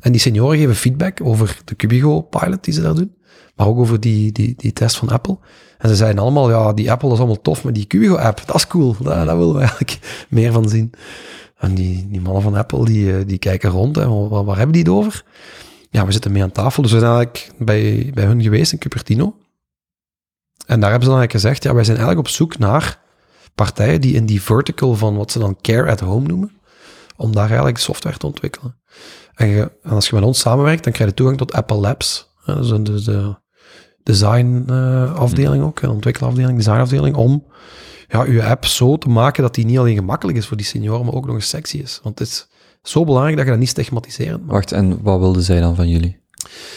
En die senioren geven feedback over de Cubigo pilot die ze daar doen, maar ook over die, die, die test van Apple. En ze zeiden allemaal, ja, die Apple is allemaal tof, maar die Cubigo app, dat is cool. Daar, daar willen we eigenlijk <laughs> meer van zien. En die, die mannen van Apple, die, eh, die kijken rond, hè, waar, waar hebben die het over? Ja, we zitten mee aan tafel, dus we zijn eigenlijk bij, bij hun geweest in Cupertino. En daar hebben ze dan eigenlijk gezegd, ja, wij zijn eigenlijk op zoek naar partijen die in die vertical van wat ze dan care at home noemen, om daar eigenlijk software te ontwikkelen. En, je- en als je met ons samenwerkt, dan krijg je toegang tot Apple Labs. hè, Dus dus de design eh, ook, een ontwikkelafdeling, designafdeling, om ja, je app zo te maken dat die niet alleen gemakkelijk is voor die senioren, maar ook nog eens sexy is. Want het is zo belangrijk dat je dat niet stigmatiserend maakt. Wacht, en wat wilden zij dan van jullie?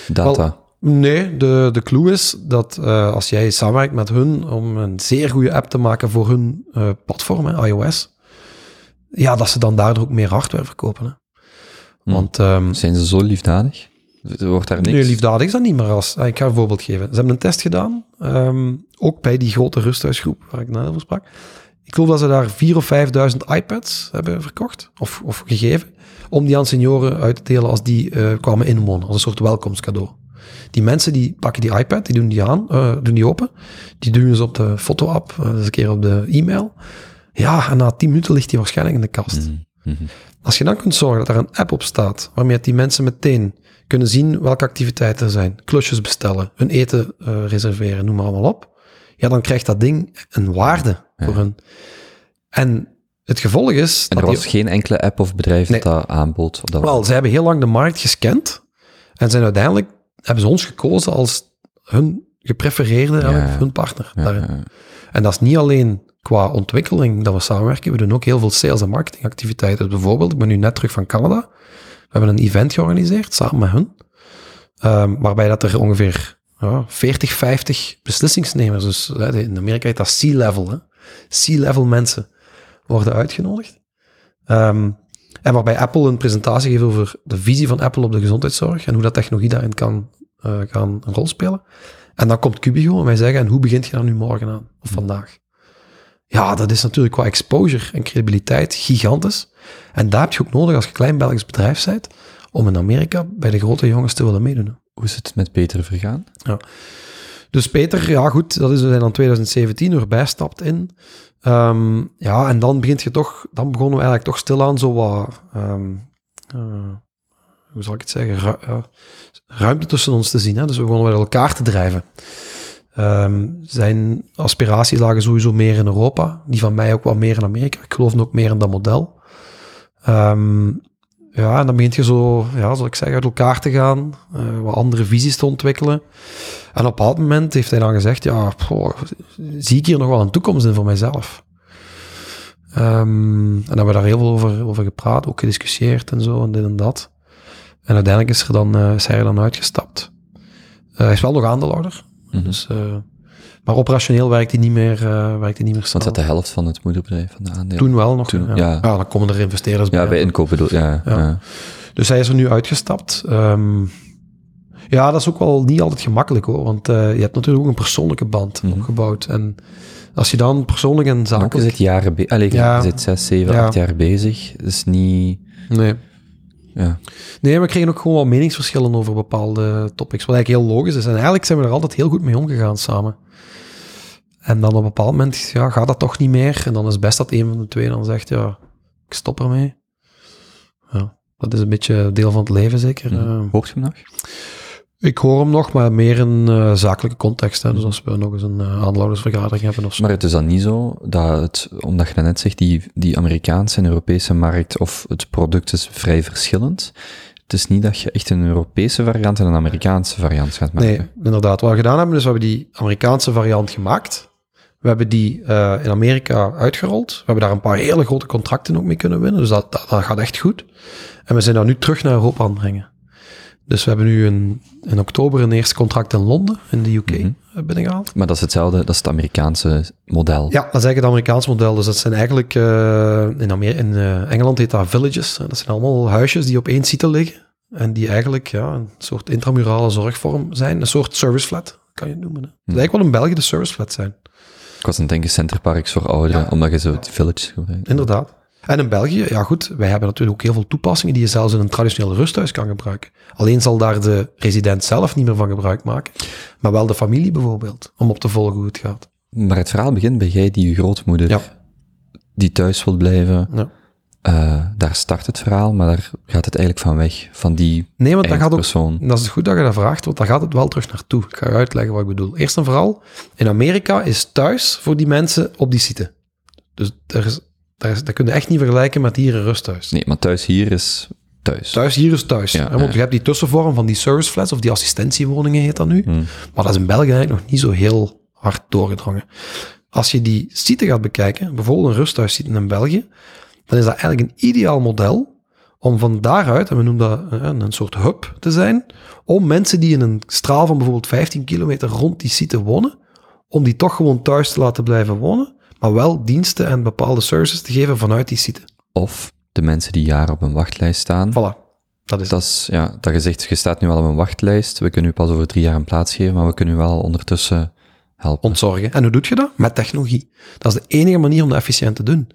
Data. Wel, Nee, de, de clue is dat eh, als jij samenwerkt met hun om een zeer goede app te maken voor hun eh, platform, hè, iOS, ja, dat ze dan daardoor ook meer hardware verkopen. Hè. Hm. Want ehm, Zijn ze zo liefdadig? Er wordt daar niks... Nee, liefdadig is dat niet meer als... ah, Ik ga een voorbeeld geven. Ze hebben een test gedaan, ehm, ook bij die grote rusthuisgroep waar ik net over sprak. Ik geloof dat ze daar 4.000 of 5.000 iPads hebben verkocht, of, of gegeven, om die aan senioren uit te delen als die eh, kwamen inwonen, als een soort welkomstcadeau. Die mensen die pakken die iPad, die doen die aan, eh, doen die open, die doen ze op de foto-app, eh, eens een keer op de e-mail. Ja, en na 10 minuten ligt die waarschijnlijk in de kast. Mhm. Als je dan kunt zorgen dat er een app op staat, waarmee die mensen meteen kunnen zien welke activiteiten er zijn, klusjes bestellen, hun eten eh, reserveren, noem maar allemaal op, ja, dan krijgt dat ding een waarde voor hun. En het gevolg is... En er dat was die- geen enkele app of bedrijf Nee. dat dat aanbood? Dat Wel, ze hebben heel lang de markt gescand en zijn uiteindelijk, hebben ze ons gekozen als hun geprefereerde, ja. hun partner Ja, daarin. ja. En dat is niet alleen qua ontwikkeling dat we samenwerken, we doen ook heel veel sales- en marketingactiviteiten. Dus bijvoorbeeld, ik ben nu net terug van Canada. We hebben een event georganiseerd, samen met hun, ehm, waarbij dat er ongeveer ja, 40, 50 beslissingsnemers, dus hè, in Amerika heet dat C-level. C-level mensen worden uitgenodigd. Ehm, en waarbij Apple een presentatie geeft over de visie van Apple op de gezondheidszorg en hoe dat technologie daarin kan eh, gaan een rol spelen. En dan komt Cubigo en wij zeggen, en hoe begint je daar nu morgen aan, of vandaag? Ja, dat is natuurlijk qua exposure en credibiliteit gigantisch. En daar heb je ook nodig als je klein Belgisch bedrijf bent, om in Amerika bij de grote jongens te willen meedoen. Hoe is het met Peter vergaan? Dus Peter, ja goed, dat is dus in dan 2017 erbij stapt in. Ehm, ja, en dan begint je toch, dan begonnen we eigenlijk toch stilaan zo wat, ehm, eh, hoe zal ik het zeggen, ru- ja, ruimte tussen ons te zien. Hè? Dus we begonnen met elkaar te drijven. Ehm, zijn aspiraties lagen sowieso meer in Europa, die van mij ook wat meer in Amerika. Ik geloof ook meer in dat model. Ehm, ja, en dan begint je zo, ja, zal ik zeggen, uit elkaar te gaan, eh, wat andere visies te ontwikkelen. En op een bepaald moment heeft hij dan gezegd, ja, zie ik hier nog wel een toekomst in voor mijzelf? Ehm, en hebben we daar heel veel over, over gepraat, ook gediscussieerd en zo, en dit en dat. En uiteindelijk is, er dan, is hij er dan uitgestapt. Eh, hij is wel nog aandeelhouder, Mhm. dus, eh, maar operationeel werkt hij niet meer, eh werkt hij niet meer snel. Want dat de helft van het moederbedrijf van de aandelen. Toen wel nog. Toen, ja. dan komen er investeerders Ja, bij inkoop bedoel ja. Ja. ja. Dus hij is er nu uitgestapt. Ehm, ja, dat is ook wel niet altijd gemakkelijk hoor, want eh, je hebt natuurlijk ook een persoonlijke band Mhm. opgebouwd. En als je dan persoonlijk en Maar ook, je zakelijk... zit jaren be- Allee, Ja. je zit zes, zeven, acht jaar bezig. Dat is niet... Nee. Ja. nee, we kregen ook gewoon wel meningsverschillen over bepaalde topics, wat eigenlijk heel logisch is. En eigenlijk zijn we er altijd heel goed mee omgegaan samen. En dan op een bepaald moment ja, gaat dat toch niet meer. En dan is het best dat een van de twee dan zegt, ja, ik stop ermee. Ja, dat is een beetje deel van het leven zeker. Mhm. Eh, Hoort je hem nog? Ik hoor hem nog, maar meer in eh, zakelijke context. Hè. Dus als we nog eens een aandeelhoudersvergadering hebben of zo. Maar het is dan niet zo dat het, omdat je net zegt, die, die Amerikaanse en Europese markt of het product is vrij verschillend. Het is niet dat je echt een Europese variant en een Amerikaanse variant gaat maken. nee, inderdaad. Wat we gedaan hebben, is we hebben die Amerikaanse variant gemaakt. We hebben die eh, in Amerika uitgerold. We hebben daar een paar hele grote contracten ook mee kunnen winnen. Dus dat, dat, dat gaat echt goed. En we zijn dat nu terug naar Europa aan het brengen. Dus we hebben nu een, in oktober een eerste contract in Londen, in de UK, Mhm. eh, binnengehaald. Maar dat is hetzelfde, dat is het Amerikaanse model. Ja, dat is eigenlijk het Amerikaans model. Dus dat zijn eigenlijk, eh, in, Amer in eh, Engeland heet dat villages. Dat zijn allemaal huisjes die op één site liggen. En die eigenlijk ja, een soort intramurale zorgvorm zijn. Een soort service flat, kan je het noemen. Hè. Het is eigenlijk wel in België de service flat zijn. Ik was aan het denken centerparks voor ouderen, Ja. omdat je zo die villages gebruikt. Inderdaad. En in België, ja goed, wij hebben natuurlijk ook heel veel toepassingen die je zelfs in een traditioneel rusthuis kan gebruiken. Alleen zal daar de resident zelf niet meer van gebruik maken, maar wel de familie bijvoorbeeld, om op te volgen hoe het gaat. Maar het verhaal begint bij jij die je grootmoeder, Ja. die thuis wil blijven. Ja. Eh, daar start het verhaal, maar daar gaat het eigenlijk van weg. Van die Nee, want dat gaat ook. Dat is goed dat je dat vraagt, want daar gaat het wel terug naartoe. Ik ga je uitleggen wat ik bedoel. Eerst en vooral, in Amerika is thuis voor die mensen op die site. Dus daar is, daar dat kun je echt niet vergelijken met hier een rusthuis. Nee, maar thuis hier is thuis. Thuis hier is thuis. Ja, hè, want ja. je hebt die tussenvorm van die service flats, of die assistentiewoningen heet dat nu. Hmm. Maar dat is in België eigenlijk nog niet zo heel hard doorgedrongen. Als je die site gaat bekijken, bijvoorbeeld een rusthuissite in België, dan is dat eigenlijk een ideaal model om van daaruit, en we noemen dat een soort hub te zijn, om mensen die in een straal van bijvoorbeeld 15 kilometer rond die site wonen, om die toch gewoon thuis te laten blijven wonen, maar wel diensten en bepaalde services te geven vanuit die site. Of de mensen die jaren op een wachtlijst staan. Voilà. Dat is Dat is, ja, dat je zegt, je staat nu al op een wachtlijst, we kunnen u pas over drie jaar een plaats geven, maar we kunnen u wel ondertussen helpen. ontzorgen. En hoe doe je dat? Met technologie. Dat is de enige manier om dat efficiënt te doen.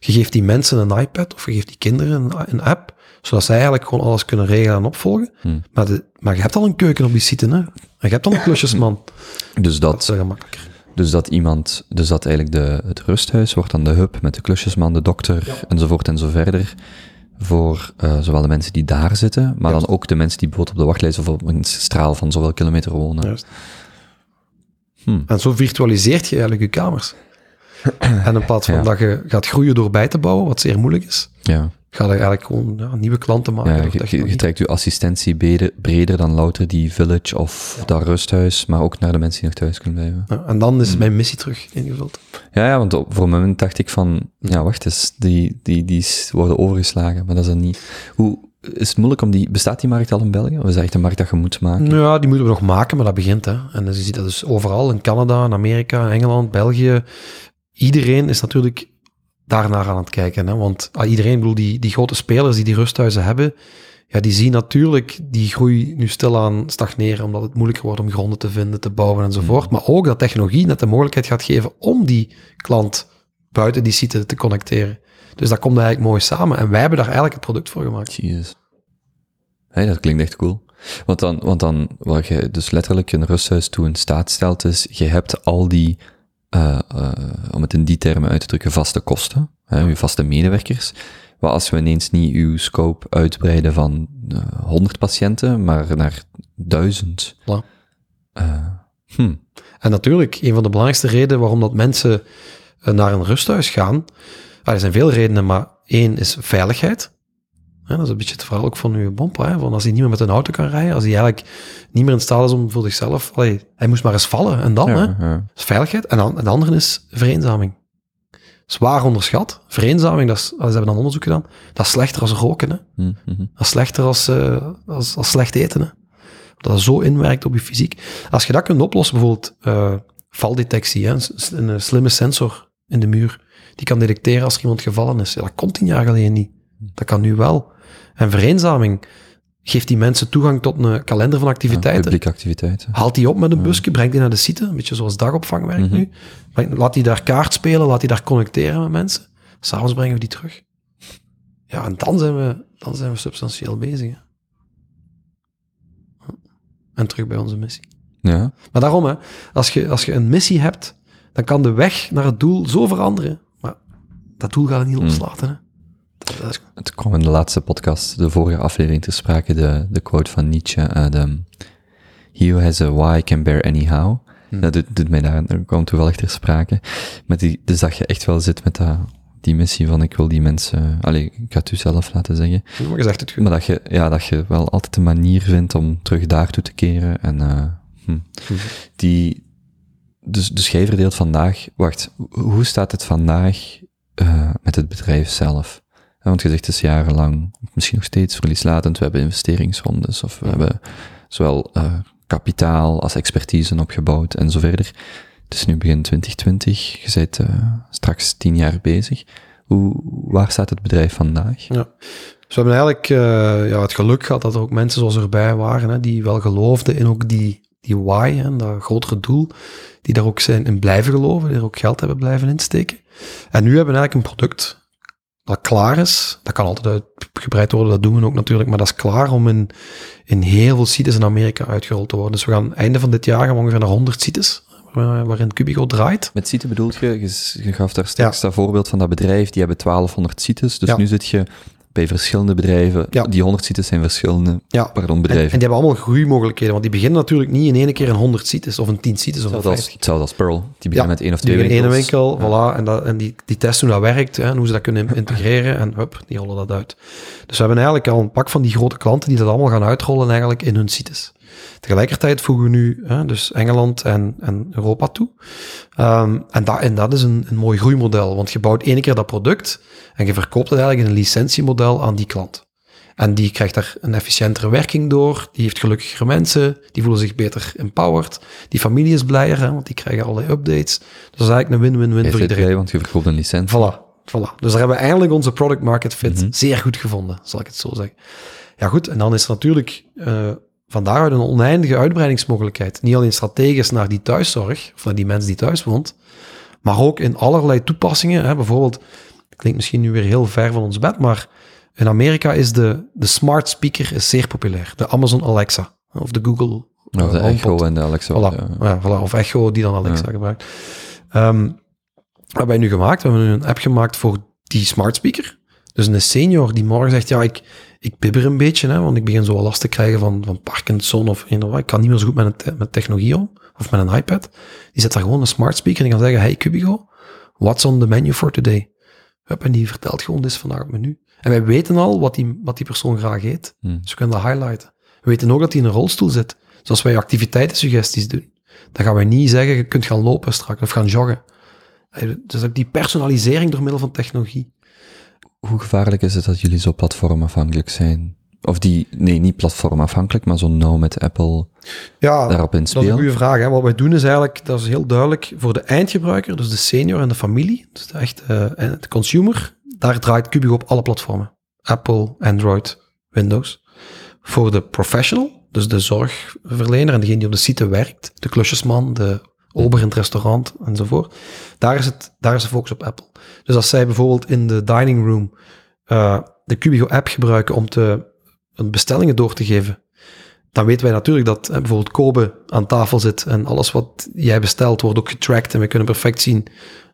Je geeft die mensen een iPad of je geeft die kinderen een, een app, zodat zij eigenlijk gewoon alles kunnen regelen en opvolgen. Hmm. Maar, de, maar je hebt al een keuken op die site, hè? En je hebt al een klusjesman. <laughs> Dus Dat dat, is gemakkelijker. Dus dat iemand, dus dat eigenlijk de, het rusthuis wordt dan de hub met de klusjesman, de dokter, enzovoort en zo verder. Voor eh, zowel de mensen die daar zitten, maar dan ook de mensen die bijvoorbeeld op de wachtlijst of op een straal van zoveel kilometer wonen. Juist. Hmm. En zo virtualiseert je eigenlijk je kamers. <coughs> en in plaats van Ja. dat je gaat groeien door bij te bouwen, wat zeer moeilijk is, Ja, ga je eigenlijk gewoon ja, nieuwe klanten maken. ja je, trekt je assistentie breder, breder dan louter die village of dat rusthuis, maar ook naar de mensen die nog thuis kunnen blijven. Ja, en dan is mijn missie terug ingevuld. Ja, ja, want op, voor een moment dacht ik van, ja, wacht eens, die, die, die worden overgeslagen, maar dat is dan niet. Hoe, is het moeilijk om die, bestaat die markt al in België? Of is dat echt een markt dat je moet maken? Ja, die moeten we nog maken, maar dat begint. Hè. En dus je ziet dat dus overal, in Canada, in Amerika, in Engeland, België. Iedereen is natuurlijk daarnaar aan het kijken. Hè. Want ah, iedereen, bedoel, die, die grote spelers die die rusthuizen hebben, ja, die zien natuurlijk die groei nu stilaan stagneren, omdat het moeilijker wordt om gronden te vinden, te bouwen enzovoort. Maar ook dat technologie net de mogelijkheid gaat geven om die klant buiten die site te connecteren. Dus dat komt eigenlijk mooi samen. En wij hebben daar eigenlijk het product voor gemaakt. Jezus. Hey, dat klinkt echt cool. Want dan, want dan, wat je dus letterlijk een rusthuis toe in staat stelt, is, je hebt al die, eh, eh, om het in die termen uit te drukken, vaste kosten, hè, je vaste medewerkers. Maar als we ineens niet uw scope uitbreiden van eh, 100 patiënten, maar naar 1000. Voilà. eh, hm, En natuurlijk, een van de belangrijkste redenen waarom dat mensen eh, naar een rusthuis gaan, ah, er zijn veel redenen, maar één is veiligheid. Ja, dat is een beetje het verhaal ook van uw bompa, hè, van als hij niet meer met een auto kan rijden, als hij eigenlijk niet meer in staat is om voor zichzelf, allee, hij moest maar eens vallen en dan, hè. ja. Dat is veiligheid. En dan, de andere is vereenzaming. Zwaar onderschat. Vereenzaming, dat is, ze hebben dan onderzoek gedaan, dat is slechter als roken, hè. Hm, mhm. Dat is slechter als, eh, als, als slecht eten. Hè. Dat het zo inwerkt op je fysiek. Als je dat kunt oplossen, bijvoorbeeld eh, valdetectie, hè, een, eh, slimme sensor in de muur, die kan detecteren als er iemand gevallen is. Ja, dat kon tien jaar geleden niet. Dat kan nu wel. En vereenzaming geeft die mensen toegang tot een kalender van Ja, activiteiten. publieke activiteiten. Haalt die op met een busje, brengt die naar de site, een beetje zoals dagopvang werkt Mhm. nu. Laat die daar kaart spelen, laat die daar connecteren met mensen. S'avonds brengen we die terug. Ja, en dan zijn we, dan zijn we substantieel bezig. hè. En terug bij onze missie. Ja, Maar daarom, hè, als, je, als je een missie hebt, dan kan de weg naar het doel zo veranderen. Maar dat doel gaat niet Hmm. loslaten. Hè. Het kwam in de laatste podcast, de vorige aflevering, ter sprake, de, de quote van Nietzsche. eh, de, He who has a why can bear anyhow. Dat doet, doet mij daar, dat kwam toevallig ter sprake. Maar die, dus dat je echt wel zit met dat, die missie van ik wil die mensen, allez, ik ga het u zelf laten zeggen. maar je zegt het goed. Maar dat je, ja, dat je wel altijd een manier vindt om terug daartoe te keren. En, eh, hm. die, dus, dus jij verdeelt vandaag, wacht, ho- hoe staat het vandaag eh, met het bedrijf zelf? Want je zegt het is jarenlang, misschien nog steeds verlieslatend, we hebben investeringsrondes, of we hebben zowel eh, kapitaal als expertise opgebouwd en zo verder. Het is nu begin 2020, je bent eh, straks tien jaar bezig. Hoe, waar staat het bedrijf vandaag? Ja. Dus we hebben eigenlijk eh, ja, het geluk gehad dat er ook mensen zoals erbij waren, hè, die wel geloofden in ook die, die why, hè, dat grotere doel, die daar ook zijn in blijven geloven, die er ook geld hebben blijven insteken. En nu hebben we eigenlijk een product dat klaar is. Dat kan altijd uitgebreid worden, dat doen we ook natuurlijk, maar dat is klaar om in, in heel veel sites in Amerika uitgerold te worden. Dus we gaan einde van dit jaar gaan we ongeveer naar 100 sites, waar- waarin Cubico draait. Met site bedoelt je, je, gaf daar straks dat voorbeeld van dat bedrijf, die hebben 1200 sites, dus Ja. nu zit je bij verschillende bedrijven, Ja. die 100 sites zijn verschillende, Ja. pardon, En, bedrijven. en die hebben allemaal groeimogelijkheden, want die beginnen natuurlijk niet in één keer in 100 sites, of in 10 sites, of hetzelfde, als, 50. hetzelfde als Pearl, die beginnen met één of twee in één winkels. winkel, voilà, en, dat, en die, die testen hoe dat werkt, hè, en hoe ze dat kunnen integreren, en hup, die rollen dat uit. Dus we hebben eigenlijk al een pak van die grote klanten die dat allemaal gaan uitrollen eigenlijk in hun sites. Tegelijkertijd voegen we nu hè, dus Engeland en, en Europa toe. Ehm, en, dat, en dat is een, een mooi groeimodel, want je bouwt één keer dat product en je verkoopt het eigenlijk in een licentiemodel aan die klant. En die krijgt daar een efficiëntere werking door. Die heeft gelukkigere mensen. Die voelen zich beter empowered. Die familie is blijer, hè, want die krijgen allerlei updates. Dus dat is eigenlijk een win-win-win voor iedereen. want je verkoopt een licentie. Voilà, voilà. Dus daar hebben we eindelijk onze product market fit Mhm. zeer goed gevonden, zal ik het zo zeggen. Ja goed, en dan is er natuurlijk uh, van daaruit een oneindige uitbreidingsmogelijkheid. Niet alleen strategisch naar die thuiszorg, of naar die mens die thuis woont, maar ook in allerlei toepassingen. Hè. Bijvoorbeeld, klinkt misschien nu weer heel ver van ons bed, maar in Amerika is de, de smart speaker is zeer populair. De Amazon Alexa, of de Google Of de uh, Echo en de Alexa. Voilà. Ja. Ja, voilà. Of Echo, die dan Alexa Ja. gebruikt. Um, wat hebben wij nu gemaakt? We hebben nu een app gemaakt voor die smart speaker. Dus een senior die morgen zegt, ja, ik, ik bibber een beetje, hè, want ik begin zo al last te krijgen van, van Parkinson of. Ik kan niet meer zo goed met, een met technologie om, of met een iPad. Die zet daar gewoon een smart speaker en die kan zeggen, hey Cubigo, what's on the menu for today? Hup, en die vertelt gewoon, dit is vandaag het menu. En wij weten al wat die, wat die persoon graag eet. Hmm. Dus we kunnen dat highlighten. We weten ook dat hij in een rolstoel zit. Dus als wij activiteitensuggesties doen, dan gaan wij niet zeggen, je kunt gaan lopen straks of gaan joggen. Eh, Dus ook die personalisering door middel van technologie. Hoe gevaarlijk is het dat jullie zo platformafhankelijk zijn? Of die, nee, niet platformafhankelijk, maar zo nauw met Apple Ja, daarop dat is een inspelen? goede vraag. Hè. Wat wij doen is eigenlijk, dat is heel duidelijk, voor de eindgebruiker, dus de senior en de familie, dus de echt eh, en de consumer, daar draait Cubigo op alle platformen. Apple, Android, Windows. Voor de professional, dus de zorgverlener en degene die op de site werkt, de klusjesman, de ober in het restaurant enzovoort, daar is, het, daar is de focus op Apple. Dus als zij bijvoorbeeld in de dining room eh, de Cubigo app gebruiken om te, een bestellingen door te geven, dan weten wij natuurlijk dat eh, bijvoorbeeld Kobe aan tafel zit en alles wat jij bestelt wordt ook getracked en we kunnen perfect zien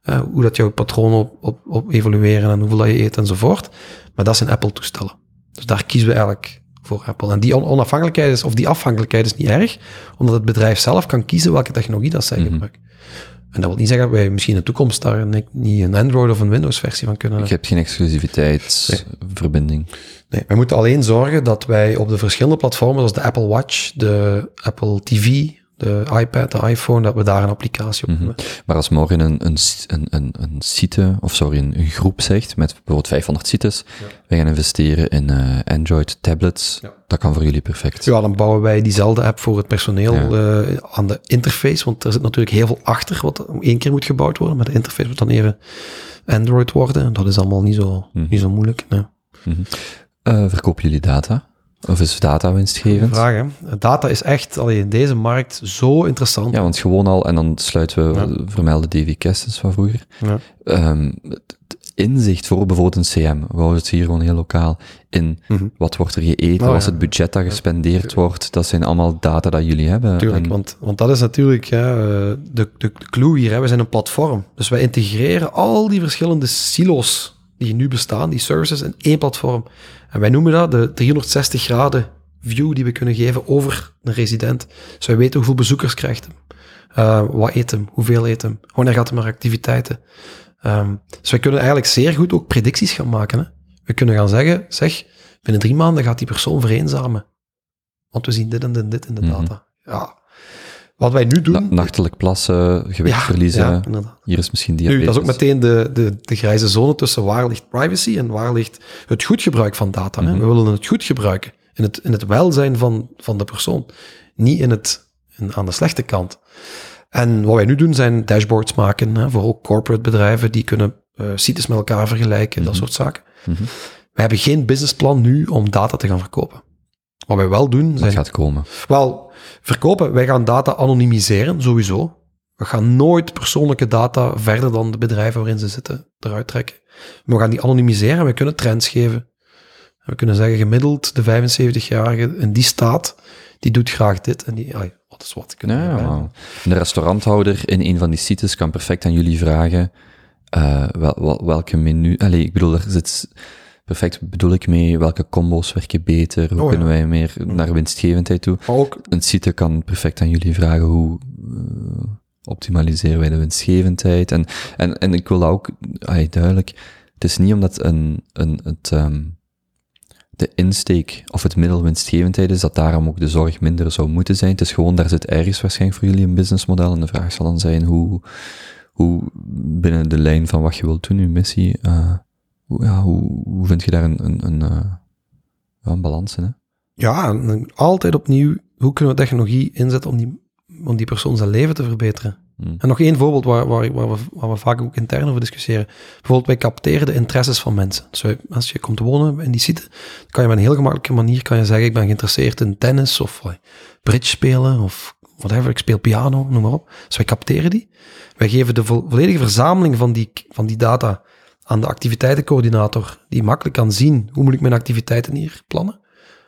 eh, hoe dat jouw patronen op, op, op evolueren en hoeveel dat je eet enzovoort. Maar dat zijn Apple-toestellen. Dus daar kiezen we eigenlijk voor Apple. En die on- onafhankelijkheid is, of die afhankelijkheid is niet erg, omdat het bedrijf zelf kan kiezen welke technologie dat zij Mhm. gebruiken. En dat wil niet zeggen dat wij misschien in de toekomst daar een- niet een Android of een Windows versie van kunnen Ik heb geen exclusiviteitsverbinding. Nee, wij moeten alleen zorgen dat wij op de verschillende platformen, zoals de Apple Watch, de Apple TV, de iPad, de iPhone, dat we daar een applicatie op Mhm. hebben. Maar als morgen een, een, een, een, een site, of sorry, een, een groep zegt, met bijvoorbeeld 500 sites, wij gaan investeren in eh, Android tablets, Ja. dat kan voor jullie perfect. Ja, dan bouwen wij diezelfde app voor het personeel Ja. eh, aan de interface, want er zit natuurlijk heel veel achter wat één keer moet gebouwd worden, maar de interface moet dan even Android worden. En dat is allemaal niet zo, Mhm. niet zo moeilijk. Nee. Eh, verkopen jullie data? Of is data winstgevend? Vraag, hè. Data is echt allee, in deze markt zo interessant. Ja, want gewoon al, en dan sluiten we, Ja. vermelden Davy Kestens van vroeger. Ja. Ehm, inzicht voor bijvoorbeeld een CM, we houden het hier gewoon heel lokaal, in Mhm. wat wordt er geëten, Oh, wat is ja. het budget dat gespendeerd wordt, dat zijn allemaal data dat jullie hebben. Tuurlijk, En- want, want dat is natuurlijk ja, eh, de, de, de clue hier. Hè. We zijn een platform. Dus wij integreren al die verschillende silo's die nu bestaan, die services, in één platform. En wij noemen dat de 360 graden view die we kunnen geven over een resident. Dus wij weten hoeveel bezoekers krijgt hem. Eh, wat eet hem, hoeveel eet hem, wanneer gaat hem naar activiteiten. Ehm, dus wij kunnen eigenlijk zeer goed ook predicties gaan maken. Hè. We kunnen gaan zeggen, zeg, binnen drie maanden gaat die persoon vereenzamen. Want we zien dit en dit en dit in de Mhm. data. Ja. Wat wij nu doen... Na- nachtelijk plassen, gewicht verliezen, ja, hier is misschien diabetes. Nu, dat is ook meteen de, de, de grijze zone tussen waar ligt privacy en waar ligt het goed gebruik van data. Mhm. We willen het goed gebruiken, in het, in het welzijn van, van de persoon, niet in het, in, aan de slechte kant. En wat wij nu doen zijn dashboards maken hè, voor ook corporate bedrijven die kunnen eh sites met elkaar vergelijken, dat Mhm. soort zaken. Mhm. We hebben geen businessplan nu om data te gaan verkopen. Wat wij wel doen Dat gaat komen. wel, verkopen, wij gaan data anonimiseren, sowieso. We gaan nooit persoonlijke data verder dan de bedrijven waarin ze zitten eruit trekken. Maar we gaan die anonimiseren en we kunnen trends geven. We kunnen zeggen, gemiddeld de 75-jarige in die staat, die doet graag dit en die, ai, wat is wat. Kunnen Ja, de restauranthouder in een van die sites kan perfect aan jullie vragen eh, wel, wel- welke menu... Allee, ik bedoel, daar zit... Perfect bedoel ik mee, welke combo's werken beter, hoe Oh, ja. kunnen wij meer naar winstgevendheid toe. Ook, Een site kan perfect aan jullie vragen hoe eh, optimaliseren wij de winstgevendheid. En, en, en ik wil ook allee, duidelijk, het is niet omdat een, een, het, ehm, de insteek of het middel winstgevendheid is, dat daarom ook de zorg minder zou moeten zijn. Het is gewoon, daar zit ergens waarschijnlijk voor jullie een businessmodel en de vraag zal dan zijn hoe, hoe binnen de lijn van wat je wilt doen, je missie, eh, ja, hoe, hoe vind je daar een, een, een, eh, Ja, balansen, hè. Ja, altijd opnieuw, hoe kunnen we technologie inzetten om die, om die persoon zijn leven te verbeteren? Hmm. En nog één voorbeeld waar, waar, waar, we, waar we vaak ook intern over discussiëren. Bijvoorbeeld, wij capteren de interesses van mensen. Dus wij- als je komt wonen in die site, dan kan je op een heel gemakkelijke manier kan je zeggen, ik ben geïnteresseerd in tennis of eh, bridge spelen of whatever, ik speel piano, noem maar op. Dus wij capteren die. Wij geven de vo- volledige verzameling van die, van die data aan de activiteitencoördinator, die makkelijk kan zien hoe moet ik mijn activiteiten hier plannen.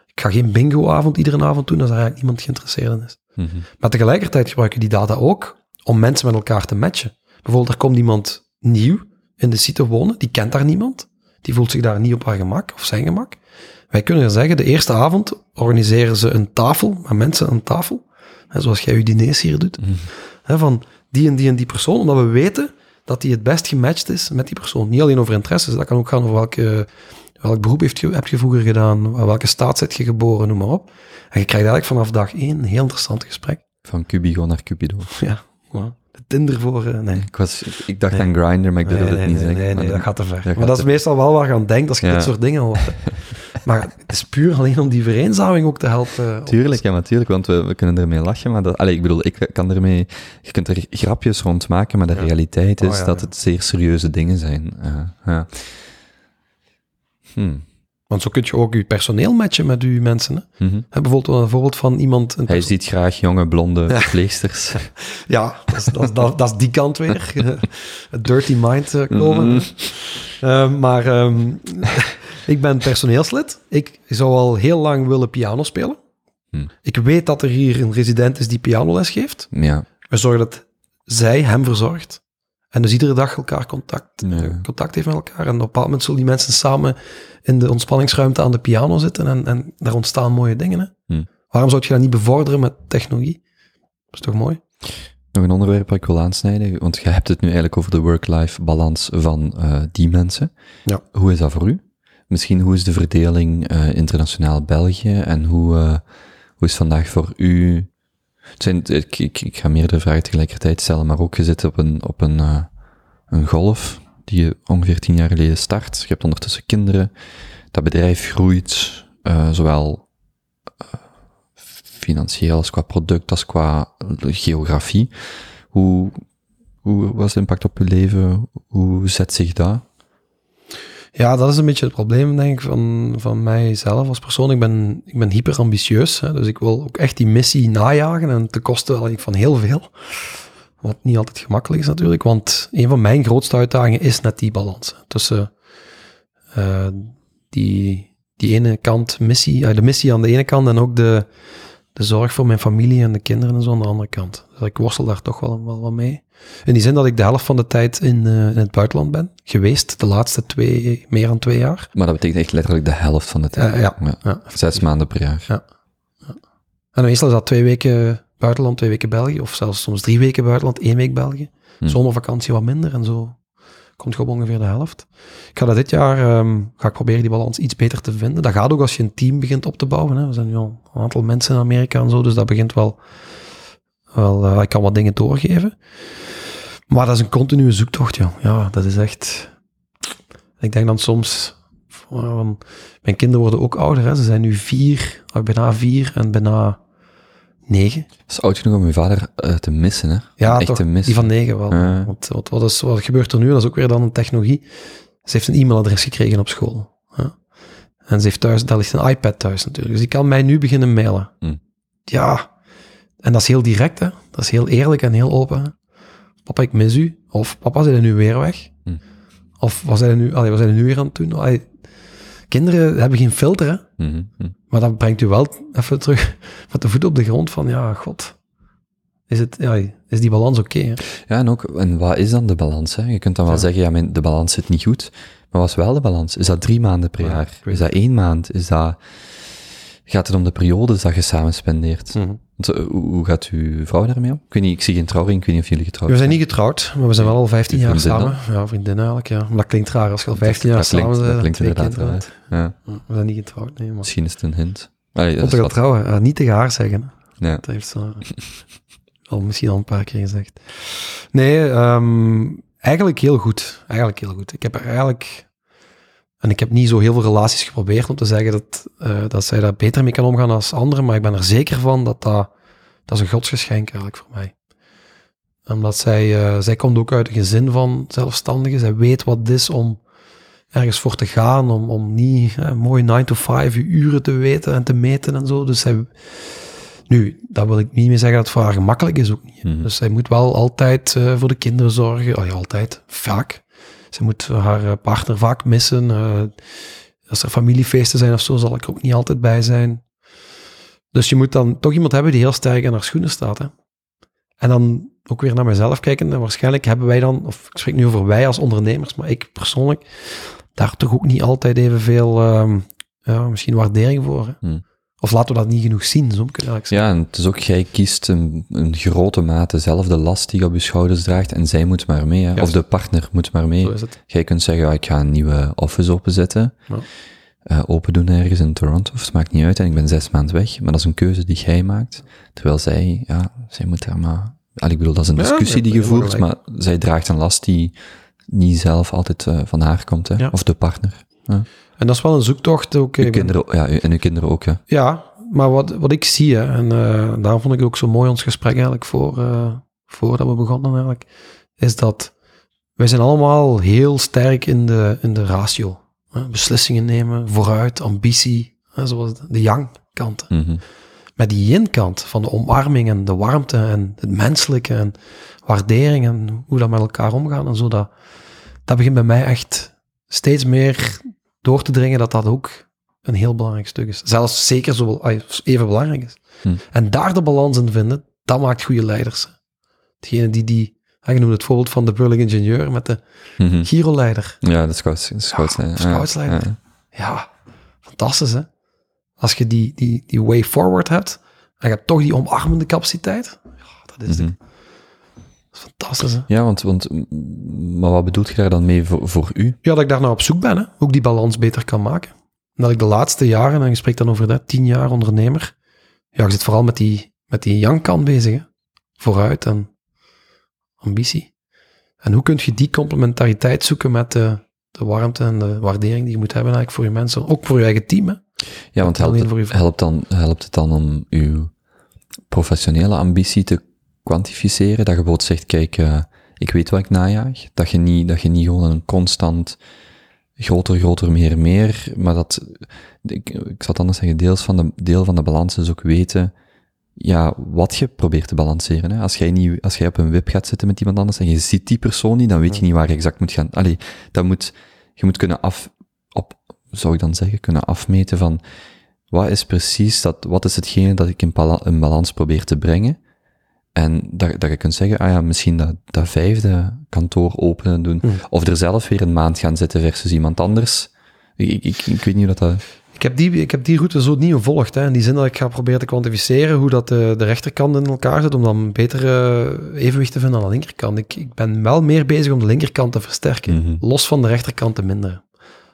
Ik ga geen bingo-avond iedere avond doen als er eigenlijk niemand geïnteresseerd in is. Mhm. Maar tegelijkertijd gebruiken die data ook om mensen met elkaar te matchen. Bijvoorbeeld, er komt iemand nieuw in de site wonen, die kent daar niemand, die voelt zich daar niet op haar gemak of zijn gemak. Wij kunnen zeggen, de eerste avond organiseren ze een tafel met mensen aan tafel, hè, zoals jij je diners hier doet, Mhm. hè, van die en die en die persoon, omdat we weten dat die het best gematcht is met die persoon. Niet alleen over interesses, dat kan ook gaan over welke, welk beroep heeft je, heb je vroeger gedaan, welke staat zit je geboren, noem maar op. En je krijgt eigenlijk vanaf dag één een heel interessant gesprek. Van Cubigo naar Cupido. <laughs> Ja, de Tinder voor... eh, nee. Ik, was, ik dacht Nee. aan Grindr, maar ik durfde nee, het niet nee, zeggen. Nee, nee, dat gaat te ver. gaat maar dat is meestal wel waar je aan denkt als je Ja. dit soort dingen hoort. <laughs> maar het is puur alleen om die vereenzaming ook te helpen. Tuurlijk, ja, natuurlijk, want we, we kunnen ermee lachen, maar dat, allee, ik bedoel, ik kan ermee, je kunt er grapjes rond maken, maar de Ja. realiteit is Oh, ja, dat ja. het zeer serieuze dingen zijn. Hm. Want zo kun je ook je personeel matchen met je mensen. Hè? Mhm. Hè, bijvoorbeeld een voorbeeld van iemand... Een Hij ziet graag jonge, blonde verpleegsters. <laughs> Ja, dat is, dat, dat, dat is die kant weer. <laughs> Het dirty mind eh, komen. Mhm. Eh, maar ehm, ik ben personeelslid. Ik zou al heel lang willen piano spelen. Hm. Ik weet dat er hier een resident is die pianoles geeft. Ja, We zorgen dat zij hem verzorgt. En dus iedere dag elkaar contact, eh, contact heeft met elkaar. En op een bepaald moment zullen die mensen samen in de ontspanningsruimte aan de piano zitten. En, en daar ontstaan mooie dingen. Hè? Hm. Waarom zou je dat niet bevorderen met technologie? Dat is toch mooi? nog een onderwerp dat ik wil aansnijden, want je hebt het nu eigenlijk over de work-life balans van eh, die mensen. Ja. Hoe is dat voor u? Misschien hoe is de verdeling eh, internationaal België en hoe, eh, hoe is vandaag voor u het zijn, ik, ik, ga meerdere vragen tegelijkertijd stellen, maar ook je zit op een, op een, eh, een golf die je ongeveer tien jaar geleden start. Je hebt ondertussen kinderen. Dat bedrijf groeit, zowel financieel als qua product, als qua geografie. Hoe, hoe was de impact op uw leven? Hoe zet zich dat? Ja, dat is een beetje het probleem, denk ik, van, van mijzelf als persoon. Ik ben, ik ben hyper ambitieus, dus ik wil ook echt die missie najagen en ten koste eigenlijk van heel veel. Wat niet altijd gemakkelijk is natuurlijk, want een van mijn grootste uitdagingen is net die balans. Tussen eh, die, die ene kant missie, eh, de missie aan de ene kant en ook de, de zorg voor mijn familie en de kinderen en zo aan de andere kant. Dus ik worstel daar toch wel, wel wat mee. In die zin dat ik de helft van de tijd in, eh, in het buitenland ben geweest, de laatste twee, meer dan twee jaar. Maar dat betekent echt letterlijk de helft van de tijd. Eh, ja. Ja. Zes maanden per jaar. En meestal is dat twee weken buitenland, twee weken België, of zelfs soms drie weken buitenland, één week België. Hm. Zomervakantie wat minder en zo komt op ongeveer de helft. Ik ga dat dit jaar, ehm, ga ik proberen die balans iets beter te vinden. Dat gaat ook als je een team begint op te bouwen. Hè. We zijn nu al een aantal mensen in Amerika en zo, dus dat begint wel, wel eh, ik kan wat dingen doorgeven. Maar dat is een continue zoektocht, joh. Ja, dat is echt... Ik denk dan soms... Van, mijn kinderen worden ook ouder, hè. Ze zijn nu vier, eh, bijna vier en bijna negen. Dat is oud genoeg om je vader eh, te missen, hè? Ja, Echt toch, te missen. die van negen wel. Want wat, wat, is, wat gebeurt er nu? Dat is ook weer dan een technologie. Ze heeft een e-mailadres gekregen op school. En ze heeft thuis, daar ligt een iPad thuis natuurlijk. Dus die kan mij nu beginnen mailen. Hm. Ja. En dat is heel direct, hè. Dat is heel eerlijk en heel open. Papa, ik mis u. Of papa, zijn er nu weer weg? Hm. Of wat zijn er nu, allee, wat zijn er nu weer aan het doen? Allee, kinderen hebben geen filter, hè. Mhm, mhm. Maar dat brengt u wel even terug <laughs> met de voet op de grond van, ja, god. Is, het, ja, is die balans oké? Ja, en ook, en wat is dan de balans? Hè? Je kunt dan wel Ja. zeggen, ja, mijn, de balans zit niet goed. Maar wat is wel de balans? Is dat drie maanden per Ja, jaar? Is dat één maand? Is dat, gaat het om de periodes dat je samen spendeert? Mhm. Want, eh, hoe, gaat uw vrouw daarmee om? Ik weet niet, ik zie geen trouwring, ik weet niet of jullie getrouwd We zijn niet getrouwd, maar we zijn wel al 15 jaar Vriendinnen? samen. Ja, vriendin eigenlijk, ja. Maar dat klinkt raar als je al 15 jaar dat klinkt, samen dat klinkt inderdaad hè. Ja, We zijn niet getrouwd, nee. Maar misschien is het een hint. Allee, dat gaan trouwen, eh, niet tegen haar zeggen. ja. Dat heeft ze al misschien al een paar keer gezegd. Nee, ehm, eigenlijk heel goed. Eigenlijk heel goed. Ik heb er eigenlijk En ik heb niet zo heel veel relaties geprobeerd om te zeggen dat, eh, dat zij daar beter mee kan omgaan als anderen, maar ik ben er zeker van dat dat, dat is een godsgeschenk eigenlijk voor mij. Omdat zij, eh, zij komt ook uit een gezin van zelfstandigen. Zij weet wat het is om ergens voor te gaan, om, om niet eh, mooi 9 to 5 uren te weten en te meten en zo. Dus zij, nu, dat wil ik niet meer zeggen dat het voor haar gemakkelijk is ook niet. Mhm. Dus zij moet wel altijd voor de kinderen zorgen. Oh ja, altijd. Vaak. Ze moet haar eh, partner vaak missen. eh, als er familiefeesten zijn of zo, zal ik er ook niet altijd bij zijn. Dus je moet dan toch iemand hebben die heel sterk in haar schoenen staat. Hè? En dan ook weer naar mezelf kijken. En waarschijnlijk hebben wij dan, of ik spreek nu over wij als ondernemers, maar ik persoonlijk, daar toch ook niet altijd evenveel, ehm ja, misschien waardering voor. Hè? Hmm. Of laten we dat niet genoeg zien, zo zeggen. Ja, en het is ook, jij kiest een, een grote mate zelf de last die je op je schouders draagt en zij moet maar mee, hè? Ja. of de partner moet maar mee. Zo is het. Jij kunt zeggen, ja, ik ga een nieuwe office openzetten, Ja. eh, open doen ergens in Toronto, of het maakt niet uit en ik ben zes maanden weg, maar dat is een keuze die jij maakt, terwijl zij, ja, zij moet daar maar, al, ik bedoel, dat is een Ja, discussie die je voert, maar zij draagt een last die niet zelf altijd eh, van haar komt, hè? Ja. of de partner. En dat is wel een zoektocht ook. Uw ben- kinderen, ja, en uw kinderen ook, hè. Ja, maar wat, wat ik zie, hè, en eh, daarom vond ik ook zo mooi ons gesprek eigenlijk voor, eh, voordat we begonnen eigenlijk, is dat wij zijn allemaal heel sterk in de, in de ratio. Hè? Beslissingen nemen, vooruit, ambitie, hè, zoals de yang-kant. Met die yin-kant van de omarming en de warmte en het menselijke en waardering en hoe dat met elkaar omgaan en zo, dat, dat begint bij mij echt steeds meer door te dringen dat dat ook een heel belangrijk stuk is. Zelfs zeker zo, even belangrijk is. Hm. En daar de balans in vinden, dat maakt goede leiders. Degene die die, je noemde het voorbeeld van de Burling ingenieur met de Mhm. Giro-leider. Ja, de scouts, de scouts, Ja, scoutsleider. Ja, ja. Ja, fantastisch hè. Als je die, die, die way forward hebt, en je hebt toch die omarmende capaciteit, dat is, Mhm. het. Is fantastisch hè. Ja, want, want, maar wat bedoelt je daar dan mee voor, voor u? Ja, dat ik daar nou op zoek ben, hè. hoe ik die balans beter kan maken. En dat ik de laatste jaren, en je spreekt dan over dat, tien jaar ondernemer, ja, ik zit vooral met die, met die yang-kant bezig. Hè. Vooruit en ambitie. En hoe kun je die complementariteit zoeken met de, de warmte en de waardering die je moet hebben eigenlijk voor je mensen, ook voor je eigen team. Hè. Ja, want helpt het, helpt, dan, helpt het dan om uw professionele ambitie te kwantificeren? Dat je bijvoorbeeld zegt, kijk, eh, ik weet wat ik najaag. Dat je niet, dat je niet gewoon een constant groter, groter, meer, meer, maar dat, ik, ik zal het anders zeggen, deels van de, deel van de balans is ook weten, ja, wat je probeert te balanceren. Hè. Als jij niet, als jij op een web gaat zitten met iemand anders en je ziet die persoon niet, dan weet je niet waar je exact moet gaan. Allee, dat moet, je moet kunnen af, op, zou ik dan zeggen, kunnen afmeten van, wat is precies dat, wat is hetgene dat ik in een balans probeer te brengen? En dat, dat je kunt zeggen, ah ja, misschien dat, dat vijfde kantoor openen doen. Hmm. Of er zelf weer een maand gaan zitten versus iemand anders. Ik, ik, ik, weet niet hoe dat... dat Ik heb, die, ik heb die route zo niet gevolgd. Hè. In die zin dat ik ga proberen te kwantificeren hoe dat de, de rechterkant in elkaar zit, om dan beter eh, evenwicht te vinden aan de linkerkant. Ik, ik ben wel meer bezig om de linkerkant te versterken, Mhm. los van de rechterkant te minderen.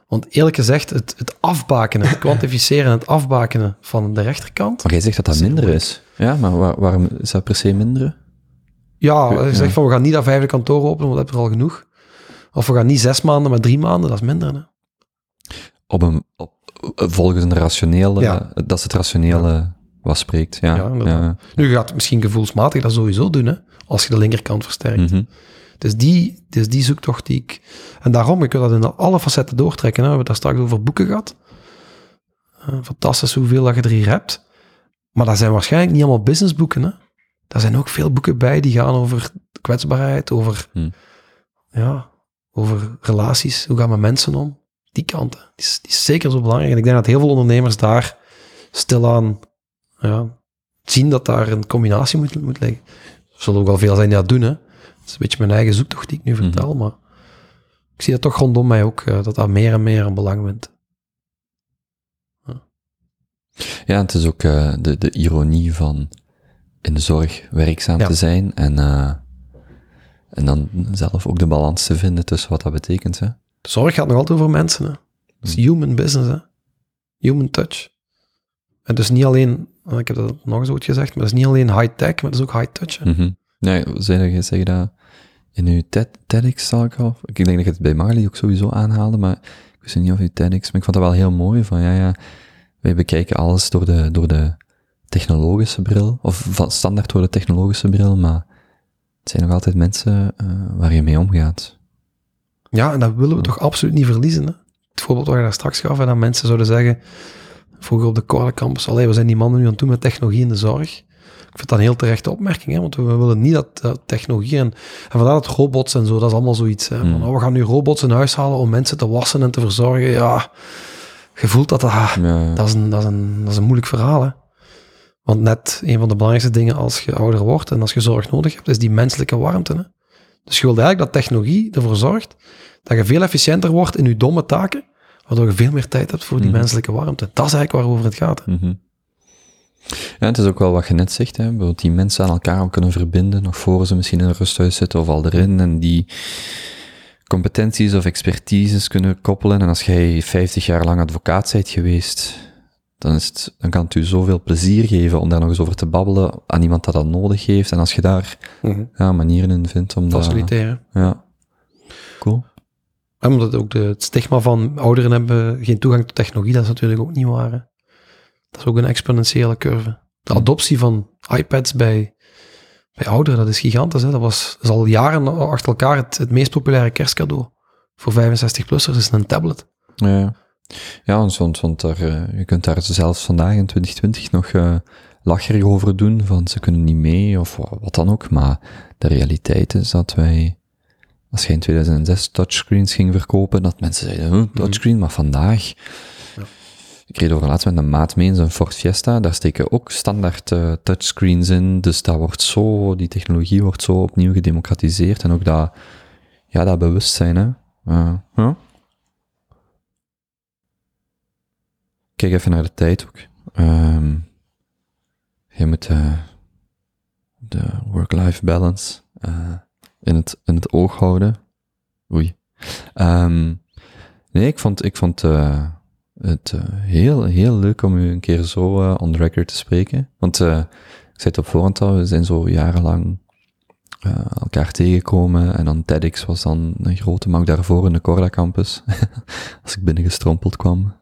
Want eerlijk gezegd, het, het afbakenen, het <laughs> kwantificeren en het afbakenen van de rechterkant. Maar jij zegt dat dat minder is. Ja, maar waar- waarom is dat per se minderen? Ja, Ja. je zegt van we gaan niet dat vijfde kantoor openen, want we hebben er al genoeg. Of we gaan niet zes maanden, maar drie maanden, dat is minder. Hè. Op een, op, volgens een rationele, Ja. dat is het rationele wat spreekt. Ja, Ja. Nu je gaat misschien gevoelsmatig dat sowieso doen, hè, als je de linkerkant versterkt. Dus die, dus die zoektocht die ik... En daarom, ik wil dat in alle facetten doortrekken. Hè. We hebben het daar straks over boeken gehad. Eh, fantastisch hoeveel dat je er hier hebt. Maar dat zijn waarschijnlijk niet allemaal businessboeken. Hè. Daar zijn ook veel boeken bij die gaan over kwetsbaarheid, over, Hmm. ja, over relaties. Hoe gaan we met mensen om? Die kanten. Die is, die is zeker zo belangrijk. En ik denk dat heel veel ondernemers daar stilaan ja, zien dat daar een combinatie moet, moet liggen. Er zullen ook wel veel zijn die dat doen, hè. Het is een beetje mijn eigen zoektocht die ik nu vertel, maar ik zie dat toch rondom mij ook, eh, dat dat meer en meer een belang wint. Ja, het is ook eh, de, de ironie van in de zorg werkzaam Ja. te zijn en, eh, en dan zelf ook de balans te vinden tussen wat dat betekent. Hè. De zorg gaat nog altijd over mensen, hè. Het is human business, hè. Human touch. En dus niet alleen, eh, ik heb dat nog eens ooit gezegd, maar het is niet alleen high-tech, maar het is ook high-touch. hè. Mhm. Nee, je, zeg je dat in uw TED, TEDx zal ik al? Ik denk dat je het bij Marley ook sowieso aanhaalde, maar ik wist niet of je TEDx, maar ik vond dat wel heel mooi, van ja, ja, wij bekijken alles door de, door de technologische bril, of van standaard door de technologische bril, maar het zijn nog altijd mensen uh, waar je mee omgaat. Ja, en dat willen we toch absoluut niet verliezen. Hè? Het voorbeeld wat je daar straks gaf, en dat mensen zouden zeggen, vroeger op de Corle campus, allee, we zijn die mannen nu aan het doen met technologie in de zorg. Ik vind dat een heel terechte opmerking, hè, want we willen niet dat, technologie en, en vandaar dat robots en zo, dat is allemaal zoiets. Hè, van, oh, we gaan nu robots in huis halen om mensen te wassen en te verzorgen. Ja, je voelt dat dat, ja. dat, is, een, dat, is, een, dat is een moeilijk verhaal. Hè. Want net een van de belangrijkste dingen als je ouder wordt en als je zorg nodig hebt, is die menselijke warmte. Hè. Dus je wilt eigenlijk dat technologie ervoor zorgt dat je veel efficiënter wordt in je domme taken, waardoor je veel meer tijd hebt voor die mhm. menselijke warmte. Dat is eigenlijk waarover het gaat. Hè. Mhm. Ja, het is ook wel wat je net zegt, hè, dat die mensen aan elkaar kunnen verbinden, nog voor ze misschien in een rusthuis zitten of al erin, en die competenties of expertises kunnen koppelen. En als jij 50 jaar lang advocaat bent geweest, dan, is het, dan kan het u zoveel plezier geven om daar nog eens over te babbelen aan iemand dat dat nodig heeft. En als je daar mhm. ja, manieren in vindt om Faciliteren. Dat, ja. Cool. omdat ook de, het stigma van ouderen hebben geen toegang tot technologie, dat is natuurlijk ook niet waar. Dat is ook een exponentiële curve. De adoptie van iPads bij, bij ouderen, dat is gigantisch. Hè? Dat, was, dat is al jaren achter elkaar het, het meest populaire kerstcadeau. Voor 65-plussers is een tablet. Ja. Ja, want, want daar, uh, je kunt daar zelfs vandaag in 2020 nog uh, lacherig over doen, van ze kunnen niet mee of wat dan ook. Maar de realiteit is dat wij, als je in 2006 touchscreens ging verkopen, dat mensen zeiden, huh, touchscreen, maar vandaag... Ik reed over laatst met een maat mee in Ford Fiesta, daar steken ook standaard uh, touchscreens in, dus dat wordt zo, die technologie wordt zo opnieuw gedemocratiseerd en ook dat, ja, dat bewustzijn, hè. Uh, kijk even naar de tijd ook. Um, je moet uh, de work-life balance in, het, in het oog houden. Oei. Um, nee, ik vond, ik vond uh, het heel, heel leuk om u een keer zo on the record te spreken. Want ik zei het op voorhand al, we zijn zo jarenlang elkaar tegengekomen en dan TEDx was dan een grote, maar daarvoor in de Corda campus, <laughs> als ik binnengestrompeld kwam.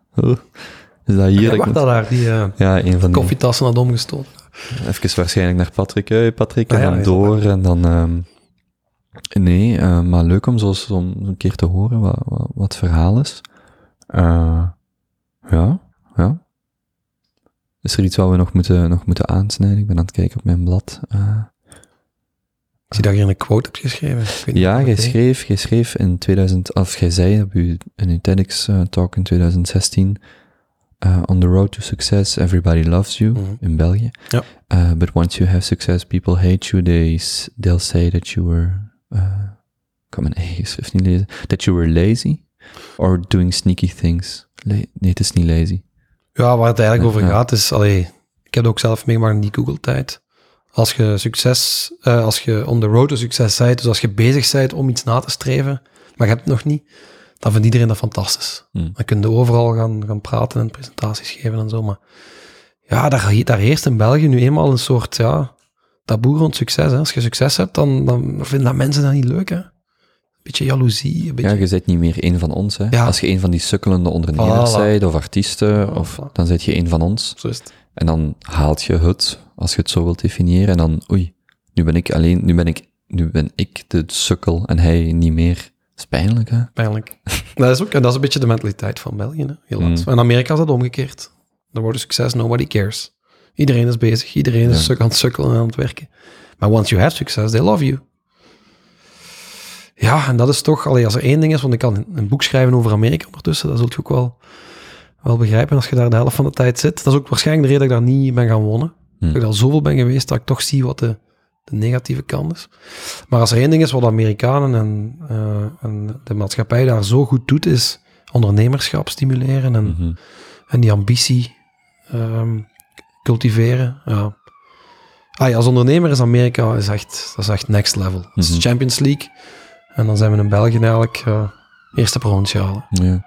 Is dat hier? Ja, dat daar, die uh, ja, een van koffietassen had omgestoten. Even waarschijnlijk naar Patrick. Hey, Patrick, en ah, dan door. En dan... Um, nee, uh, maar leuk om zo om een keer te horen wat, wat, wat het verhaal is. Uh, ja, ja. Is er iets wat we nog moeten, nog moeten aansnijden? Ik ben aan het kijken op mijn blad. Uh, ik zie dat je een quote hebt geschreven. Ja, jij schreef, jij schreef in 2000, of jij zei op je, in je TEDx-talk in 2016, uh, on the road to success, everybody loves you mm-hmm. in België. Ja. Uh, but once you have success, people hate you. They, they'll say that you were, uh, kan mijn eigen schrift niet lezen, that you were lazy or doing sneaky things. nee, het is niet lazy. Ja, waar het eigenlijk over gaat is, allee, ik heb het ook zelf meegemaakt in die Google-tijd. Als je succes, uh, als je on the road to succes bent, dus als je bezig bent om iets na te streven, maar je hebt het nog niet, dan vindt iedereen dat fantastisch. Mm. Dan kun je overal gaan, gaan praten en presentaties geven en zo. Maar ja, daar, daar heerst in België nu eenmaal een soort ja, taboe rond succes. Hè. Als je succes hebt, dan, dan vinden dat mensen dat niet leuk. Hè. Beetje jaloezie. Een beetje... Ja, je bent niet meer een van ons. Hè. Ja. Als je een van die sukkelende ondernemers bent, of artiesten, of, dan zit je een van ons. Zo is het. En dan haalt je het, als je het zo wilt definiëren, en dan, oei, nu ben ik alleen, nu ben ik, nu ben ik de sukkel en hij niet meer is pijnlijk, hè? Pijnlijk. <laughs> dat, is ook, dat is een beetje de mentaliteit van België, hè? helaas. Mm. In Amerika is dat omgekeerd. Dan wordt succes, nobody cares. Iedereen is bezig, iedereen is ja. aan het sukkelen en aan het werken. Maar once you have success, they love you. Ja, en dat is toch, allee, als er één ding is, want ik kan een boek schrijven over Amerika ondertussen, dat zult je ook wel, wel begrijpen als je daar de helft van de tijd zit. Dat is ook waarschijnlijk de reden dat ik daar niet ben gaan wonen. Mm. Dat ik al zoveel ben geweest, dat ik toch zie wat de, de negatieve kant is. Maar als er één ding is wat Amerikanen en, uh, en de maatschappij daar zo goed doet, is ondernemerschap stimuleren en, mm -hmm. en die ambitie um, cultiveren. Ja. Ah, ja, als ondernemer is Amerika is echt, dat is echt next level. Mm -hmm. Champions League. En dan zijn we in België eigenlijk uh, eerste provinciale. Ja,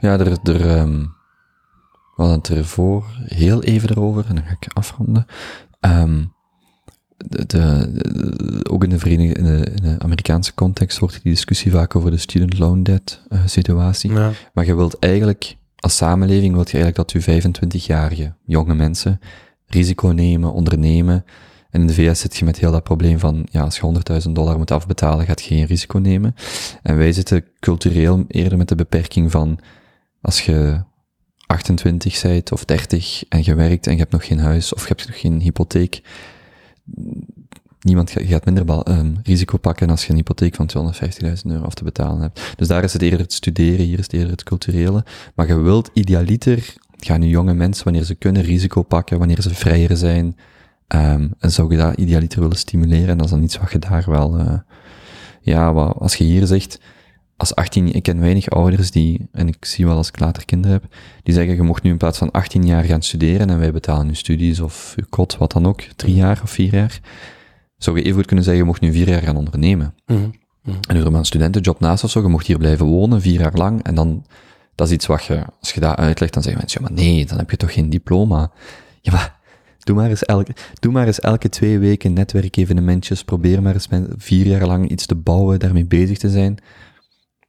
ja er, er, um, we hadden het ervoor heel even erover, en dan ga ik afronden. Um, de, de- ook in de, Verenigde, in, de, in de Amerikaanse context wordt die discussie vaak over de student loan debt eh, situatie. Ja. Maar je wilt eigenlijk, als samenleving wilt je eigenlijk dat je 25-jarige jonge mensen risico nemen, ondernemen. En in de VS zit je met heel dat probleem van, ja, als je 100.000 dollar moet afbetalen, gaat je geen risico nemen. En wij zitten cultureel eerder met de beperking van, als je 28 bent of 30 en je werkt en je hebt nog geen huis of je hebt nog geen hypotheek, niemand gaat minder ehm, risico pakken als je een hypotheek van 250.000 euro af te betalen hebt. Dus daar is het eerder het studeren, hier is het eerder het culturele. Maar je wilt idealiter gaan nu jonge mensen, wanneer ze kunnen, risico pakken, wanneer ze vrijer zijn, ehm, en zou je dat idealiter willen stimuleren. En dat is dan iets wat je daar wel, eh, ja, wat, als je hier zegt, als 18, ik ken weinig ouders die, en ik zie wel als ik later kinderen heb, die zeggen, je mocht nu in plaats van 18 jaar gaan studeren en wij betalen je studies of je kot, wat dan ook, drie jaar of vier jaar, zou je even goed kunnen zeggen, je mocht nu vier jaar gaan ondernemen. Mhm. En doe er maar een studentenjob naast of zo, je mocht hier blijven wonen, vier jaar lang, en dan, dat is iets wat je, als je dat uitlegt, dan zeggen mensen, ja maar nee, dan heb je toch geen diploma. Ja maar, doe maar eens elke, doe maar eens elke twee weken netwerkevenementjes, probeer maar eens met vier jaar lang iets te bouwen, daarmee bezig te zijn.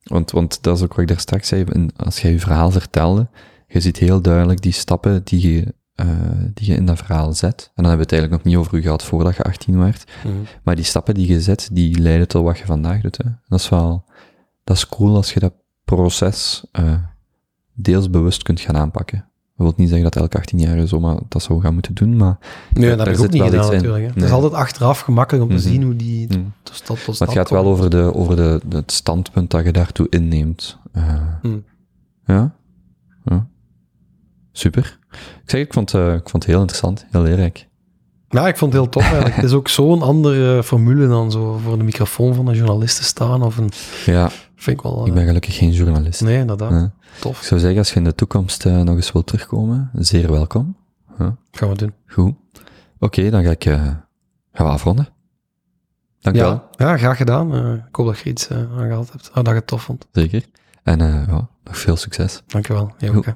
Want, want dat is ook wat ik daar straks zei, en als jij je verhaal vertelde, je ziet heel duidelijk die stappen die je, eh, die je in dat verhaal zet. En dan hebben we het eigenlijk nog niet over u gehad voordat je 18 werd. Mhm. Maar die stappen die je zet, die leiden tot wat je vandaag doet. Hè. Dat is wel, dat is cool als je dat proces eh, deels bewust kunt gaan aanpakken. Dat wil niet zeggen dat elke 18-jarige zomaar dat zou gaan moeten doen, maar Nee, dat heb ik ook niet gedaan natuurlijk. Hè. Het is Nee. altijd achteraf gemakkelijk om te Mhm. zien hoe die mm. tot stap tot Maar stap het gaat wel over, de, over de, het standpunt dat je daartoe inneemt. Eh, Hmm. Ja? ja. Super. Ik zeg, ik vond, eh, ik vond het heel interessant, heel leerrijk. Ja, ik vond het heel tof eigenlijk. Het is ook zo'n andere formule dan zo voor de microfoon van een journalist te staan. Of een, Ja, vind ik wel... ik eh, ben gelukkig geen journalist. Nee, inderdaad. Ja. Ik Tof. zou zeggen, als je in de toekomst eh, nog eens wilt terugkomen, zeer welkom. Gaan we doen. Goed. Oké, dan ga ik, eh, gaan we afronden. Dank je wel. Ja, ja, graag gedaan. Eh, ik hoop dat je iets eh, aan gehad hebt. Ah, dat je het tof vond. Zeker. En eh, ja, nog veel succes. Dank je wel. Jij ook, hè.